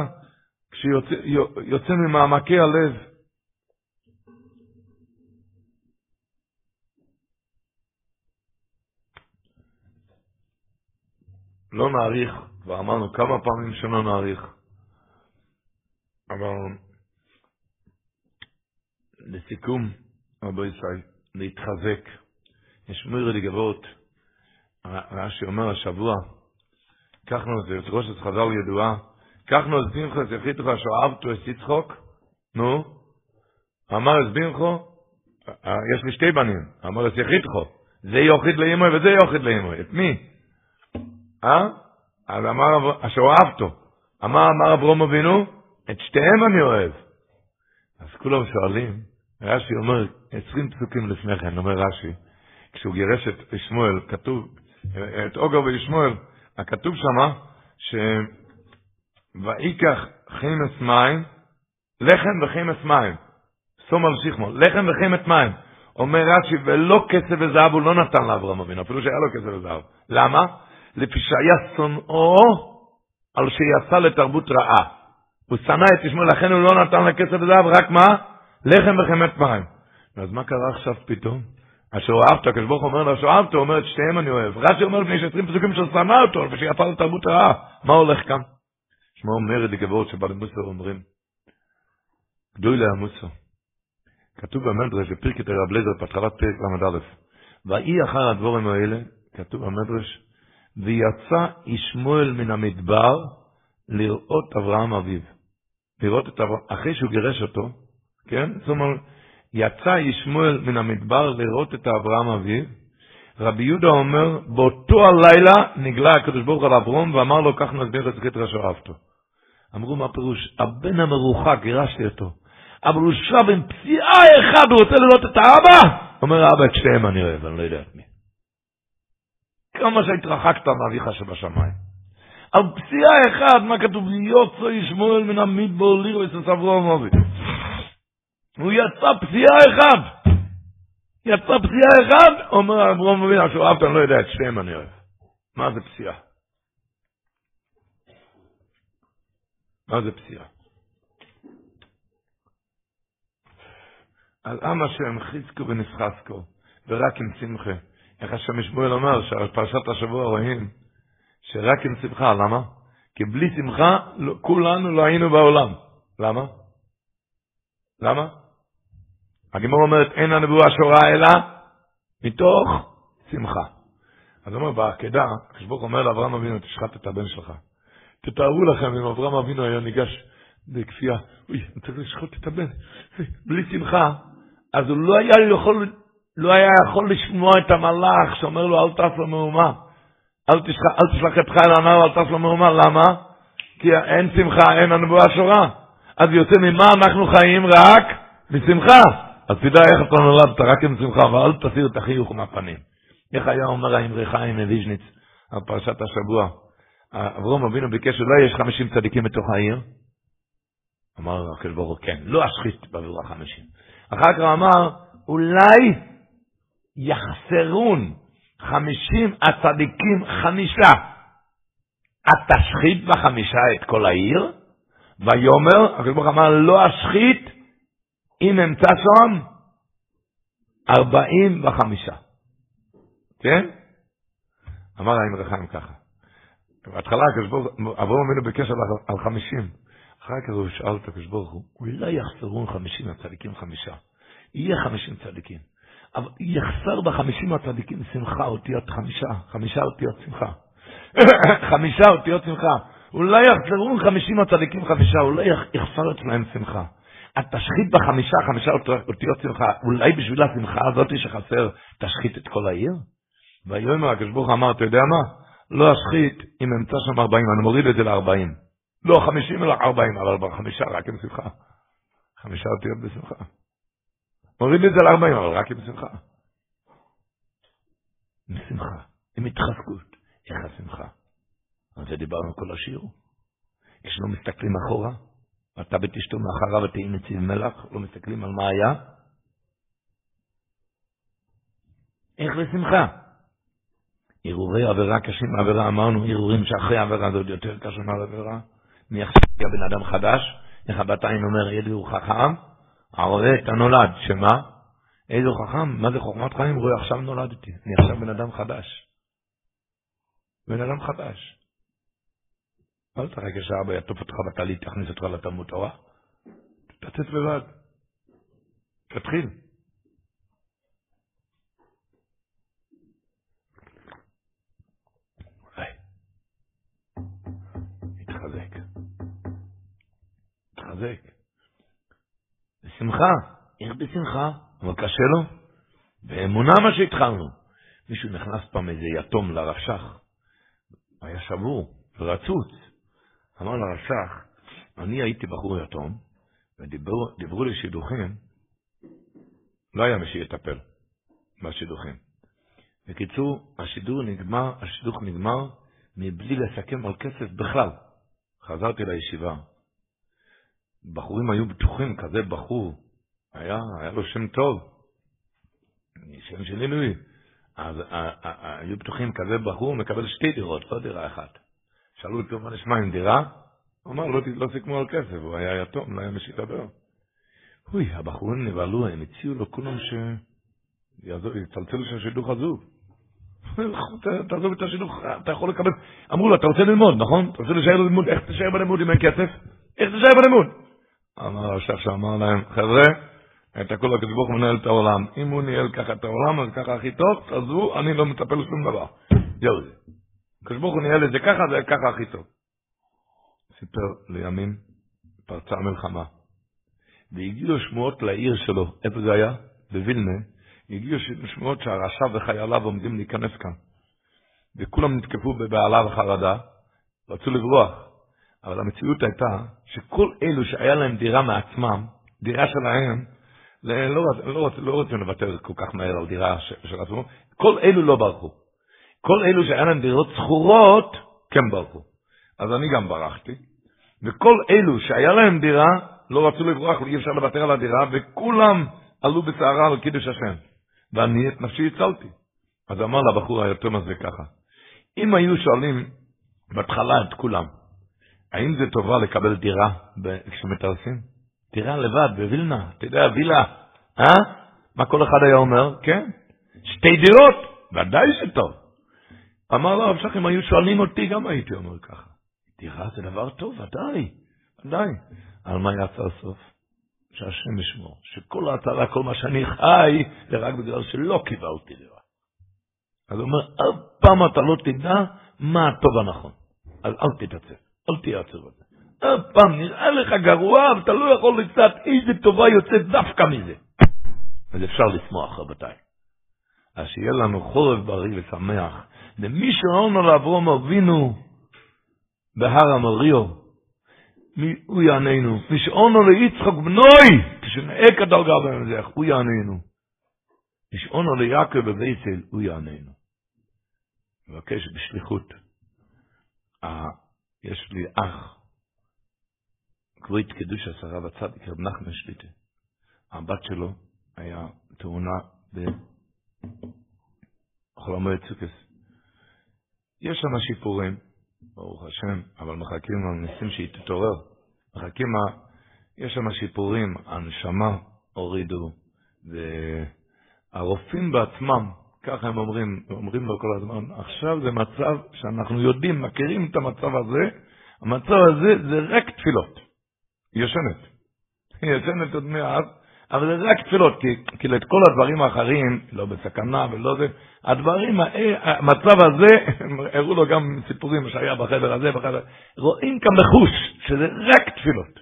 כשיוצא ממעמקי הלב. לא נאריך, כבר אמרנו כמה פעמים שלא נאריך. אבל לסיכום, רבו ישראל, להתחזק. יש מירי לגבות, רש"י אומר השבוע, קחנו את זה, ראש חז"ל ידועה, את פנחס יחיד לך שאוהבתו את יצחוק, נו, אמר את בינכו, יש לי שתי בנים, אמר את יחידכו, זה יוחיד לאמוי וזה יוחיד לאמוי, את מי? אה? אז אמר, אשר אהבתו, אמר, אמר אברום אבינו, את שתיהם אני אוהב. אז כולם שואלים, רש"י אומר, עשרים פסוקים לפני כן, אומר רש"י, כשהוא גירש את שמואל, כתוב, את אוגר וישמואל, הכתוב שמה, ש... ויקח חימס מים, לחם וחימס מים, על שכמו, לחם וחימס מים. אומר רש"י, ולא כסף וזהב הוא לא נתן לאברהם אבינו, אפילו שהיה לו כסף וזהב. למה? לפי שהיה שונאו על שיצא לתרבות רעה. הוא שנא את ישמעאל, לכן הוא לא נתן לה כסף וזהב, רק מה? לחם וחמת מים. אז מה קרה עכשיו פתאום? אשר אהבת, הקדוש ברוך אומר לו, אשר אהבת, הוא אומר את שתיהם אני אוהב. רש"י אומר לפני שעשרים פסוקים שהוא שנא אותו, ושיפל לתרבות רעה. מה הולך כאן? שמעו מרד לגבות שבא למוסר אומרים, גדוי לעמוסו. כתוב במדרש, בפרקת הרב לזר, בהתחלת פרק ל"א, ויהי אחר הדבורים האלה, כתוב במדרש, ויצא ישמואל מן המדבר לראות אברהם אביו. לראות את אברהם, אחרי שהוא גירש אותו, כן? אומרת, יצא ישמואל מן המדבר לראות את אברהם אביו. רבי יהודה אומר, באותו הלילה נגלה הקדוש ברוך הוא על אברום ואמר לו, כך נסביר את זכית אשר אהבתו. אמרו, מה פירוש? הבן המרוחק, גירשתי אותו. אבל הוא שב עם פציעה אחד, הוא רוצה לראות את האבא? אומר האבא, את שתיהם אני אוהב, אני לא יודע את מי. כמה שהתרחקת מאביך שבשמיים. על פציעה אחד, מה כתוב? יוצא ישמואל מן המדבור לירו את אברהם אבי. הוא יצא פציעה אחד. יצא פציעה אחד, אומר אברהם אבינו, שהוא אהבת, אני לא יודע, את שתיהם אני אוהב. מה זה פציעה? מה זה פציעה? על עם השם חיזקו ונסחסקו, ורק עם שמחה. איך השם ישמואל אומר, שעל פרשת השבוע רואים, שרק עם שמחה, למה? כי בלי שמחה, לא, כולנו לא היינו בעולם. למה? למה? הגמור אומרת, אין הנבואה שורה אלא מתוך שמחה. אז אומר, בעקדה, כשברוך אומר לאברהם אבינו, תשחט את הבן שלך. תתארו לכם אם אברהם אבינו היה ניגש בכפייה, אוי, אני צריך לשחוט את הבן. בלי שמחה, אז הוא לא היה יכול, לא היה יכול לשמוע את המלאך שאומר לו, אל למהומה. אל תשלח, אל תשלח את חיל הנער, אל טס למהומה. למה? כי אין שמחה, אין הנבואה שורה. אז יוצא ממה אנחנו חיים רק? משמחה. אז תדע איך אתה נולדת, רק עם שמחה, ואל תסיר את החיוך מהפנים. איך היה אומר האמרי חיים מוויז'ניץ על פרשת השבוע? אברום אבינו ביקש, אולי יש חמישים צדיקים בתוך העיר? אמר הקדוש ברוך כן, לא אשחית בעבור החמישים. אחר כך אמר, אולי יחסרון חמישים הצדיקים חמישה. התשחית בחמישה את כל העיר? ויאמר, הקדוש ברוך אמר, לא אשחית אם אמצא שם, ארבעים וחמישה. כן? אמר האמר חיים ככה. בהתחלה הקדוש ברוך הוא, אברהם אבינו בקשר על חמישים. אחר כך הוא שאל את הקדוש ברוך הוא, אולי יחסרו חמישים הצדיקים חמישה. יהיה חמישים צדיקים. אבל יחסר בחמישים הצדיקים שמחה אותיות חמישה, חמישה אותיות שמחה. [laughs] חמישה אותיות שמחה. אולי יחזרו חמישים הצדיקים חמישה, אולי יחסר אצלהם שמחה. את תשחית בחמישה, חמישה אותיות שמחה, אולי בשביל השמחה הזאת שחסר, תשחית את כל העיר? ויאמר הקדוש ברוך אמר, אתה יודע מה? לא אשחית אם אמצא שם ארבעים, אני מוריד את זה לארבעים. לא חמישים אלא ארבעים, אבל בחמישה רק עם שמחה. חמישה אותיות בשמחה. מוריד את זה לארבעים, אבל רק עם שמחה. עם שמחה, עם התחזקות. איך השמחה? על זה דיברנו כל השיר. כשלא מסתכלים אחורה, ואתה בתשתו מאחריו ותהי נציב מלח, לא מסתכלים על מה היה. איך לשמחה? הרהורי עבירה קשים מעבירה, אמרנו הרהורים שאחרי העבירה זה עוד יותר קשה מהעבירה. מי עכשיו יגיע בן אדם חדש, איך הבתיים אומר, ידע הוא חכם, הרואה את הנולד, שמה? איזה חכם, מה זה חוכמת חיים? רואה עכשיו נולדתי, אני עכשיו בן אדם חדש. בן אדם חדש. אל תחכה שאבא יטוף אותך בטלית, תכניס אותך לתלמוד תורה. תצאת לבד. תתחיל. תתחזק. תתחזק. בשמחה. איך בשמחה? אבל קשה לו. באמונה מה שהתחלנו. מישהו נכנס פעם איזה יתום לרש"ח, היה שבור ורצוץ. אמר לרש"ח, אני הייתי בחור יתום, ודיברו לי שידוכים, לא היה מי שיטפל בשידוכים. בקיצור, השידור נגמר, השידוך נגמר מבלי לסכם על כסף בכלל. חזרתי לישיבה. בחורים היו בטוחים, כזה בחור, היה, היה לו שם טוב, שם של עילוי. אז היו בטוחים, כזה בחור מקבל שתי דירות, לא דירה אחת. שאלו אותו מה נשמע עם דירה? הוא אמר, לא, לא סיכמו על כסף, הוא היה יתום, לא היה מי שידבר. אוי, הבחורים נבהלו, הם הציעו לו כולם ש... יצלצלו שהשידוך עזוב. תעזוב את השידוך, אתה יכול לקבל... אמרו לו, אתה רוצה ללמוד, נכון? אתה רוצה להישאר ללימוד, איך תישאר בלימוד אם אין כסף? איך תישאר בלימוד? אמר השייח שאמר להם, חבר'ה, את הכל הקדוש ברוך הוא מנהל את העולם. אם הוא ניהל ככה את העולם, אז ככה הכי טוב, תעזבו, אני לא מטפל בשום דבר. זה. הקדוש ברוך הוא ניהל את זה ככה, זה ככה הכי טוב. סיפר לימים, פרצה המלחמה. והגיעו שמועות לעיר שלו, איפה זה היה? בווילנה. הגיעו שמועות שהרשע וחייליו עומדים להיכנס כאן. וכולם נתקפו בבהלה וחרדה, רצו לברוח. אבל המציאות הייתה שכל אלו שהיה להם דירה מעצמם, דירה שלהם, לא, לא, לא, לא רוצים לוותר כל כך מהר על דירה של עצמם, כל אלו לא ברחו. כל אלו שהיה להם דירות שכורות, כן ברחו. אז אני גם ברחתי. וכל אלו שהיה להם דירה, לא רצו לברוח, אי אפשר לוותר על הדירה, וכולם עלו בסערה על קידוש השם. ואני את נפשי הצלתי. אז אמר לבחור היתום הזה ככה, אם היו שואלים בהתחלה את כולם, האם זה טובה לקבל דירה כשמתרסים? דירה לבד בווילנה, אתה יודע, וילה, אה? מה כל אחד היה אומר? כן, שתי דירות, ודאי שטוב. אמר לו הרב שך, היו שואלים אותי, גם הייתי אומר ככה. דירה זה דבר טוב, ודאי, ודאי. על מה יצא הסוף? שהשם ישמור, שכל ההצלה, כל מה שאני חי, זה רק בגלל שלא קיבלתי דירה. אז הוא אומר, אף פעם אתה לא תדע מה הטוב הנכון. אז אל תתעצב, אל תהיה עצוב על זה. אף פעם נראה לך גרוע, ואתה לא יכול לצאת איזה טובה יוצאת דווקא מזה. אז אפשר לשמוח, רבותיי. אז שיהיה לנו חורף בריא ושמח. למי שאומר לאברום אבינו בהר המריו, הוא יעננו. מי שאומר ליצחק בנוי, כשנאק הדרגה במזח, הוא יעננו. מי שאומר ליעקב בבייסל, הוא יעננו. מבקש בשליחות. יש לי אח, כבוד קדוש עשרה בצדיק, רב נחמן שליטה. הבת שלו היה תאונה בחולמי צוקס. יש שם שיפורים, ברוך השם, אבל מחכים לניסים שהיא תתעורר. מחכים, יש שם שיפורים, הנשמה הורידו, והרופאים בעצמם, ככה הם אומרים, אומרים לו כל הזמן, עכשיו זה מצב שאנחנו יודעים, מכירים את המצב הזה, המצב הזה זה רק תפילות. היא ישנת. היא ישנת עוד מאז, אבל זה רק תפילות, כי, כי את כל הדברים האחרים, לא בסכנה ולא זה, הדברים, המצב הזה, הראו לו גם סיפורים שהיה בחדר הזה, בחדר, רואים כאן בחוש, שזה רק תפילות.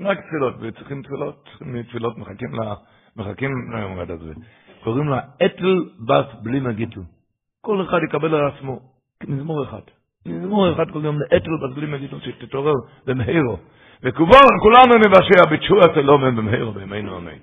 רק תפילות, וצריכים תפילות, צריכים תפילות, מחכים, לה, מחכים למועד הזה. קוראים לה אתל בס בלי מגיטו. כל אחד יקבל על עצמו מזמור אחד. מזמור אחד קוראים לאתל בס בלי מגיטו, שתתעורר במהירו. וכולנו נבשע בתשועת אלומן במהירו בימינו אמן.